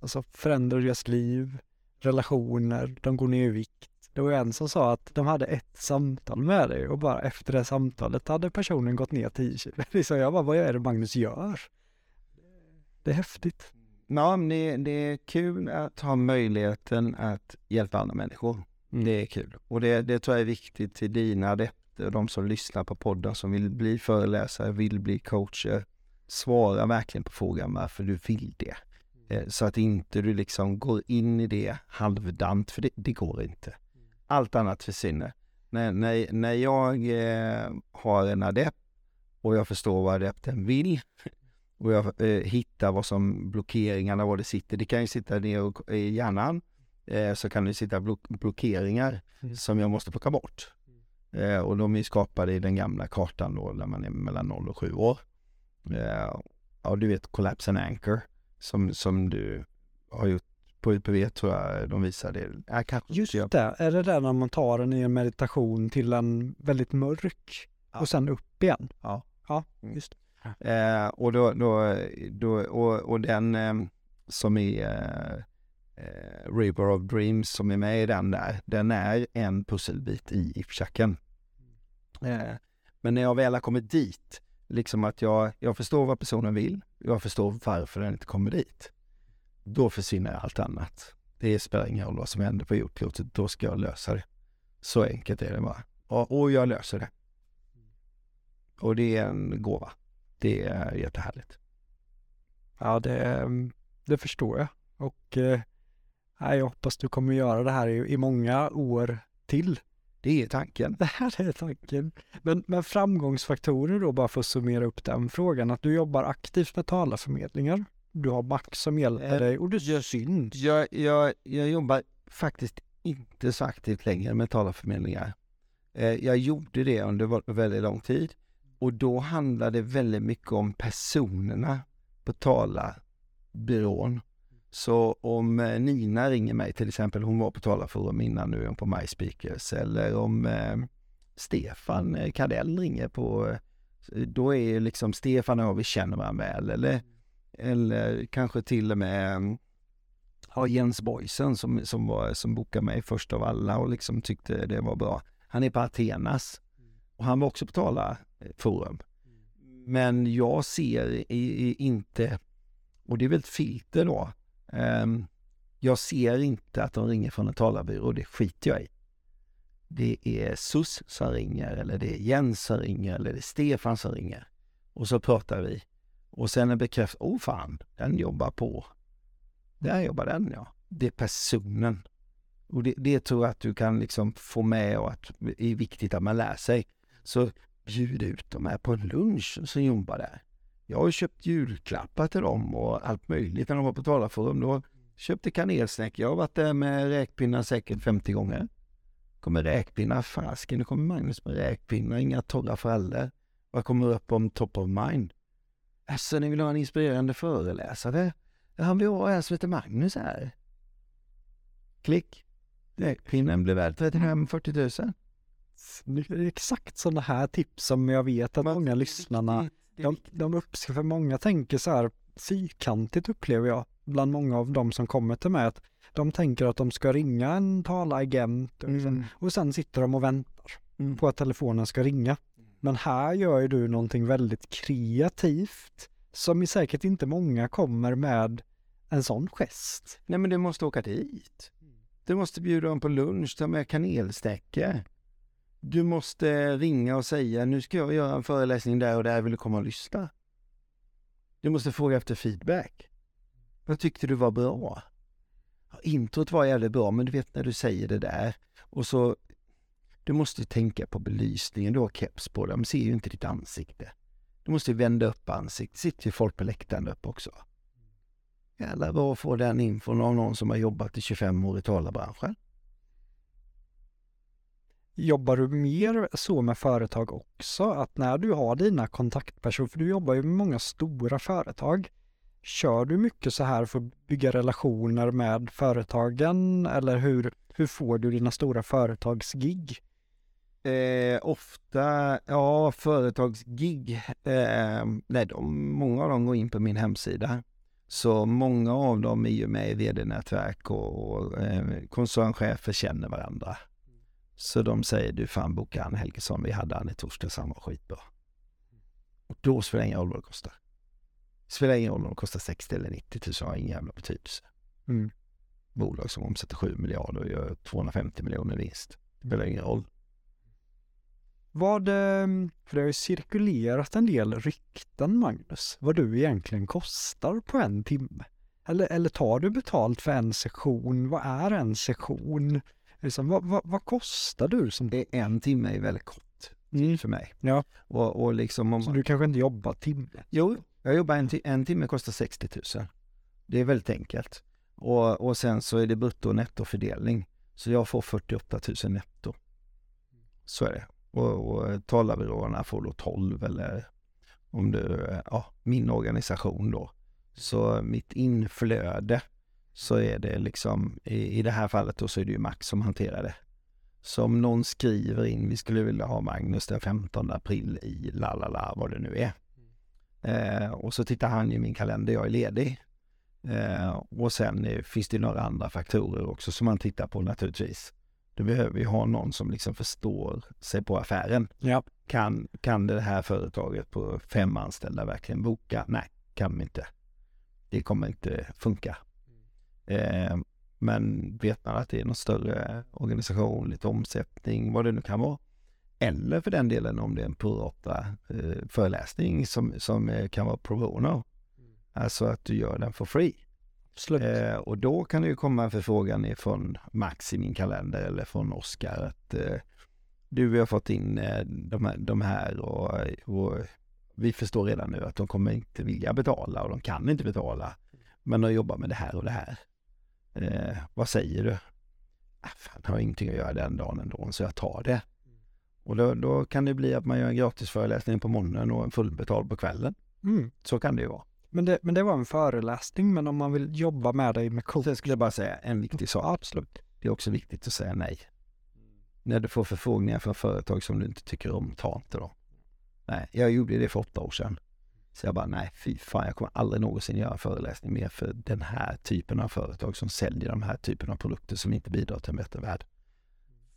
alltså förändrar deras liv, relationer, de går ner i vikt. Det var en som sa att de hade ett samtal med dig och bara efter det samtalet hade personen gått ner 10 kilo. Så jag bara, vad är det Magnus gör? Det är häftigt. Ja, men det, det är kul att ha möjligheten att hjälpa andra människor. Det är kul. Och det, det tror jag är viktigt till dina adepter och de som lyssnar på podden som vill bli föreläsare, vill bli coacher. Svara verkligen på frågan varför du vill det. Eh, Så att inte du liksom går in i det halvdant, för det, det går inte. Allt annat försvinner. När, när, när jag eh, har en adept och jag förstår vad adepten vill och jag eh, hittar vad som blockeringarna, var det sitter. Det kan ju sitta ner och- i hjärnan, eh, så kan det sitta block, blockeringar Mm. som jag måste plocka bort. Eh, och de är skapade i den gamla kartan då, när man är mellan 0 och 7 år. Eh, ja, du vet Collapse and Anchor, som, som du har gjort på UPV tror jag de. Ja, kanske Just jag, det, är det där när man tar den i en meditation till en väldigt mörk Ja. och sen upp igen? Ja. Ja, Mm. just Eh, och, då, då, då, och, och den eh, som är eh, eh, River of Dreams som är med i den där, den är en pusselbit i IFSHAKen. Eh, men när jag väl har kommit dit, liksom att jag, jag förstår vad personen vill, jag förstår varför den inte kommer dit. Då försvinner allt annat. Det spelar ingen roll vad som händer på jordklotet, då ska jag lösa det. Så enkelt är det bara. Och, och jag löser det. Och det är en gåva. Det är jättehärligt. Ja, det, mm, det förstår jag. Och eh, jag hoppas du kommer göra det här i, i många år till. Det är tanken. Det här är tanken. Men, men framgångsfaktorer då, bara för att summera upp den frågan, att du jobbar aktivt med talarförmedlingar. Du har Max som hjälper Eh, dig och du syns. Jag, jag, jag jobbar faktiskt inte så aktivt längre med talarförmedlingar. Eh, jag gjorde det under väldigt lång tid och då handlade det väldigt mycket om personerna på talarbyrån. Så om eh, Nina ringer mig till exempel, hon var på talarforum innan, nu är hon på MySpeakers, eller om eh, Stefan eh, Kardell ringer på, eh, då är ju liksom Stefan och jag, vi känner varandra väl, eller, eller kanske till och med mm, ja, Jens Boysen som, som, var, som bokade mig först av alla och liksom tyckte det var bra. Han är på Athenas och han var också på talarforum. Eh, Men jag ser i, i, inte, och det är väl ett filter då, um, jag ser inte att de ringer från en talarbyrå, det skiter jag i. Det är Sus som ringer, eller det är Jens som ringer, eller det är Stefan som ringer. Och så pratar vi. Och sen en bekräftelse... åh oh fan, den jobbar på. Där jobbar den ja. Det är personen. Och det, det tror jag att du kan liksom få med och att det är viktigt att man lär sig. Så bjud ut dem här på en lunch som jobbar där. Jag har köpt julklappar till dem och allt möjligt när de var på talarforum. Då köpte kanelsnäck. Jag har varit där med räkpinnar säkert 50 gånger. Kommer räkpinnar, fasken, nu kommer Magnus med räkpinnar, inga torra frallor. Vad kommer upp om top of mind? Alltså, ni vill ha en inspirerande föreläsare? Ja, vi har en som heter Magnus här. Klick. Pinnen blev värd 35-40 000. Det är exakt sådana här tips som jag vet att många lyssnarna, de, de uppskattar, för många tänker så här fyrkantigt upplever jag bland många av de som kommer till mig att de tänker att de ska ringa en talagent och, liksom, Mm. och sen sitter de och väntar Mm. på att telefonen ska ringa. Men här gör ju du någonting väldigt kreativt som säkert inte många kommer med en sån gest. Nej, men du måste åka dit. Du måste bjuda dem på lunch, ta med kanelstäcke. Du måste ringa och säga, nu ska jag göra en föreläsning där och där, vill du komma och lyssna? Du måste fråga efter feedback. Vad tyckte du var bra? Ja, introt var jävligt bra, men du vet när du säger det där och så du måste tänka på belysningen, du har keps på dig, de ser ju inte ditt ansikte. Du måste vända upp ansiktet, sitter ju folk på läktaren där uppe också. Jävlar bra att få den infon av någon som har jobbat i 25 år i talarbranschen. Jobbar du mer så med företag också? Att när du har dina kontaktpersoner, för du jobbar ju med många stora företag, kör du mycket så här för att bygga relationer med företagen eller hur, hur får du dina stora företagsgig? Eh, ofta, ja, företagsgig, eh, nej, de, många av dem går in på min hemsida. Så många av dem är ju med i vd-nätverk och, och eh, koncernchefer känner varandra. Så de säger, du fan boka han Helgesson, vi hade han i torsdags, han var skitbra. Och då spelar det ingen roll vad det kostar. Det spelar ingen roll om det kostar 60 eller 90 000, har ingen jävla betydelse. Mm. Bolag som omsätter 7 miljarder och gör 250 miljoner vinst. Det spelar ingen roll. Vad, ehm, för det har ju cirkulerat en del rykten Magnus, vad du egentligen kostar på en timme. Eller, eller tar du betalt för en session? Vad är en session? Liksom, vad, vad, vad kostar du som Det är en timme är väldigt kort Mm. för mig. Ja. Och, och liksom om Så du kanske inte jobbar timme? Jo, jag jobbar en, en timme kostar 60 000. Det är väldigt enkelt. Och, och sen så är det brutto och nettofördelning. Så jag får 48 000 netto. Så är det. Och, och eh, talarbyråerna får då 12 eller om du, eh, ja, min organisation då. Så mitt inflöde så är det liksom, i, i det här fallet då så är det ju Max som hanterar det. Så om någon skriver in, vi skulle vilja ha Magnus den 15 april i la la la vad det nu är. Eh, och så tittar han i min kalender, jag är ledig. Eh, och sen eh, finns det några andra faktorer också som man tittar på naturligtvis. Du behöver ju ha någon som liksom förstår sig på affären. Ja. Kan, kan det här företaget på fem anställda verkligen boka? Nej, kan de inte. Det kommer inte funka. Eh, men vet man att det är någon större organisation, lite omsättning, vad det nu kan vara. Eller för den delen om det är en prorata eh, föreläsning som, som eh, kan vara pro bono. Alltså att du gör den for free. Slut. Eh, och då kan det ju komma en förfrågan ifrån Max i min kalender eller från Oskar att eh, du, vi har fått in eh, de, här, de här och, och vi förstår redan nu att de kommer inte vilja betala och de kan inte betala. Men de jobbar med det här och det här. Eh, vad säger du? Ah, fan, jag har ingenting att göra den dagen ändå, så jag tar det. Och då, då kan det bli att man gör en gratis föreläsning på morgonen och en fullbetald på kvällen. Mm. Så kan det ju vara. Men, det, men det var en föreläsning, men om man vill jobba med dig med coach? Sen skulle jag bara säga en viktig sak. Absolut. Det är också viktigt att säga nej. När du får förfrågningar från företag som du inte tycker om, ta inte dem. Nej, jag gjorde det för åtta år sedan. Så jag bara, nej fy fan, jag kommer aldrig någonsin göra en föreläsning mer för den här typen av företag som säljer de här typen av produkter som inte bidrar till en bättre värld.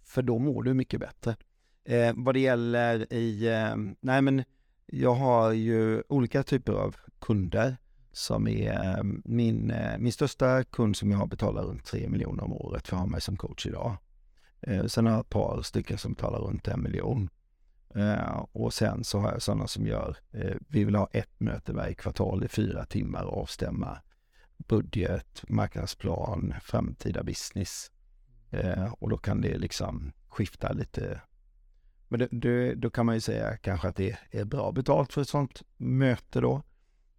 För då mår du mycket bättre. Eh, vad det gäller i, eh, nej men jag har ju olika typer av kunder som är eh, min, eh, min största kund som jag har betalar runt 3 miljoner om året för att ha mig som coach idag. Eh, sen har jag ett par stycken som betalar runt en miljon. Och sen så har jag sådana som gör, vi vill ha ett möte varje kvartal i fyra timmar och avstämma budget, marknadsplan, framtida business. Och då kan det liksom skifta lite. Men det, det, då kan man ju säga kanske att det är bra betalt för ett sådant möte då.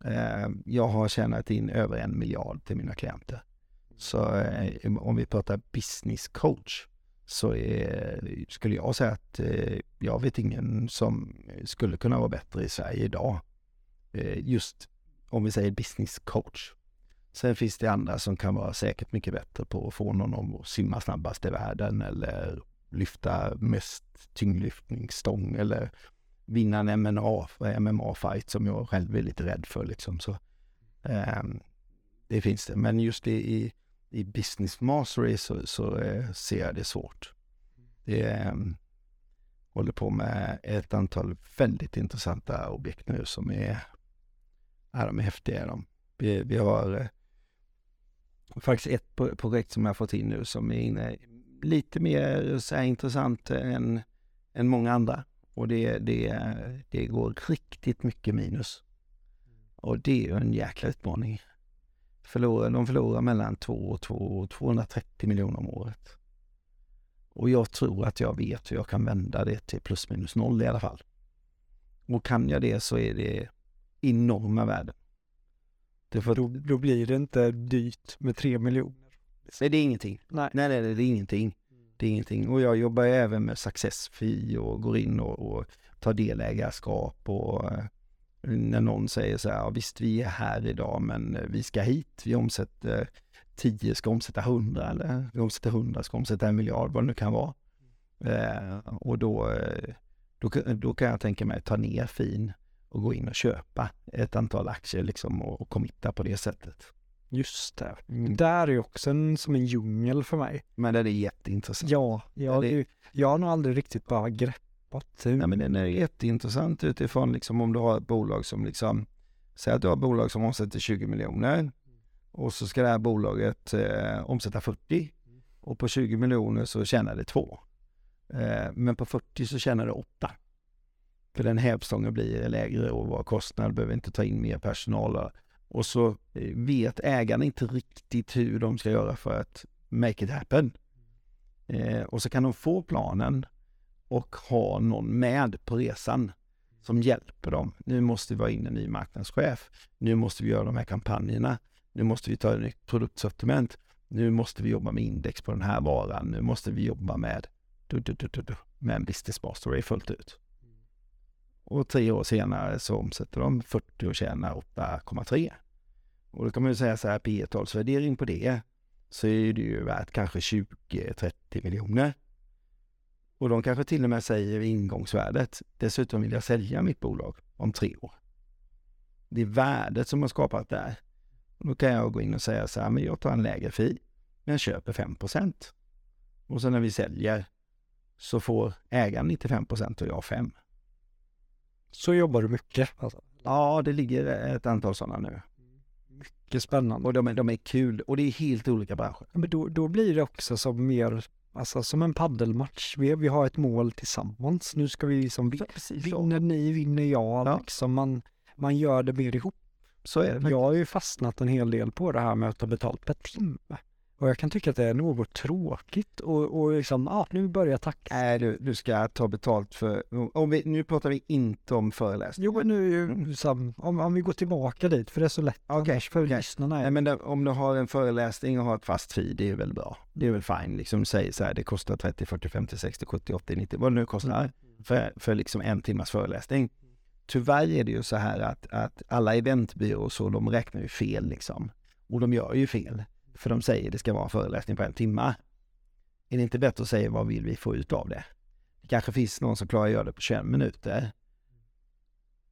Eh, jag har tjänat in över en miljard till mina klienter. Så eh, om vi pratar business coach så är, skulle jag säga att eh, jag vet ingen som skulle kunna vara bättre i Sverige idag eh, just om vi säger business coach. Sen finns det andra som kan vara säkert mycket bättre på att få någon att simma snabbast i världen eller lyfta mest tyngdlyftningsstång eller vinna en MMA, MMA-fight som jag själv är lite rädd för liksom. Så, eh, det finns det, men just i, i, i business mastery så, så eh, ser jag det svårt. Det eh, håller på med ett antal väldigt intressanta objekt nu som är, är de är häftiga. De. Vi, vi har eh, faktiskt ett projekt som jag fått in nu som är inne, lite mer så här, intressant än, än många andra. Och det, det, det går riktigt mycket minus. Och det är en jäkla utmaning. Förlorar, de förlorar mellan 2 och 2, 230 miljoner om året. Och jag tror att jag vet hur jag kan vända det till plus minus noll i alla fall. Och kan jag det så är det enorma värden. För då, då, blir det inte dyrt med 3 miljoner. Nej, det är ingenting. Nej. nej, nej, det är ingenting. Det är ingenting. Och jag jobbar även med success fee och går in och, och tar delägarskap och eh, när någon säger så här, ja, visst vi är här idag men eh, vi ska hit, vi omsätter 10 ska omsätta 100 eller vi omsätter 100 ska omsätta en miljard, vad det nu kan vara. Eh, och då, eh, då, då kan jag tänka mig att ta ner fin och gå in och köpa ett antal aktier liksom och, och committa på det sättet. Just det. Mm. Där är också en, som en djungel för mig. Men den är jätteintressant. Ja, jag, det... jag har nog aldrig riktigt bara greppat hur... Nej men den är jätteintressant utifrån liksom om du har ett bolag som liksom, säg att du har ett bolag som omsätter 20 miljoner och så ska det här bolaget eh, omsätta 40 och på 20 miljoner så tjänar det 2. Eh, men på 40 så tjänar det 8. För den hävstången blir lägre och vad kostnad behöver inte ta in mer personal. Och så eh, vet ägarna inte riktigt hur de ska göra för att make it happen. Eh, och så kan de få planen och ha någon med på resan som hjälper dem. Nu måste vi vara in en ny marknadschef. Nu måste vi göra de här kampanjerna. Nu måste vi ta ett nytt produktsortiment. Nu måste vi jobba med index på den här varan. Nu måste vi jobba med, du, du, du, med en business mastery fullt ut. Och tre år senare så omsätter de 40 och tjänar 8,3. Och då kan man ju säga så här, P talsvärdering på det så är det ju värt kanske 20-30 miljoner. Och de kanske till och med säger ingångsvärdet. Dessutom vill jag sälja mitt bolag om tre år. Det är värdet som har skapat där. Och då kan jag gå in och säga så här, men jag tar en lägre fi, men jag köper 5% Och sen när vi säljer så får ägaren 95% och jag 5 så jobbar du mycket? Alltså. Ja, det ligger ett antal sådana nu. Mycket spännande. Och de är, de är kul och det är helt olika branscher. Men då, då blir det också som mer, alltså som en paddelmatch. Vi, vi har ett mål tillsammans. Nu ska vi liksom, vinner ni, vinner jag. Ja. Liksom man, man gör det mer ihop. Så är det. Jag har ju fastnat en hel del på det här med att ta betalt per timme. Och jag kan tycka att det är något tråkigt och, och liksom, ja, ah, nu börjar tacka. Nej, du, du ska ta betalt för, om vi, nu pratar vi inte om föreläsningar. Jo, men nu, liksom, om, om vi går tillbaka dit, för det är så lätt okay, för okay. lyssnarna. Nej, men det, om du har en föreläsning och har ett fast fee, det är väl bra. Det är väl fine, liksom säg så här, det kostar 30, 40, 50, 60, 70, 80, 90, vad det nu kostar mm. för, för liksom en timmas föreläsning. Tyvärr är det ju så här att, att alla eventbyråer så, de räknar ju fel liksom. Och de gör ju fel. För de säger det ska vara en föreläsning på en timme. Är det inte bättre att säga vad vill vi få ut av det? Det kanske finns någon som klarar att göra det på 21 minuter.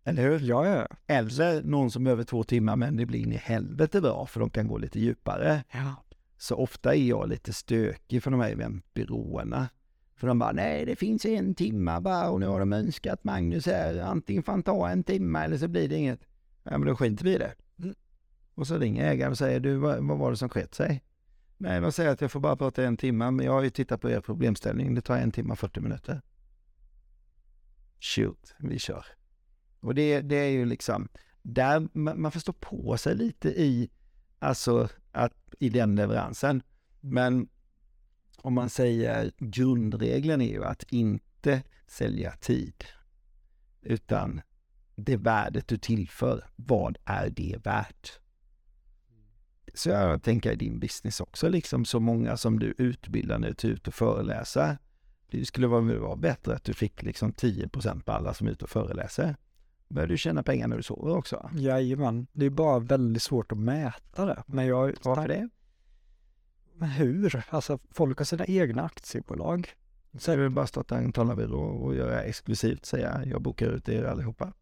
Eller hur? Ja, ja. Eller någon som behöver två timmar men det blir in i helvete bra för de kan gå lite djupare. Ja. Så ofta är jag lite stökig för de här eventbyråerna. För de bara, nej det finns en timme bara och nu har de önskat Magnus här, antingen får han ta en timme eller så blir det inget. Ja men då skiter vi i det. Och så ringer ägaren och säger, du vad, vad var det som skett sig? Nej, de säger att jag får bara prata en timme, men jag har ju tittat på er problemställning, det tar en timme och 40 minuter. Shoot, vi kör. Och det, det är ju liksom, där man, man får stå på sig lite i, alltså att, i den leveransen. Men om man säger grundregeln är ju att inte sälja tid, utan det värdet du tillför, vad är det värt? Så jag tänker i din business också, liksom så många som du utbildar nu till ut och föreläsa. Det skulle vara, bättre att du fick liksom 10% på alla som är ute och föreläser. börjar du tjäna pengar när du sover också. Jajamän, det är bara väldigt svårt att mäta det. Men jag... Varför det? Men hur? Alltså folk har sina egna aktiebolag. Så är det bara starta en talarbyrå och göra exklusivt, säga jag bokar ut er allihopa.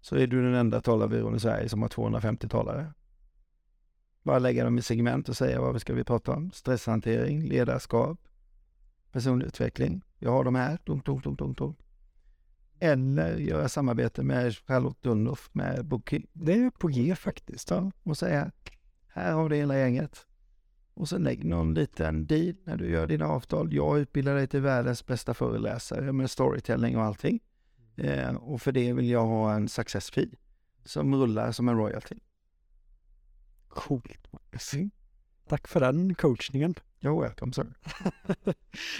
Så är du den enda talarbyrån i Sverige som har 250 talare. Bara lägga dem i segment och säga vad ska vi prata om? Stresshantering, ledarskap, personlig utveckling. Jag har de här, dunk, dunk, dunk, dunk, dunk. Eller göra samarbete med Charlotte Dunloff med Booking. Det är på G faktiskt. Ja, och säga här har du hela gänget. Och så lägg någon liten deal när du gör dina avtal. Jag utbildar dig till världens bästa föreläsare med storytelling och allting. Eh, och för det vill jag ha en success fee som rullar som en royalty. Coolt. Mm. Tack för den coachningen. You're welcome sir.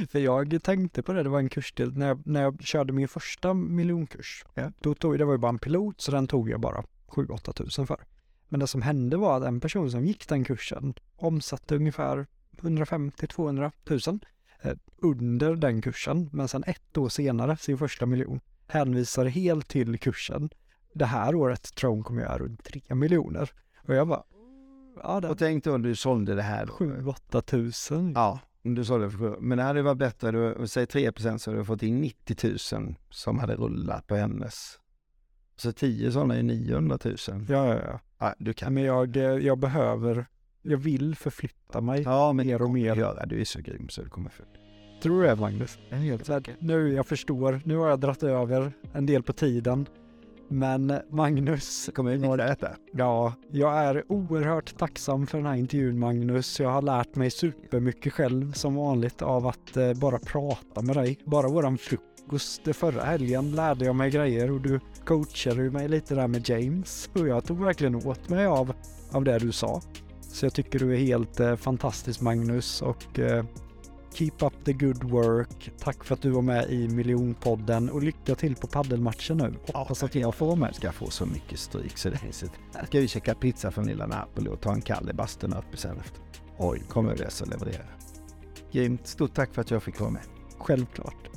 för jag tänkte på det, det var en kursdel när jag, när jag körde min första miljonkurs. Ja. Då tog, det var ju bara en pilot så den tog jag bara 7-8 tusen för. Men det som hände var att en person som gick den kursen omsatte ungefär 150-200 tusen eh, under den kursen. Men sen ett år senare, sin första miljon, hänvisade helt till kursen. Det här året tror hon kommer göra runt 3 miljoner. Och jag bara, ja, det... Och tänk då om du sålde det här. 7-8 tusen. Ja, om du sålde för Men det hade varit bättre, du, säg 3 procent så hade du fått in 90 000 som hade rullat på hennes. Så 10 sådana är 900 000. Ja, ja, ja. ja du kan. Men jag, jag behöver, jag vill förflytta mig ja, men mer och mer. Göra. Du är så grym så du kommer för. Tror du det Magnus? Jag är helt säker. Nu, jag förstår. Nu har jag dratt över en del på tiden. Men Magnus... Kommer vi nå detta? Ja, jag är oerhört tacksam för den här intervjun Magnus. Jag har lärt mig supermycket själv som vanligt av att eh, bara prata med dig. Bara våran frukost förra helgen lärde jag mig grejer och du coachade mig lite där med James. Och jag tog verkligen åt mig av, av det du sa. Så jag tycker du är helt eh, fantastisk Magnus och eh, Keep up the good work. Tack för att du var med i miljonpodden och lycka till på paddelmatchen nu. Hoppas att jag får vara med. Ska få så mycket stryk så det är så. Ska vi käka pizza från lilla Napoli och ta en kall i bastun uppe sen efter. Oj, kommer det så leverera. Grymt. Stort tack för att jag fick vara med. Självklart.